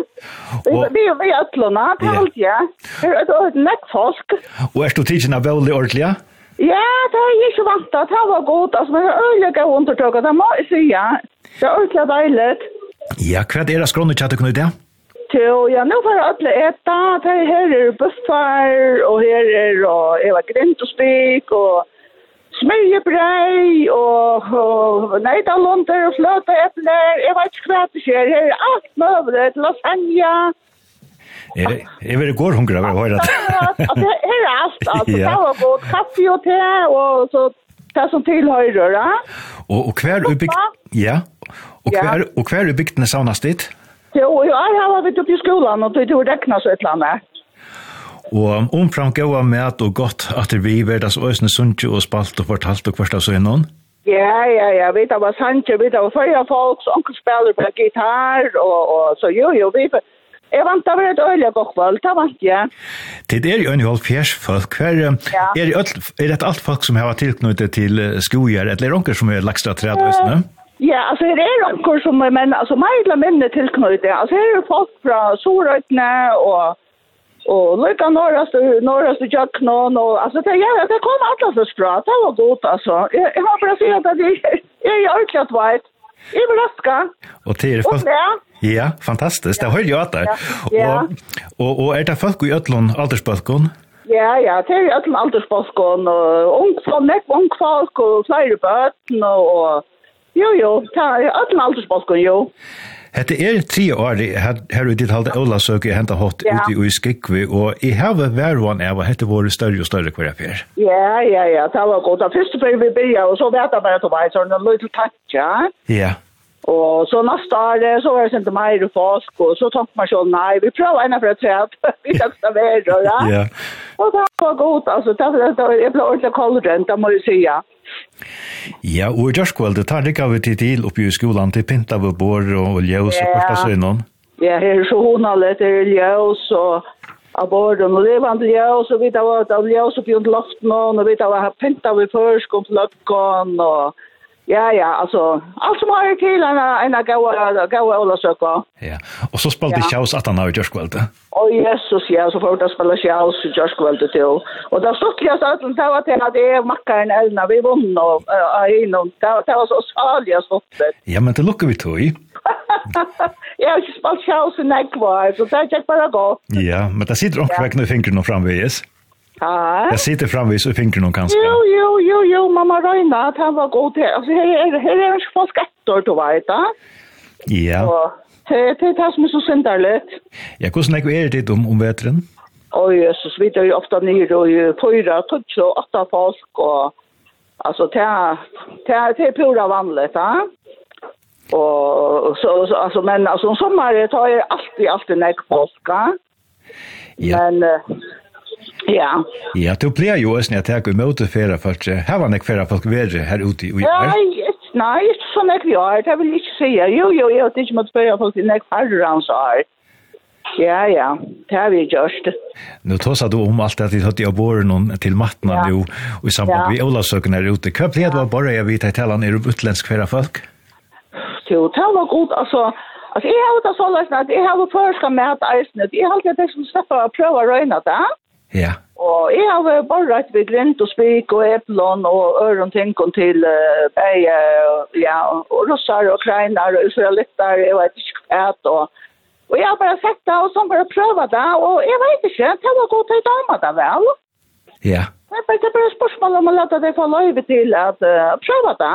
Vi er jo i Øtlåna, på alt, ja. Det er et nekk folk. Og er du tidsen av veldig ordentlig, ja? Ja, det er jeg ikke vant til, det var godt, altså, men det er øyelig øyelige undertøkker, det må jeg si, ja. Det er ordentlig deilig. Ja, hva er det skrånne tjatt du kunne i det? Ja. Så ja, nu får alle äta. Det her er buffar och här är och hela grint og spik og smyrjebrei, og, og och og fløte flöteäppler. jeg vet ikke hva det skjer, her er alt møvlet, Lasagne. Jeg vil gå hungre av å høre det. Her er alt, altså. Det var både kaffe og te, og så det som tilhører, ja. Og, og hver bygd... Ja. Og hver, og hver ubygdene savnes dit? Ja. Jo, jo, jeg har vært oppe i skolen, og det er jo rekna så et eller annet. Og omfram gaua med og godt at vi verdas øsne sunnje og spalt og fortalt og kvart av så innan? Ja, ja, ja, vi da var sanje, vi da var fyrir folk, så onkel spiller på gitar, og, og så jo, jo, vi... Jeg vant av et øyelig og kvall, det vant jeg. Det er jo en halv fjers folk. Hver, ja. er, det alt, er det alt folk som har tilknyttet til skojer, eller er det noen som er lagstra træd øsne? Ja. Ja, altså her er anker som er menn, altså meg eller minne tilknøyde. Altså her er folk fra Sorøytene og, og lukka Norrast og Norrast og Jøknån. Og, altså det, ja, det kom alle først fra, det var godt altså. Jeg, jeg har bare sagt at jeg, jeg er ordentlig at veit. Jeg vil raska. Og til er folk... Ja, fantastisk. Det hører jo at det. Ja. Og, og, og er det folk i Øtlån, aldersbølgen? Ja, ja, det er i Øtlån, aldersbølgen. Og ung folk, ung folk og flere bøten, og... og Jo, jo, ta öll aldersbalkon, jo. Hette er tre år her ute i halde Ola søker henta hot ja. ute i Skikvi, og i havet vervan er hva hette våre større og større hver jeg Ja, ja, ja, det var godt. Første før vi begynte, og så vet jeg bare at det var sånn en liten takk, ja. Ja. Og så neste år så var det inte mer folk og så tok man sånn, nei, vi prøver ennå for å tre, att vi ska servera va. Ja. ja. Og det var godt, altså, det det, det jeg ble ordentlig koldrent, det må jeg si, Ja, Ja, og i skulle det tar ikke av vid til uppe i skolan till pinta vår bor och ljus och korta synon. Ja, her er så hon alla det är ljus och av borden och levande ljus och vi tar vart av ljus uppe i luften och vi tar pinta vi förskon plöckon och Ja, ja, altså, alt som har til en, en gaua Olasøkva. Ja, og så spalte ja. Kjaus at han har i Gjørskveldet. Å, Jesus, ja, så får vi spille Kjaus i Gjørskveldet til. Og det stortligast av det var til at jeg makker en elna, vi vunn og innom, det var så salig jeg stortligast. Ja, men det lukker vi tog i. Jeg har ikke spalt Kjaus i nekvar, så det er ikke bare godt. Ja, men det sitter omkvekkene vekk når fingrene framveges. Ja. Det sitter framvis och finkar någon. Jo, jo, jo, jo, mamma Reina, at han var god til. Altså, her, här är er här folk etter, du vet, ja? Ja. Det det tas er så sändarligt. Ja, hvordan er det det om om vetren? Oj, Jesus, vi er ju ofta nere och fyra, tutsa og åtta folk och alltså det er, det är pura vanligt, da. Och så så, alltså men alltså sommaren tar jeg alltid alltid nek folk, ja? Men Ja. Ja, du blir jo også når jeg tar imot og fære folk. Her var nok fære folk være her ute i år. Nei, nei, ikke så sånn vi har. Det vil jeg ikke si. Jo, jo, jeg har ikke måttet fære folk til nek færre hans år. Ja, ja, det har vi gjort. Nu tås du om allt att vi hade av våren till mattna ja. nu och i samband med ja. Olavsöken här ute. Vad blev det var bara jag vet att talan er utländsk färra folk? Jo, det var god, alltså Alltså jag har det så läst att jag har förska med att isen. Jag har alltid det som släpper att pröva röjna det. Ja. Og jeg har vært bare rett ved grint og spik og eplån og øren tenkene til uh, bæge, ja, og russar og kreiner og israelitter, jeg vet ikke hva det og Og jeg har bare sett det, og sånn bare prøvd det, og jeg vet ikke, det var godt til damer det vel. Ja. Det er bare, det er bare spørsmål om å lade deg få løyve til at uh, prøve det.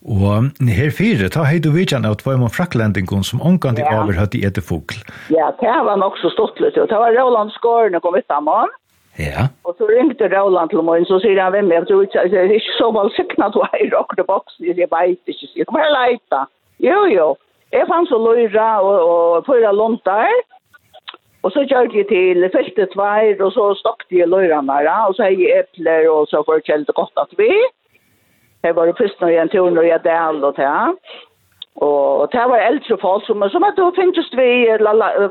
Og her fire, ta hei du vidjan av tvoi man fraklendingon som omgandi ja. over i etter fugl. Ja, det var nok så stått litt, og det var Roland Skårene kom ut av sammen. Ja. Og så ringte Roland til morgen, så sier han, hvem er det ikke, det er ikke så mal sikna du har i råkne boksen, jeg vet ikke, jeg kommer her leita. Jo, jo, jeg fann så løyra og, og fyra luntar, og så gjør jeg til feltet tveir, og så stokte jeg løyrene der, og så hei epler, og så får jeg kjelt godt at vi. Ja Jeg var oppe i en tur når jeg del og det. Og det var eldre folk som, som at du finnes vi,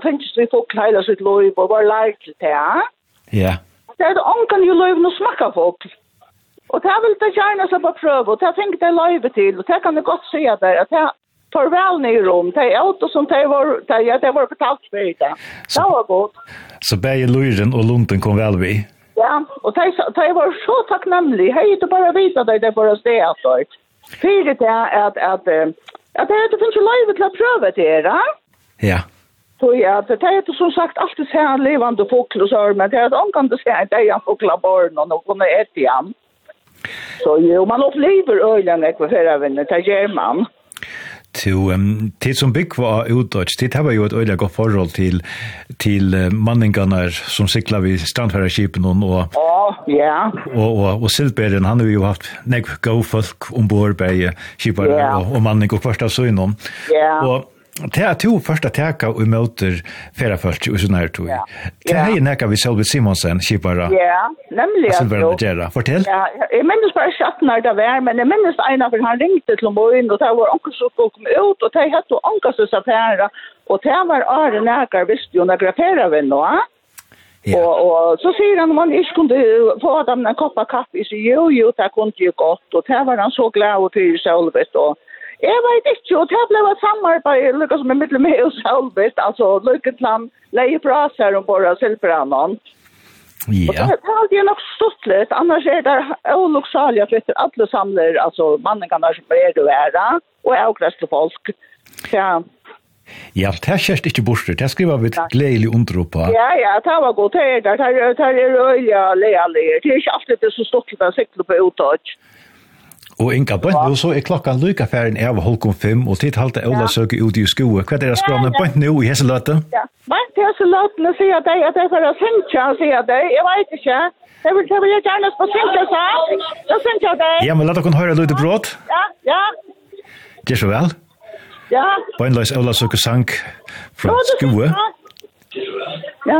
finnes vi folk hele sitt liv og var lært til det. Ja. Det er det ångan jo liv nå smakka folk. Og det vil det gjerne seg på prøve, og det tenker det liv til, og det kan jeg godt si at det, at det tar vel ned i rom, det er alt som det var, det, ja, det var betalt for det. Det var godt. Så, så begge luren og lunden kom vel vi? Ja. Ja, og de var så takknemlige. Hei, du bare vet at det er bare sted at det. Fyre det er at, at, at det er det finnes jo løyve til å prøve det her, Ja. Så ja, det er det som sagt alltid ser en levende fokkel og sør, men det er det omgang det ser en deg en fokkel av barn og noen kunne etter igjen. Så jo, man opplever øyne ekve ferravinner, det gjør man to um, til som bygg var utdøtt, til det jo et øyelig godt forhold til, til uh, manningene som sikla vi strandfærerskipen og, og, ja. og, og, og Silberen, han har jo haft nek go folk ombord bei skipere yeah. og, og manning og kvart av søgnom. Ja. Og Det er to første teka og møter ferafølt i sånne her tog. Det er jo nekka vi Selvi Simonsen, kjipara. Ja, nemlig. Altså, hva er det Fortell. Ja, jeg minnes bare ikke når det var, men jeg minnes en av han ringte til morgen, og det var anker som kom ut, og det hette anker som sa her, og det var Are Nekar, visste jo, når jeg vi nå, ja. Og, og så sier han om han ikke kunne få dem en kopp av kaffe, så jo, jo, det kunne jo godt, og det var han så glad og fyrt selv, og Jeg vet ikke, og det ble et samarbeid, lukket som er middel med oss halvvist, altså lukket til han leie fra seg om bare silferannen. Ja. Og det, det er alltid nok stått litt, annars er det oloksalige flytter, alle samler, altså mannen kan som er det være, og er også folk. Ja. Ja, det er kjært ikke borster, det skriver vi et gledelig undre på. Ja, ja, det var godt, det er det, det er øyelig, det er ikke alltid det som stått litt, det er på utdøtt. Og Inga, bønt nå så er klokkan lykka færen er av Holkom 5, og tid halte Ola ja. søke ut i skoet. Hva er det skrona bønt nå i hese løte? Ja, bønt i hese løtene sier de at jeg får å synge, sier de, jeg vet ikke. Jeg vil til å gjerne på synge, så så synge deg. Ja, men la dere høre lyde brått. Ja, ja. Det er så vel. Ja. Bønt løs Ola søke sang fra skoet. Ja. Ja.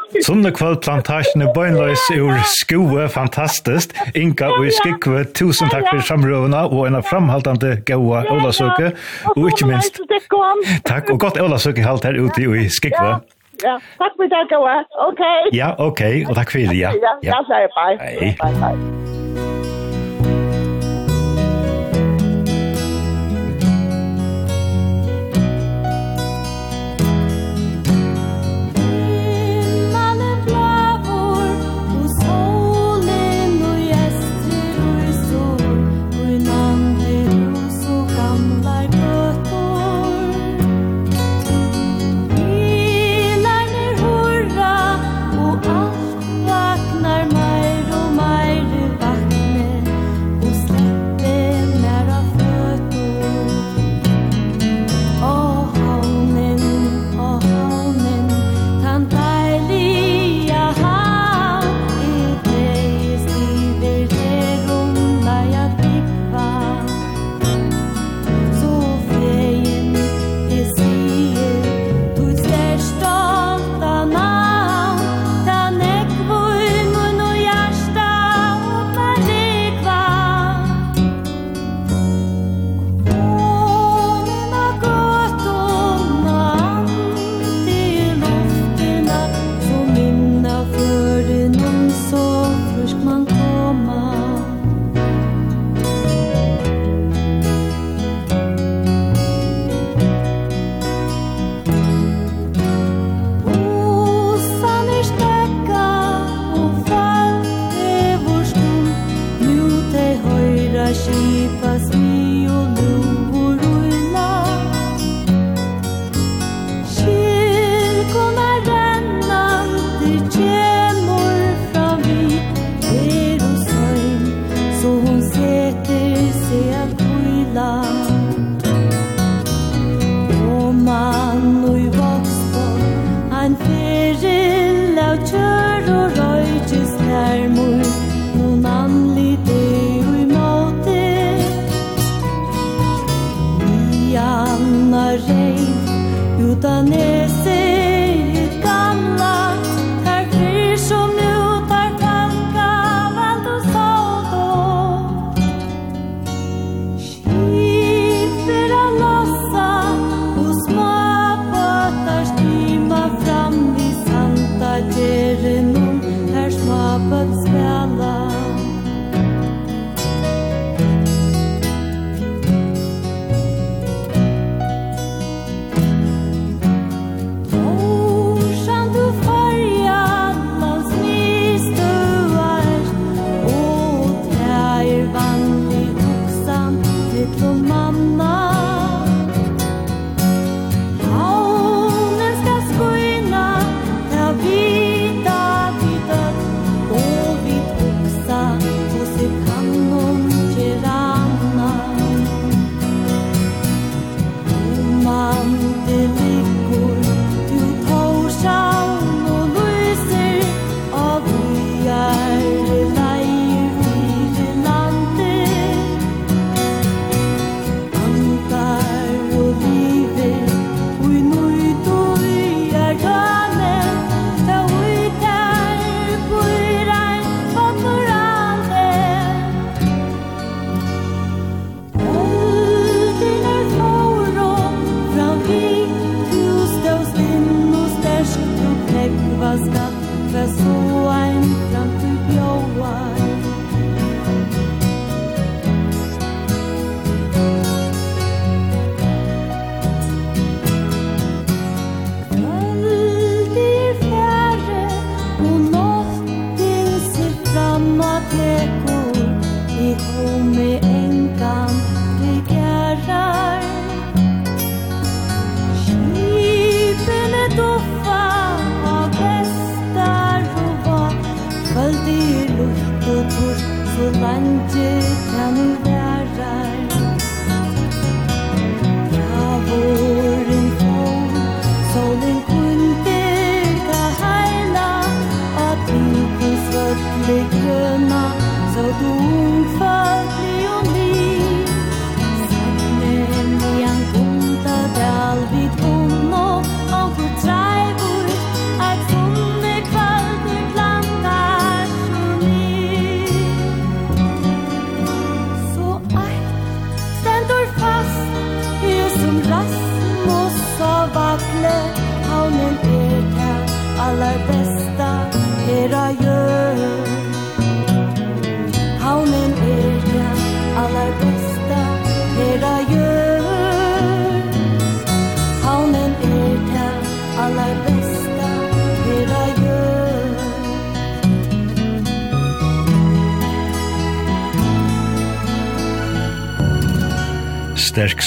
Sunne kvöld plantasjen er bøgnløys ur skoe, fantastisk. Inga og i skikve, tusen takk for samrøvene og en framhaltande gaua Ålasøke. Og ikke minst, takk og godt Ålasøke halt her ute i skikve. Ja, takk for det, gaua. Ok. Ja, ok, og takk for det, ja. Ja, ja, ja, ja, ja, ja, ja, ja, ja, ja, ja, ja, ja, ja, ja, ja, ja, ja, ja,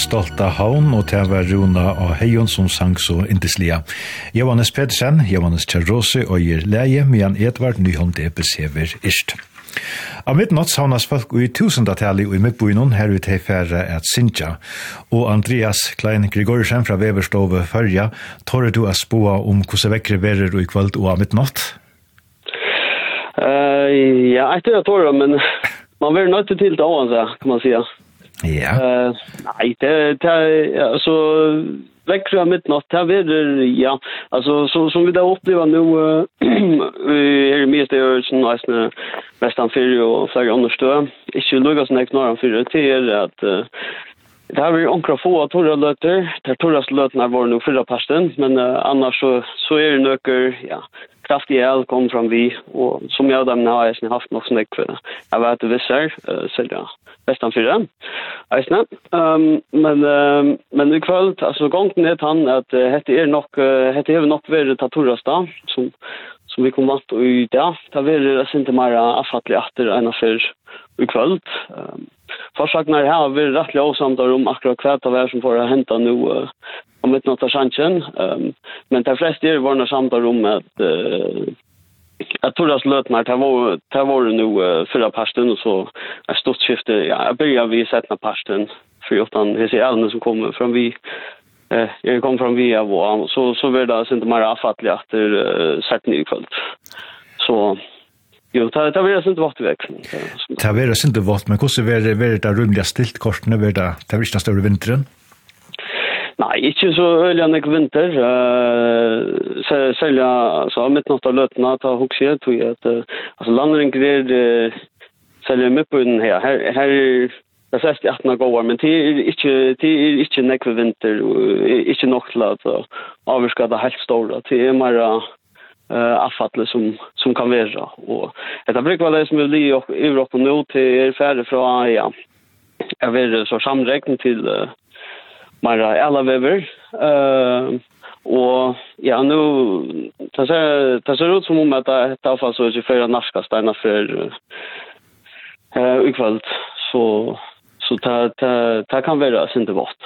stolta havn, og til var Runa og Heion som sang så indeslia. Johannes Pedersen, Johannes Tjerrosi og Gjir Leie, Mian Edvard Nyholm Debes hever ist. Av midnatt saunas folk i tusendatali og i midtbúinun her ut hei færre at Sintja, og Andreas Klein Grigorsen fra Veverstove Førja, tårer du a spåa om hvordan vekkere verer i kvöld og av midnatt? Uh, ja, jeg tror jeg tårer, men man vil nødt til det, kan man säga. Ja. Uh, nei, det det er, altså, alltså väckra midnatt här vid ja altså, så som vi da där upplever nu är det mest sånn, så nice nästan og flere andre andra ikke Inte sånn så näkt några för det er at, uh, Det har vi onkra få av torra løter. Det torras løtene var nå fyrra parsten, men uh, annars så, så er det nøkker, ja, kraftig el kom fram vi, og som jeg og dem har jeg haft nok snakk for det. Jeg vet det visser, uh, selv ja, Vestanfyra. Eisne. Um, men um, men i kvöld alltså gången er han att uh, hette är er nog uh, hette är nok nog ta tatorasta som som vi kom vant i dag. Ta väl det inte mer affattligt efter en affär i kvöld. Um, Forsaknar här vi rettelig avsamtar om akkurat kvärt av er som får hända nu uh, om ett något av chansen. Um, men de flesta är varna samtar om att uh, Jag tror att lötna det var det var nu förra pasten och så ett stort skifte. Ja, jag börjar vi sätta pasten för utan det är även som kommer från vi eh jag kom från vi av så så var det inte mer avfattligt att det sett ny kväll. Så Jo, ta ta vera inte vart vekk. Ta vera inte vart, men hvordan det vera det rúmliga stilt det vera ta vera større vintern. Nei, ikke så øyelig enn jeg vinter. Uh, Særlig, altså, midtnatt av løtene, ta hokse jeg, tog jeg at, uh, altså, landring er, uh, særlig med på den her. Her, her, det er særlig 18 gåar, men det er ikke, det er ikke nekve vinter, ikke nok til at uh, avvirka det helt store. Det er mer, uh, affatle som som kan være. Og etter brukar vara det som vil bli i Europa nå til er ferdig fra, ja jeg vil så samräkning till mera alla vever. Eh och ja nu det ser det ser ut som om att det i fall så är det naska norska för eh ikväll så så ta ta ta kan vara sent bort.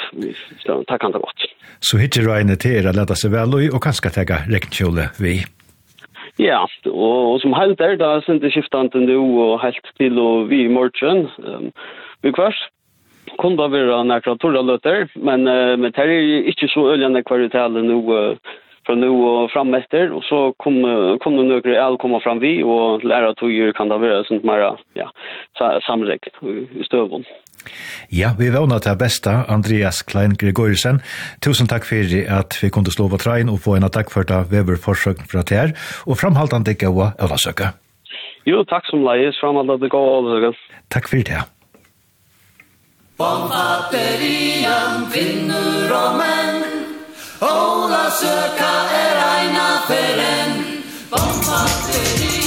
Ta kan det bort. Så hittar du en till att lätta sig väl och kanske ta rekkjole vi. Ja, og, og som helt er da, sendte skiftante nå og helt til og vi i morgen. Um, vi kvart, kunde vara några torra lötter, men uh, men det er inte så öljande kvartaler nå uh, fra nå og och etter, og så kom kom nu några el komme fram vi og lära att ju kan det være sånt mer ja samräck i støvån. Ja, vi vånar til besta, Andreas Klein Gregorisen. Tusen takk for at vi kunne slå på trein og få en takk for det veverforsøk fra til og framhaltande gaua øvlasøka. Jo, takk som leies, framhaltande gaua øvlasøka. Takk for det. Bomfatterian kvinnor og menn. Ola søka er eina feren Bomfatterian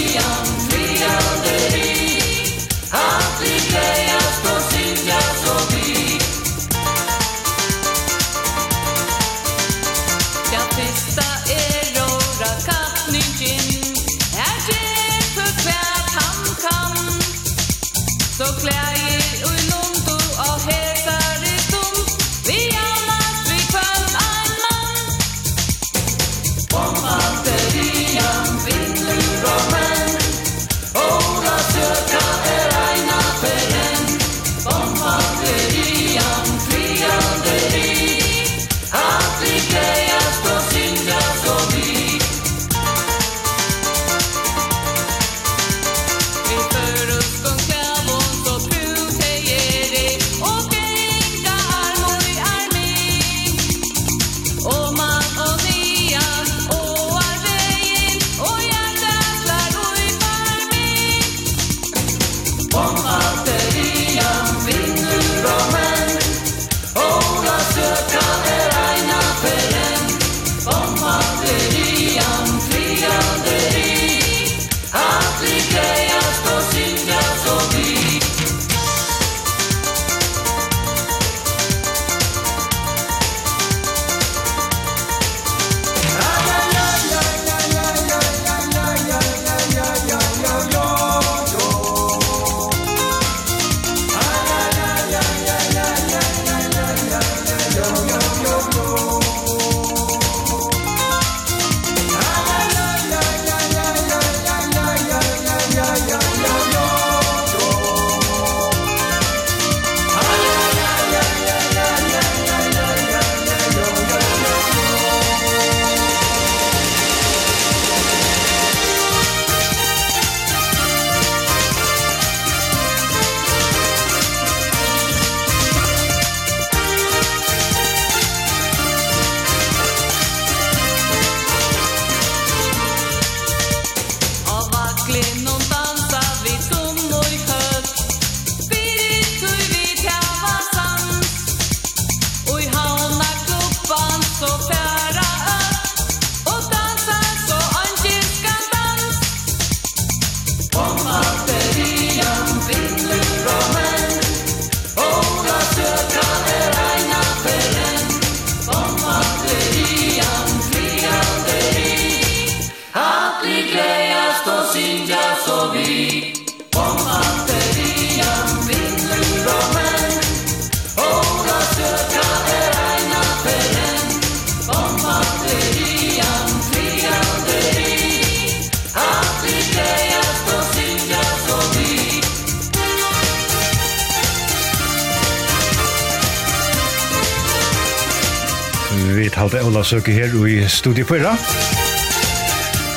besøke her i studiet på Pøyra.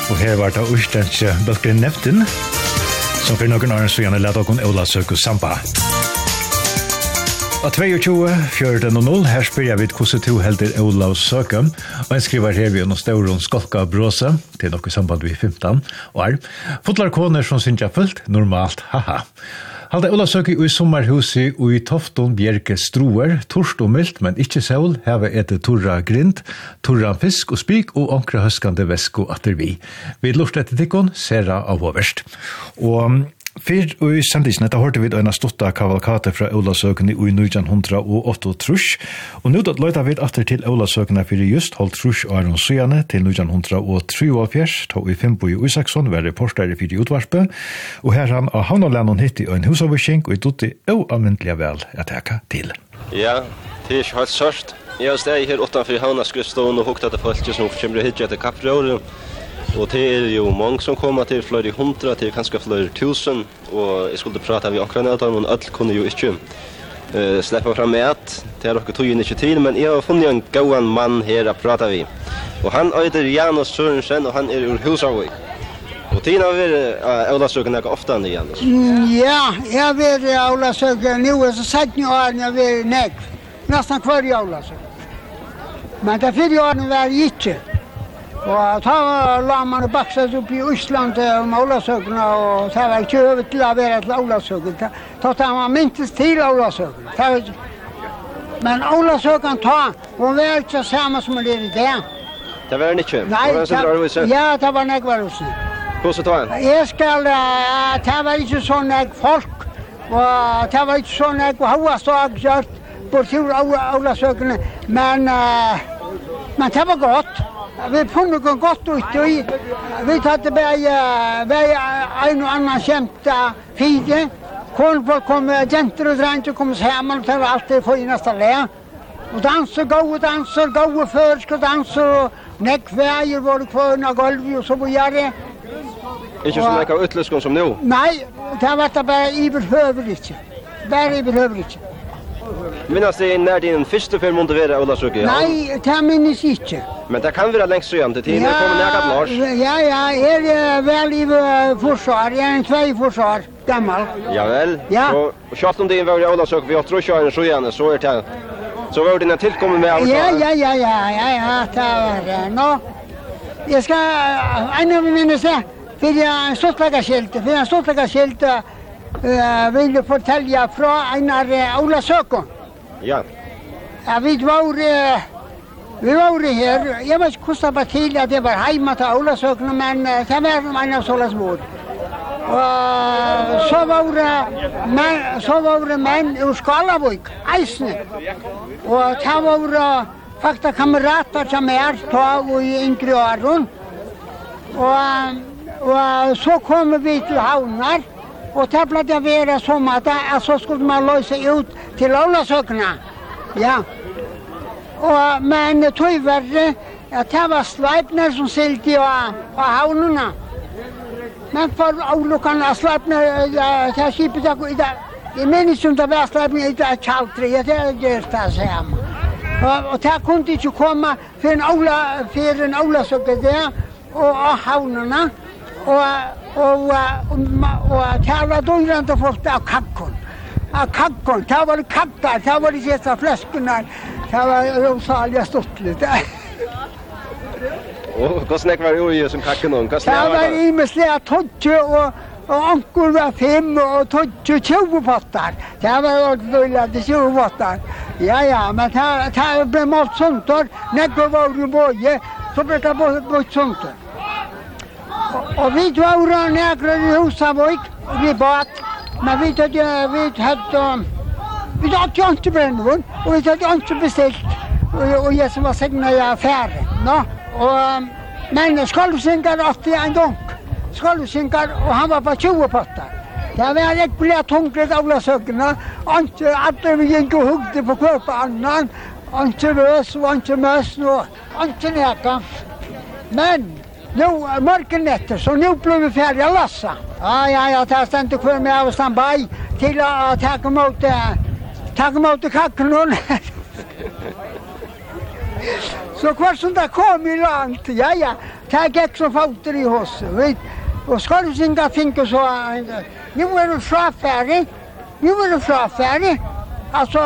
Og her var det Øystenske Bølgre Neftin, som for noen årens vi gjerne lette åkken Ola Søke Sampa. Og 22, 14 og 0, her spør jeg vidt hvordan to helder Ola Søke, og en skriver her vi gjennom Stauron Skolka Bråse, til noe samband vi 15 år. Fotlar koner som synes jeg fullt, normalt, haha. Halda Ola Søki i sommerhuset og i Tofton Bjerke Stroer, torst og mildt, men ikkje sol, heve etter Torra Grind, turran fisk og spik og onkra høskande vesko atter vi. Vi lort etter tikkon, sera av overst. Og Fyr og i sendisen, dette hørte vi en stotta kavalkate fra Olasøkene i 1908 Hundra og nå dødt løyta vi atter til Olasøkene for just holdt trus og Aron Søyane til 1903 ta i Fimbo i Usaksson, var reporter i fyrir utvarpe, og her han av Havnålænen hitt i en husavvisking, og i dutti og anvendelige vel at heka til. Ja, det er ikke helt sørst, Jag står här utanför Havnaskrivstaden och huktar till folk som kommer hit till kapprören. Och det är ju många som kommer till flera hundra, till kanske flera tusen. Och jag skulle prata med akkurat av dem, men alla kunde ju inte uh, släppa fram med att det är också tog inte till, men jag har funnit en gåan man här att prata vid. Och han heter Janus Sørensen, og han er ur Husavøy. Og tiden har vært uh, Aulasøken ikke ofte enn Janus? ja, jeg har vært Aulasøken, nå er så sett nå har jeg har vært nekv. Nesten hver i Aulasøken. Men det fyrre årene var jeg ikke. Og da la man og bakset opp i Øsland om Olasøkene, og det var ikke over til å være til Olasøkene. Da man mintes til Olasøkene. Men Olasøkene ta, hun var ikke samme som hun er i det. Det var den ikke? Nei, ja, det var nek var hos Hvordan tar han? Jeg skal, det var ikke sånn nek folk, og det var ikke sånn nek hva hva stod gjort, bort til Olasøkene, men... Uh, Men det var godt. Vi funnet noe godt ut i. Vi tatt bare vei en og annan kjent fige. Kornfolk kom, jenter og drenter kom sammen, det var alltid for i neste le. Og danser, gode danser, gode førske danser, og nekk veier var det kvøren av gulvet og så videre. Ikke så nekk av ytterligere som nå? Nei, det var det bare iberhøvelig ikke. Bare iberhøvelig ikke. Minnas det när din första film måste vara Ola Sjöke? Nej, det minns jag inte. Men det kan vara längst sedan till tiden. Ja, kommer att Lars. Ja, ja, är väl i försvar. Jag är en två försvar gammal. Ja väl. Ja. Och tjaft om det var Ola Sjöke. Vi har tror jag en sjön. så är det. Så var det när tillkommer med Ola. Ja, ja, ja, ja, ja, ja, det var Nå. Jag ska en av mina så för jag stoltläggarskilt, för jag stoltläggarskilt vill fortälja från en av Ola Sjöke. Ja. Ja, vi var, vi var her, jeg vet ikke hvordan det var til at det var hjemme til Ålasøkene, men det var en av såles mor. Og så var det menn, så var det menn ur Skalavøk, eisne. Og det var det fakta kamerater som er tog og i yngre åren. Og, og så kom vi til havnar, Og det ble det være som at så skulle man løse ut til Ålasøkna. Ja. Og, men det tog verre at det var Sleipner som silte av, av havnene. Men for avlukkene av Sleipner, det er skipet det Jeg minnes om det var Sleipner i det kjaldre, det er det det samme. Og, og det kunne ikke komme for en Ålasøkna der og av havnene og og og það var dúrandi fólk á kakkun á kakkun, það var kakkar, það var ekki þetta fleskunar það var rosalega stuttligt Og hvordan ek var jo i som kakken og hvordan var det? var i med slæ tøtje og og ankur var fem og tøtje tjove fattar. Det var jo fulla til tjove fattar. Ja, ja, men det ble målt sånt år. Nekker var jo boje, så ble det boje sånt år. Og vi var jo nära i Husavik, vi bad. Men vi hadde, vi hadde, vi hadde jo ikke brennvån, og vi hadde jo ikke bestilt. Og, og jeg som var segnet i affære, No? Og, men skolvsinkar åtte en dunk. Skolvsinkar og han var på 20 potter. Det var ett blött hungrig av søkene. Inte alla vi gikk og hugde på kroppen annan. Inte røs, og inte møs, og inte näka. Men Nu, mörken nätter, så nu blev vi färdiga lassa. Ja, ja, ja, det testar inte kvar med av standby till att uh, ta emot, uh, ta emot kacklun. så kvar som det kom i land, ja, ja, ta gick som fauter i hos. Vi, och ska du synda finka så, uh, nu är du frafärdig, nu är du frafärdig. Alltså,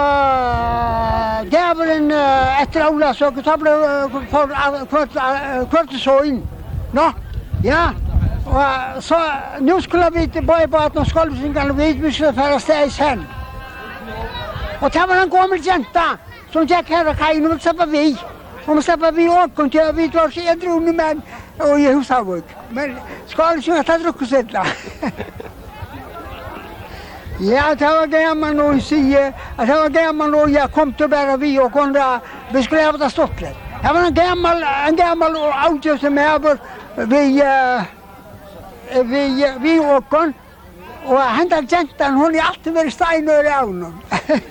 djävulen efter Ola så tar det kvart så in. Nå, ja. Og så, nu skulle vi til bøybaden og skolvsingene, vi vi skulle fære sted i sen. Og det var en gammel jenta som gikk her og kajen, og så vi. Og så var vi åkken til, og vi var så edre unge menn, og jeg husker våg. Men skolvsingene hadde drukket sitt da. Ja, det var gammal och sige, det var gammal och jag kom till bara vi och kunde ha det stått Det var en gammal, en gammal och avgörelse med över vi, uh, vi, uh, vi åkon, og hendan gentan, hon er alltid verið steinur i ánum.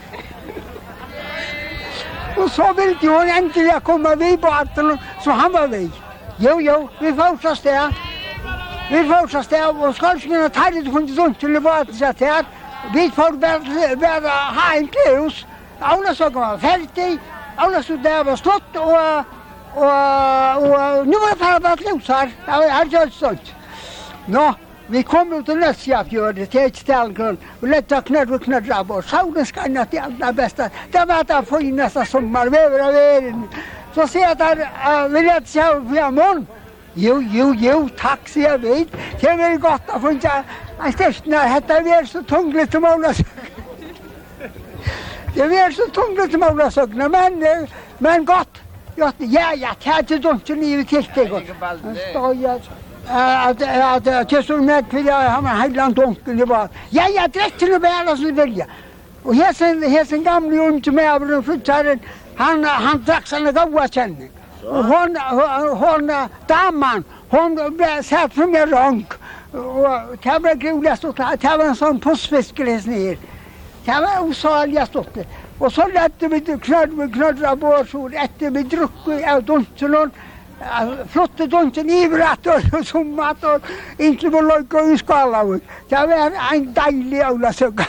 og så vildi hon endilega koma við på atunum, så han var við. Jo, jo, vi fórsast það. Vi fórsast það og skalskina tærið hundi duntunni på atunum sér það. Vi fór bara ha en klus. Ána så kom ferdig, ána så var slott og Og, og nu var det bare vært løs her. Jeg har ikke stått. Nå, vi kom ut til Løsjafjøret, til et stelgrunn, Vi lette knødd og knødd av oss. Saunen skal nå til aller beste. Det var det fineste sommer, vever av verden. Så sier jeg der, vil jeg ikke se på hjemmen? Jo, jo, jo, takk, sier jeg vidt. Det er veldig godt å finne en største når dette er så tungelig til månesøkene. Det er så tungelig til månesøkene, men, men godt. Jag ja, ja, kan du inte leva till dig. Står jag att att att jag såg med för jag har en helt dunkel det var. Ja, ja, direkt till bära så vill jag. Och här sen här sen gamle ung ont med av den flyttaren. Han han drack sina goda känning. Och hon hon damman hon blev satt som en rank. Och det var gulast och det var en sån pussfisk ner. Det var osaligast stått det. Og så lette vi til knall, vi knallra på oss, og etter vi drukket av dunsen, flotte dunsen i vratt og summat, og inntil vi løyka i skala. Det var en deilig aula søkka.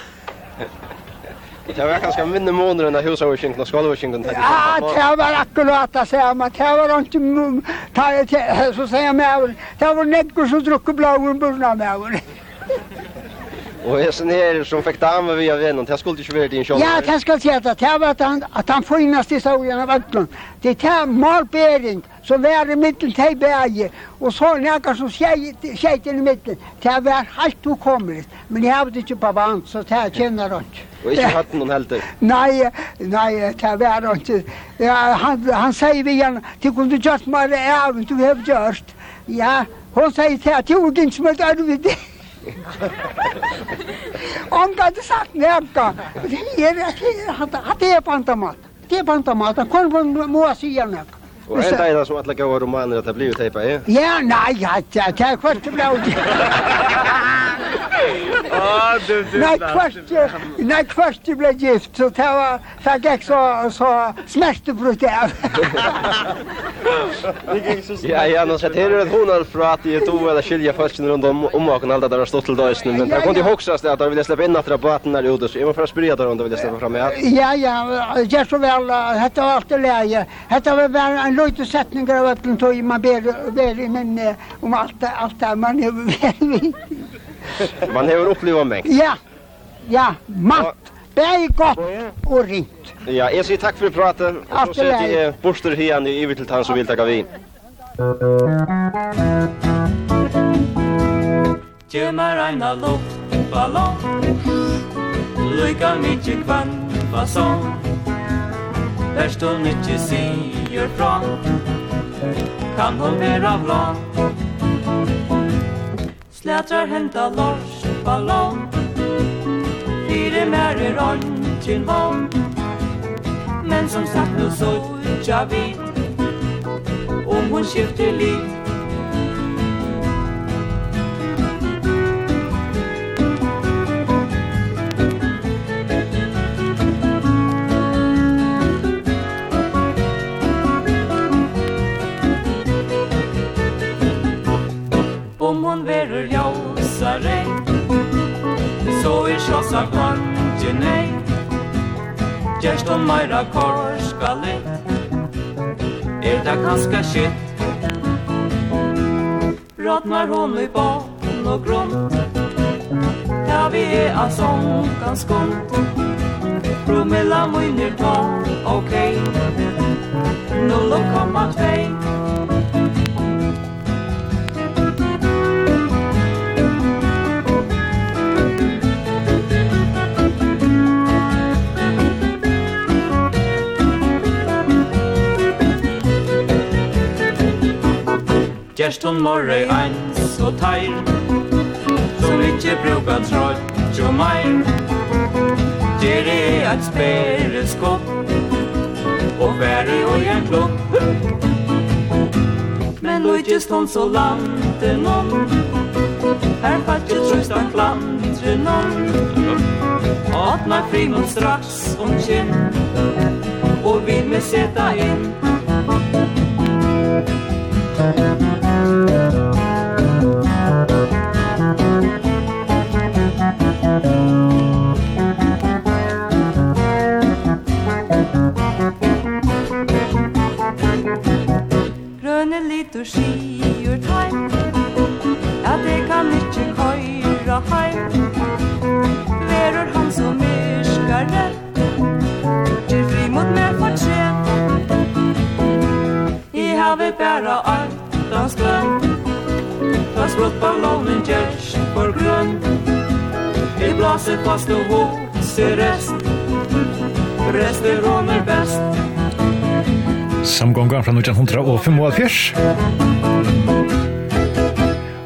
Det var ganska minne måneder enn husavskinkna og skalvskinkna. Ja, det var akkurat det säger man. Det var inte så sier jeg med, Det var nekker som drukket blåen burna med. Og jeg sånn her som fikk damer via vännen, det skulle ikke være din kjolare. Ja, det ska si at det var at han, att han finaste historien av Ötlund. Det är Malbering som var i mitten til bæge, og så några som skjeit inn i mitten. Det var helt ukommelig, men jeg hadde ikke på band så det kjenner han ikke. Og ikke hatt noen helter? Nei, nei, det var han ikke. Ja, han, han sier vi igjen, det kunde gjort meg av, du har gjort. Ja, hun sier til at du er ikke som ett arvigt. Onka inte sagt näka. Det är att det är pantamat. Det är pantamat. Kon von må säga näka. Og er det som alle gav romaner at det blir teipa, ja? Ja, nei, ja, det är kvart det blev. Nei, kvart, nei, kvart ble gift, så det var, det gikk så, så smertebrutt av. Ja, ja, nå sett her er et honar fra at de to eller skilja falsken rundt om omvaken alt det der har stått til døysene, men det kunne jo hoksast at da ville slippe inn at baten der ute, så jeg må prøve å sprida der om da ville slippe fram i alt. Ja, ja, jeg så vel, dette var alltid leie, dette var bare en løyte setninger av at tog man ber ber i minne om alt det man er väl. Man har upplevt mig. Ja. Ja, matt. Bäi gott och rint. Ja, jag säger tack för pratet. Och så sätter jag borster här i över till han som vill tacka vi. Kjemar eina luftballong Lyka mykje kvann fasong Verst hon ikkje sier fra Kan hon vera blå Slätrar henta lors ballong. Fyre mer er åndrin vong Men som sagt nu så utja vi Om hon skifter liv om hon verur ljósare Så er sjåsa kvantje nei. Gjerst hon meira korska litt Er det kanska skitt Ratnar hon i baten og grunn Ta vi er a sånkan skunt Promilla munir ta, okej okay. Null og komma tvei Gjerst hon morre eins og teir Som ikkje bruka trott og meir. Gjer i eit spere skopp Og færi og en klopp. Men nu gjerst hon så lande non Her fatje trøsta klantre non Atna fri frimon straks om kinn Og vi me seta inn. Thank you. bara allt glömt Fast blott ballongen gjerst for grön I blåser fast og hos i rest. Rest er råner bäst Samgångan fra 1975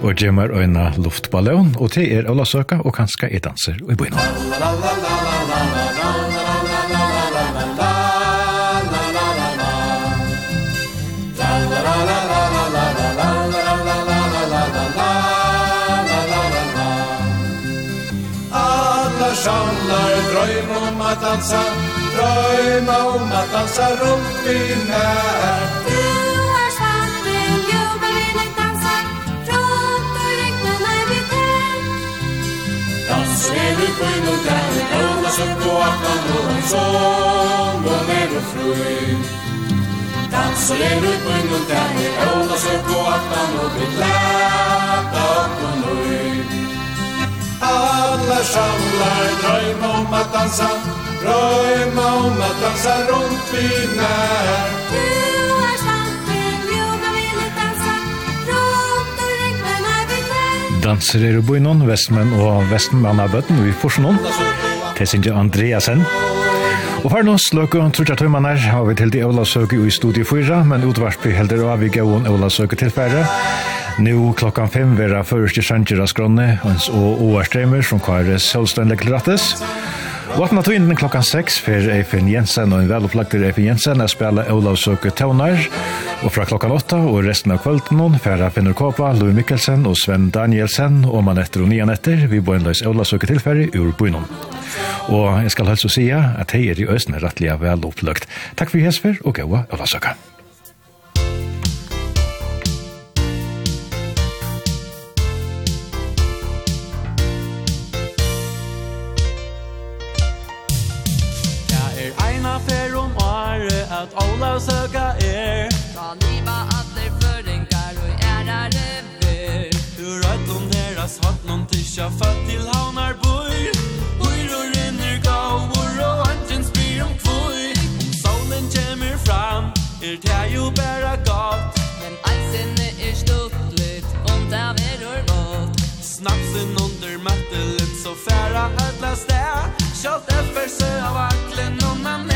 og gjemmer øyna luftballon, og det er Ola Søka og kanska i danser Og i bøyna La, la, la, la, la. har drøym om at dansa Drøym om at dansa rundt i nær. Du er svartel, jubelin et dansa Trått og regna nær vi tær. Danser er på en og drær aftan og en sång Og mer og fru. Danser er på en og drær og aftan og vi lær Låna og aftan og Alla samlar dröm om att dansa Dröm om att dansa runt vi när Du är svampen, ljuga ville dansa Runt och regnarna vid när Danser er i noen vestmenn og vestmenn av bøtten vi får sånn noen Tessinje Andreasen. Og for nå sløker om trutja tøymaner har vi til de Ola Søke i studiet 4, men utvarsby helder av vi gavon Ola Søke tilfære. Nu klockan fem vera först i Sanjira Skronne och Oarstremer från KRS Holstein Gratis. Vatna tvinden klockan 6 för Eifen Jensen och en välupplagd Eifen Jensen er spela Olav Søke Tøvnar. och från klockan 8 och resten av kvällen hon färra Finner Kåpa, Louis Mikkelsen och Sven Danielsen och man etter og nian etter vi bor en løs Olav Søke tillfärg ur bynon. Och jag helst å säga att hej er i Østene är rättliga välupplagt. Tack för Jesper och Gaua Olav Søke. skal søka er. Ta liva atler føringar og ærare ver Du røytlom deras vatnum tisja fatt til haunar boi Uiro rinner gaur og antjen spyr om kvoi Om solen kjemur fram er det jo bæra gott. Men eisene er stuttlet om det verur vått Snapsen under mattelet så færa høytla sted Kjallt effer sø av aklen om namn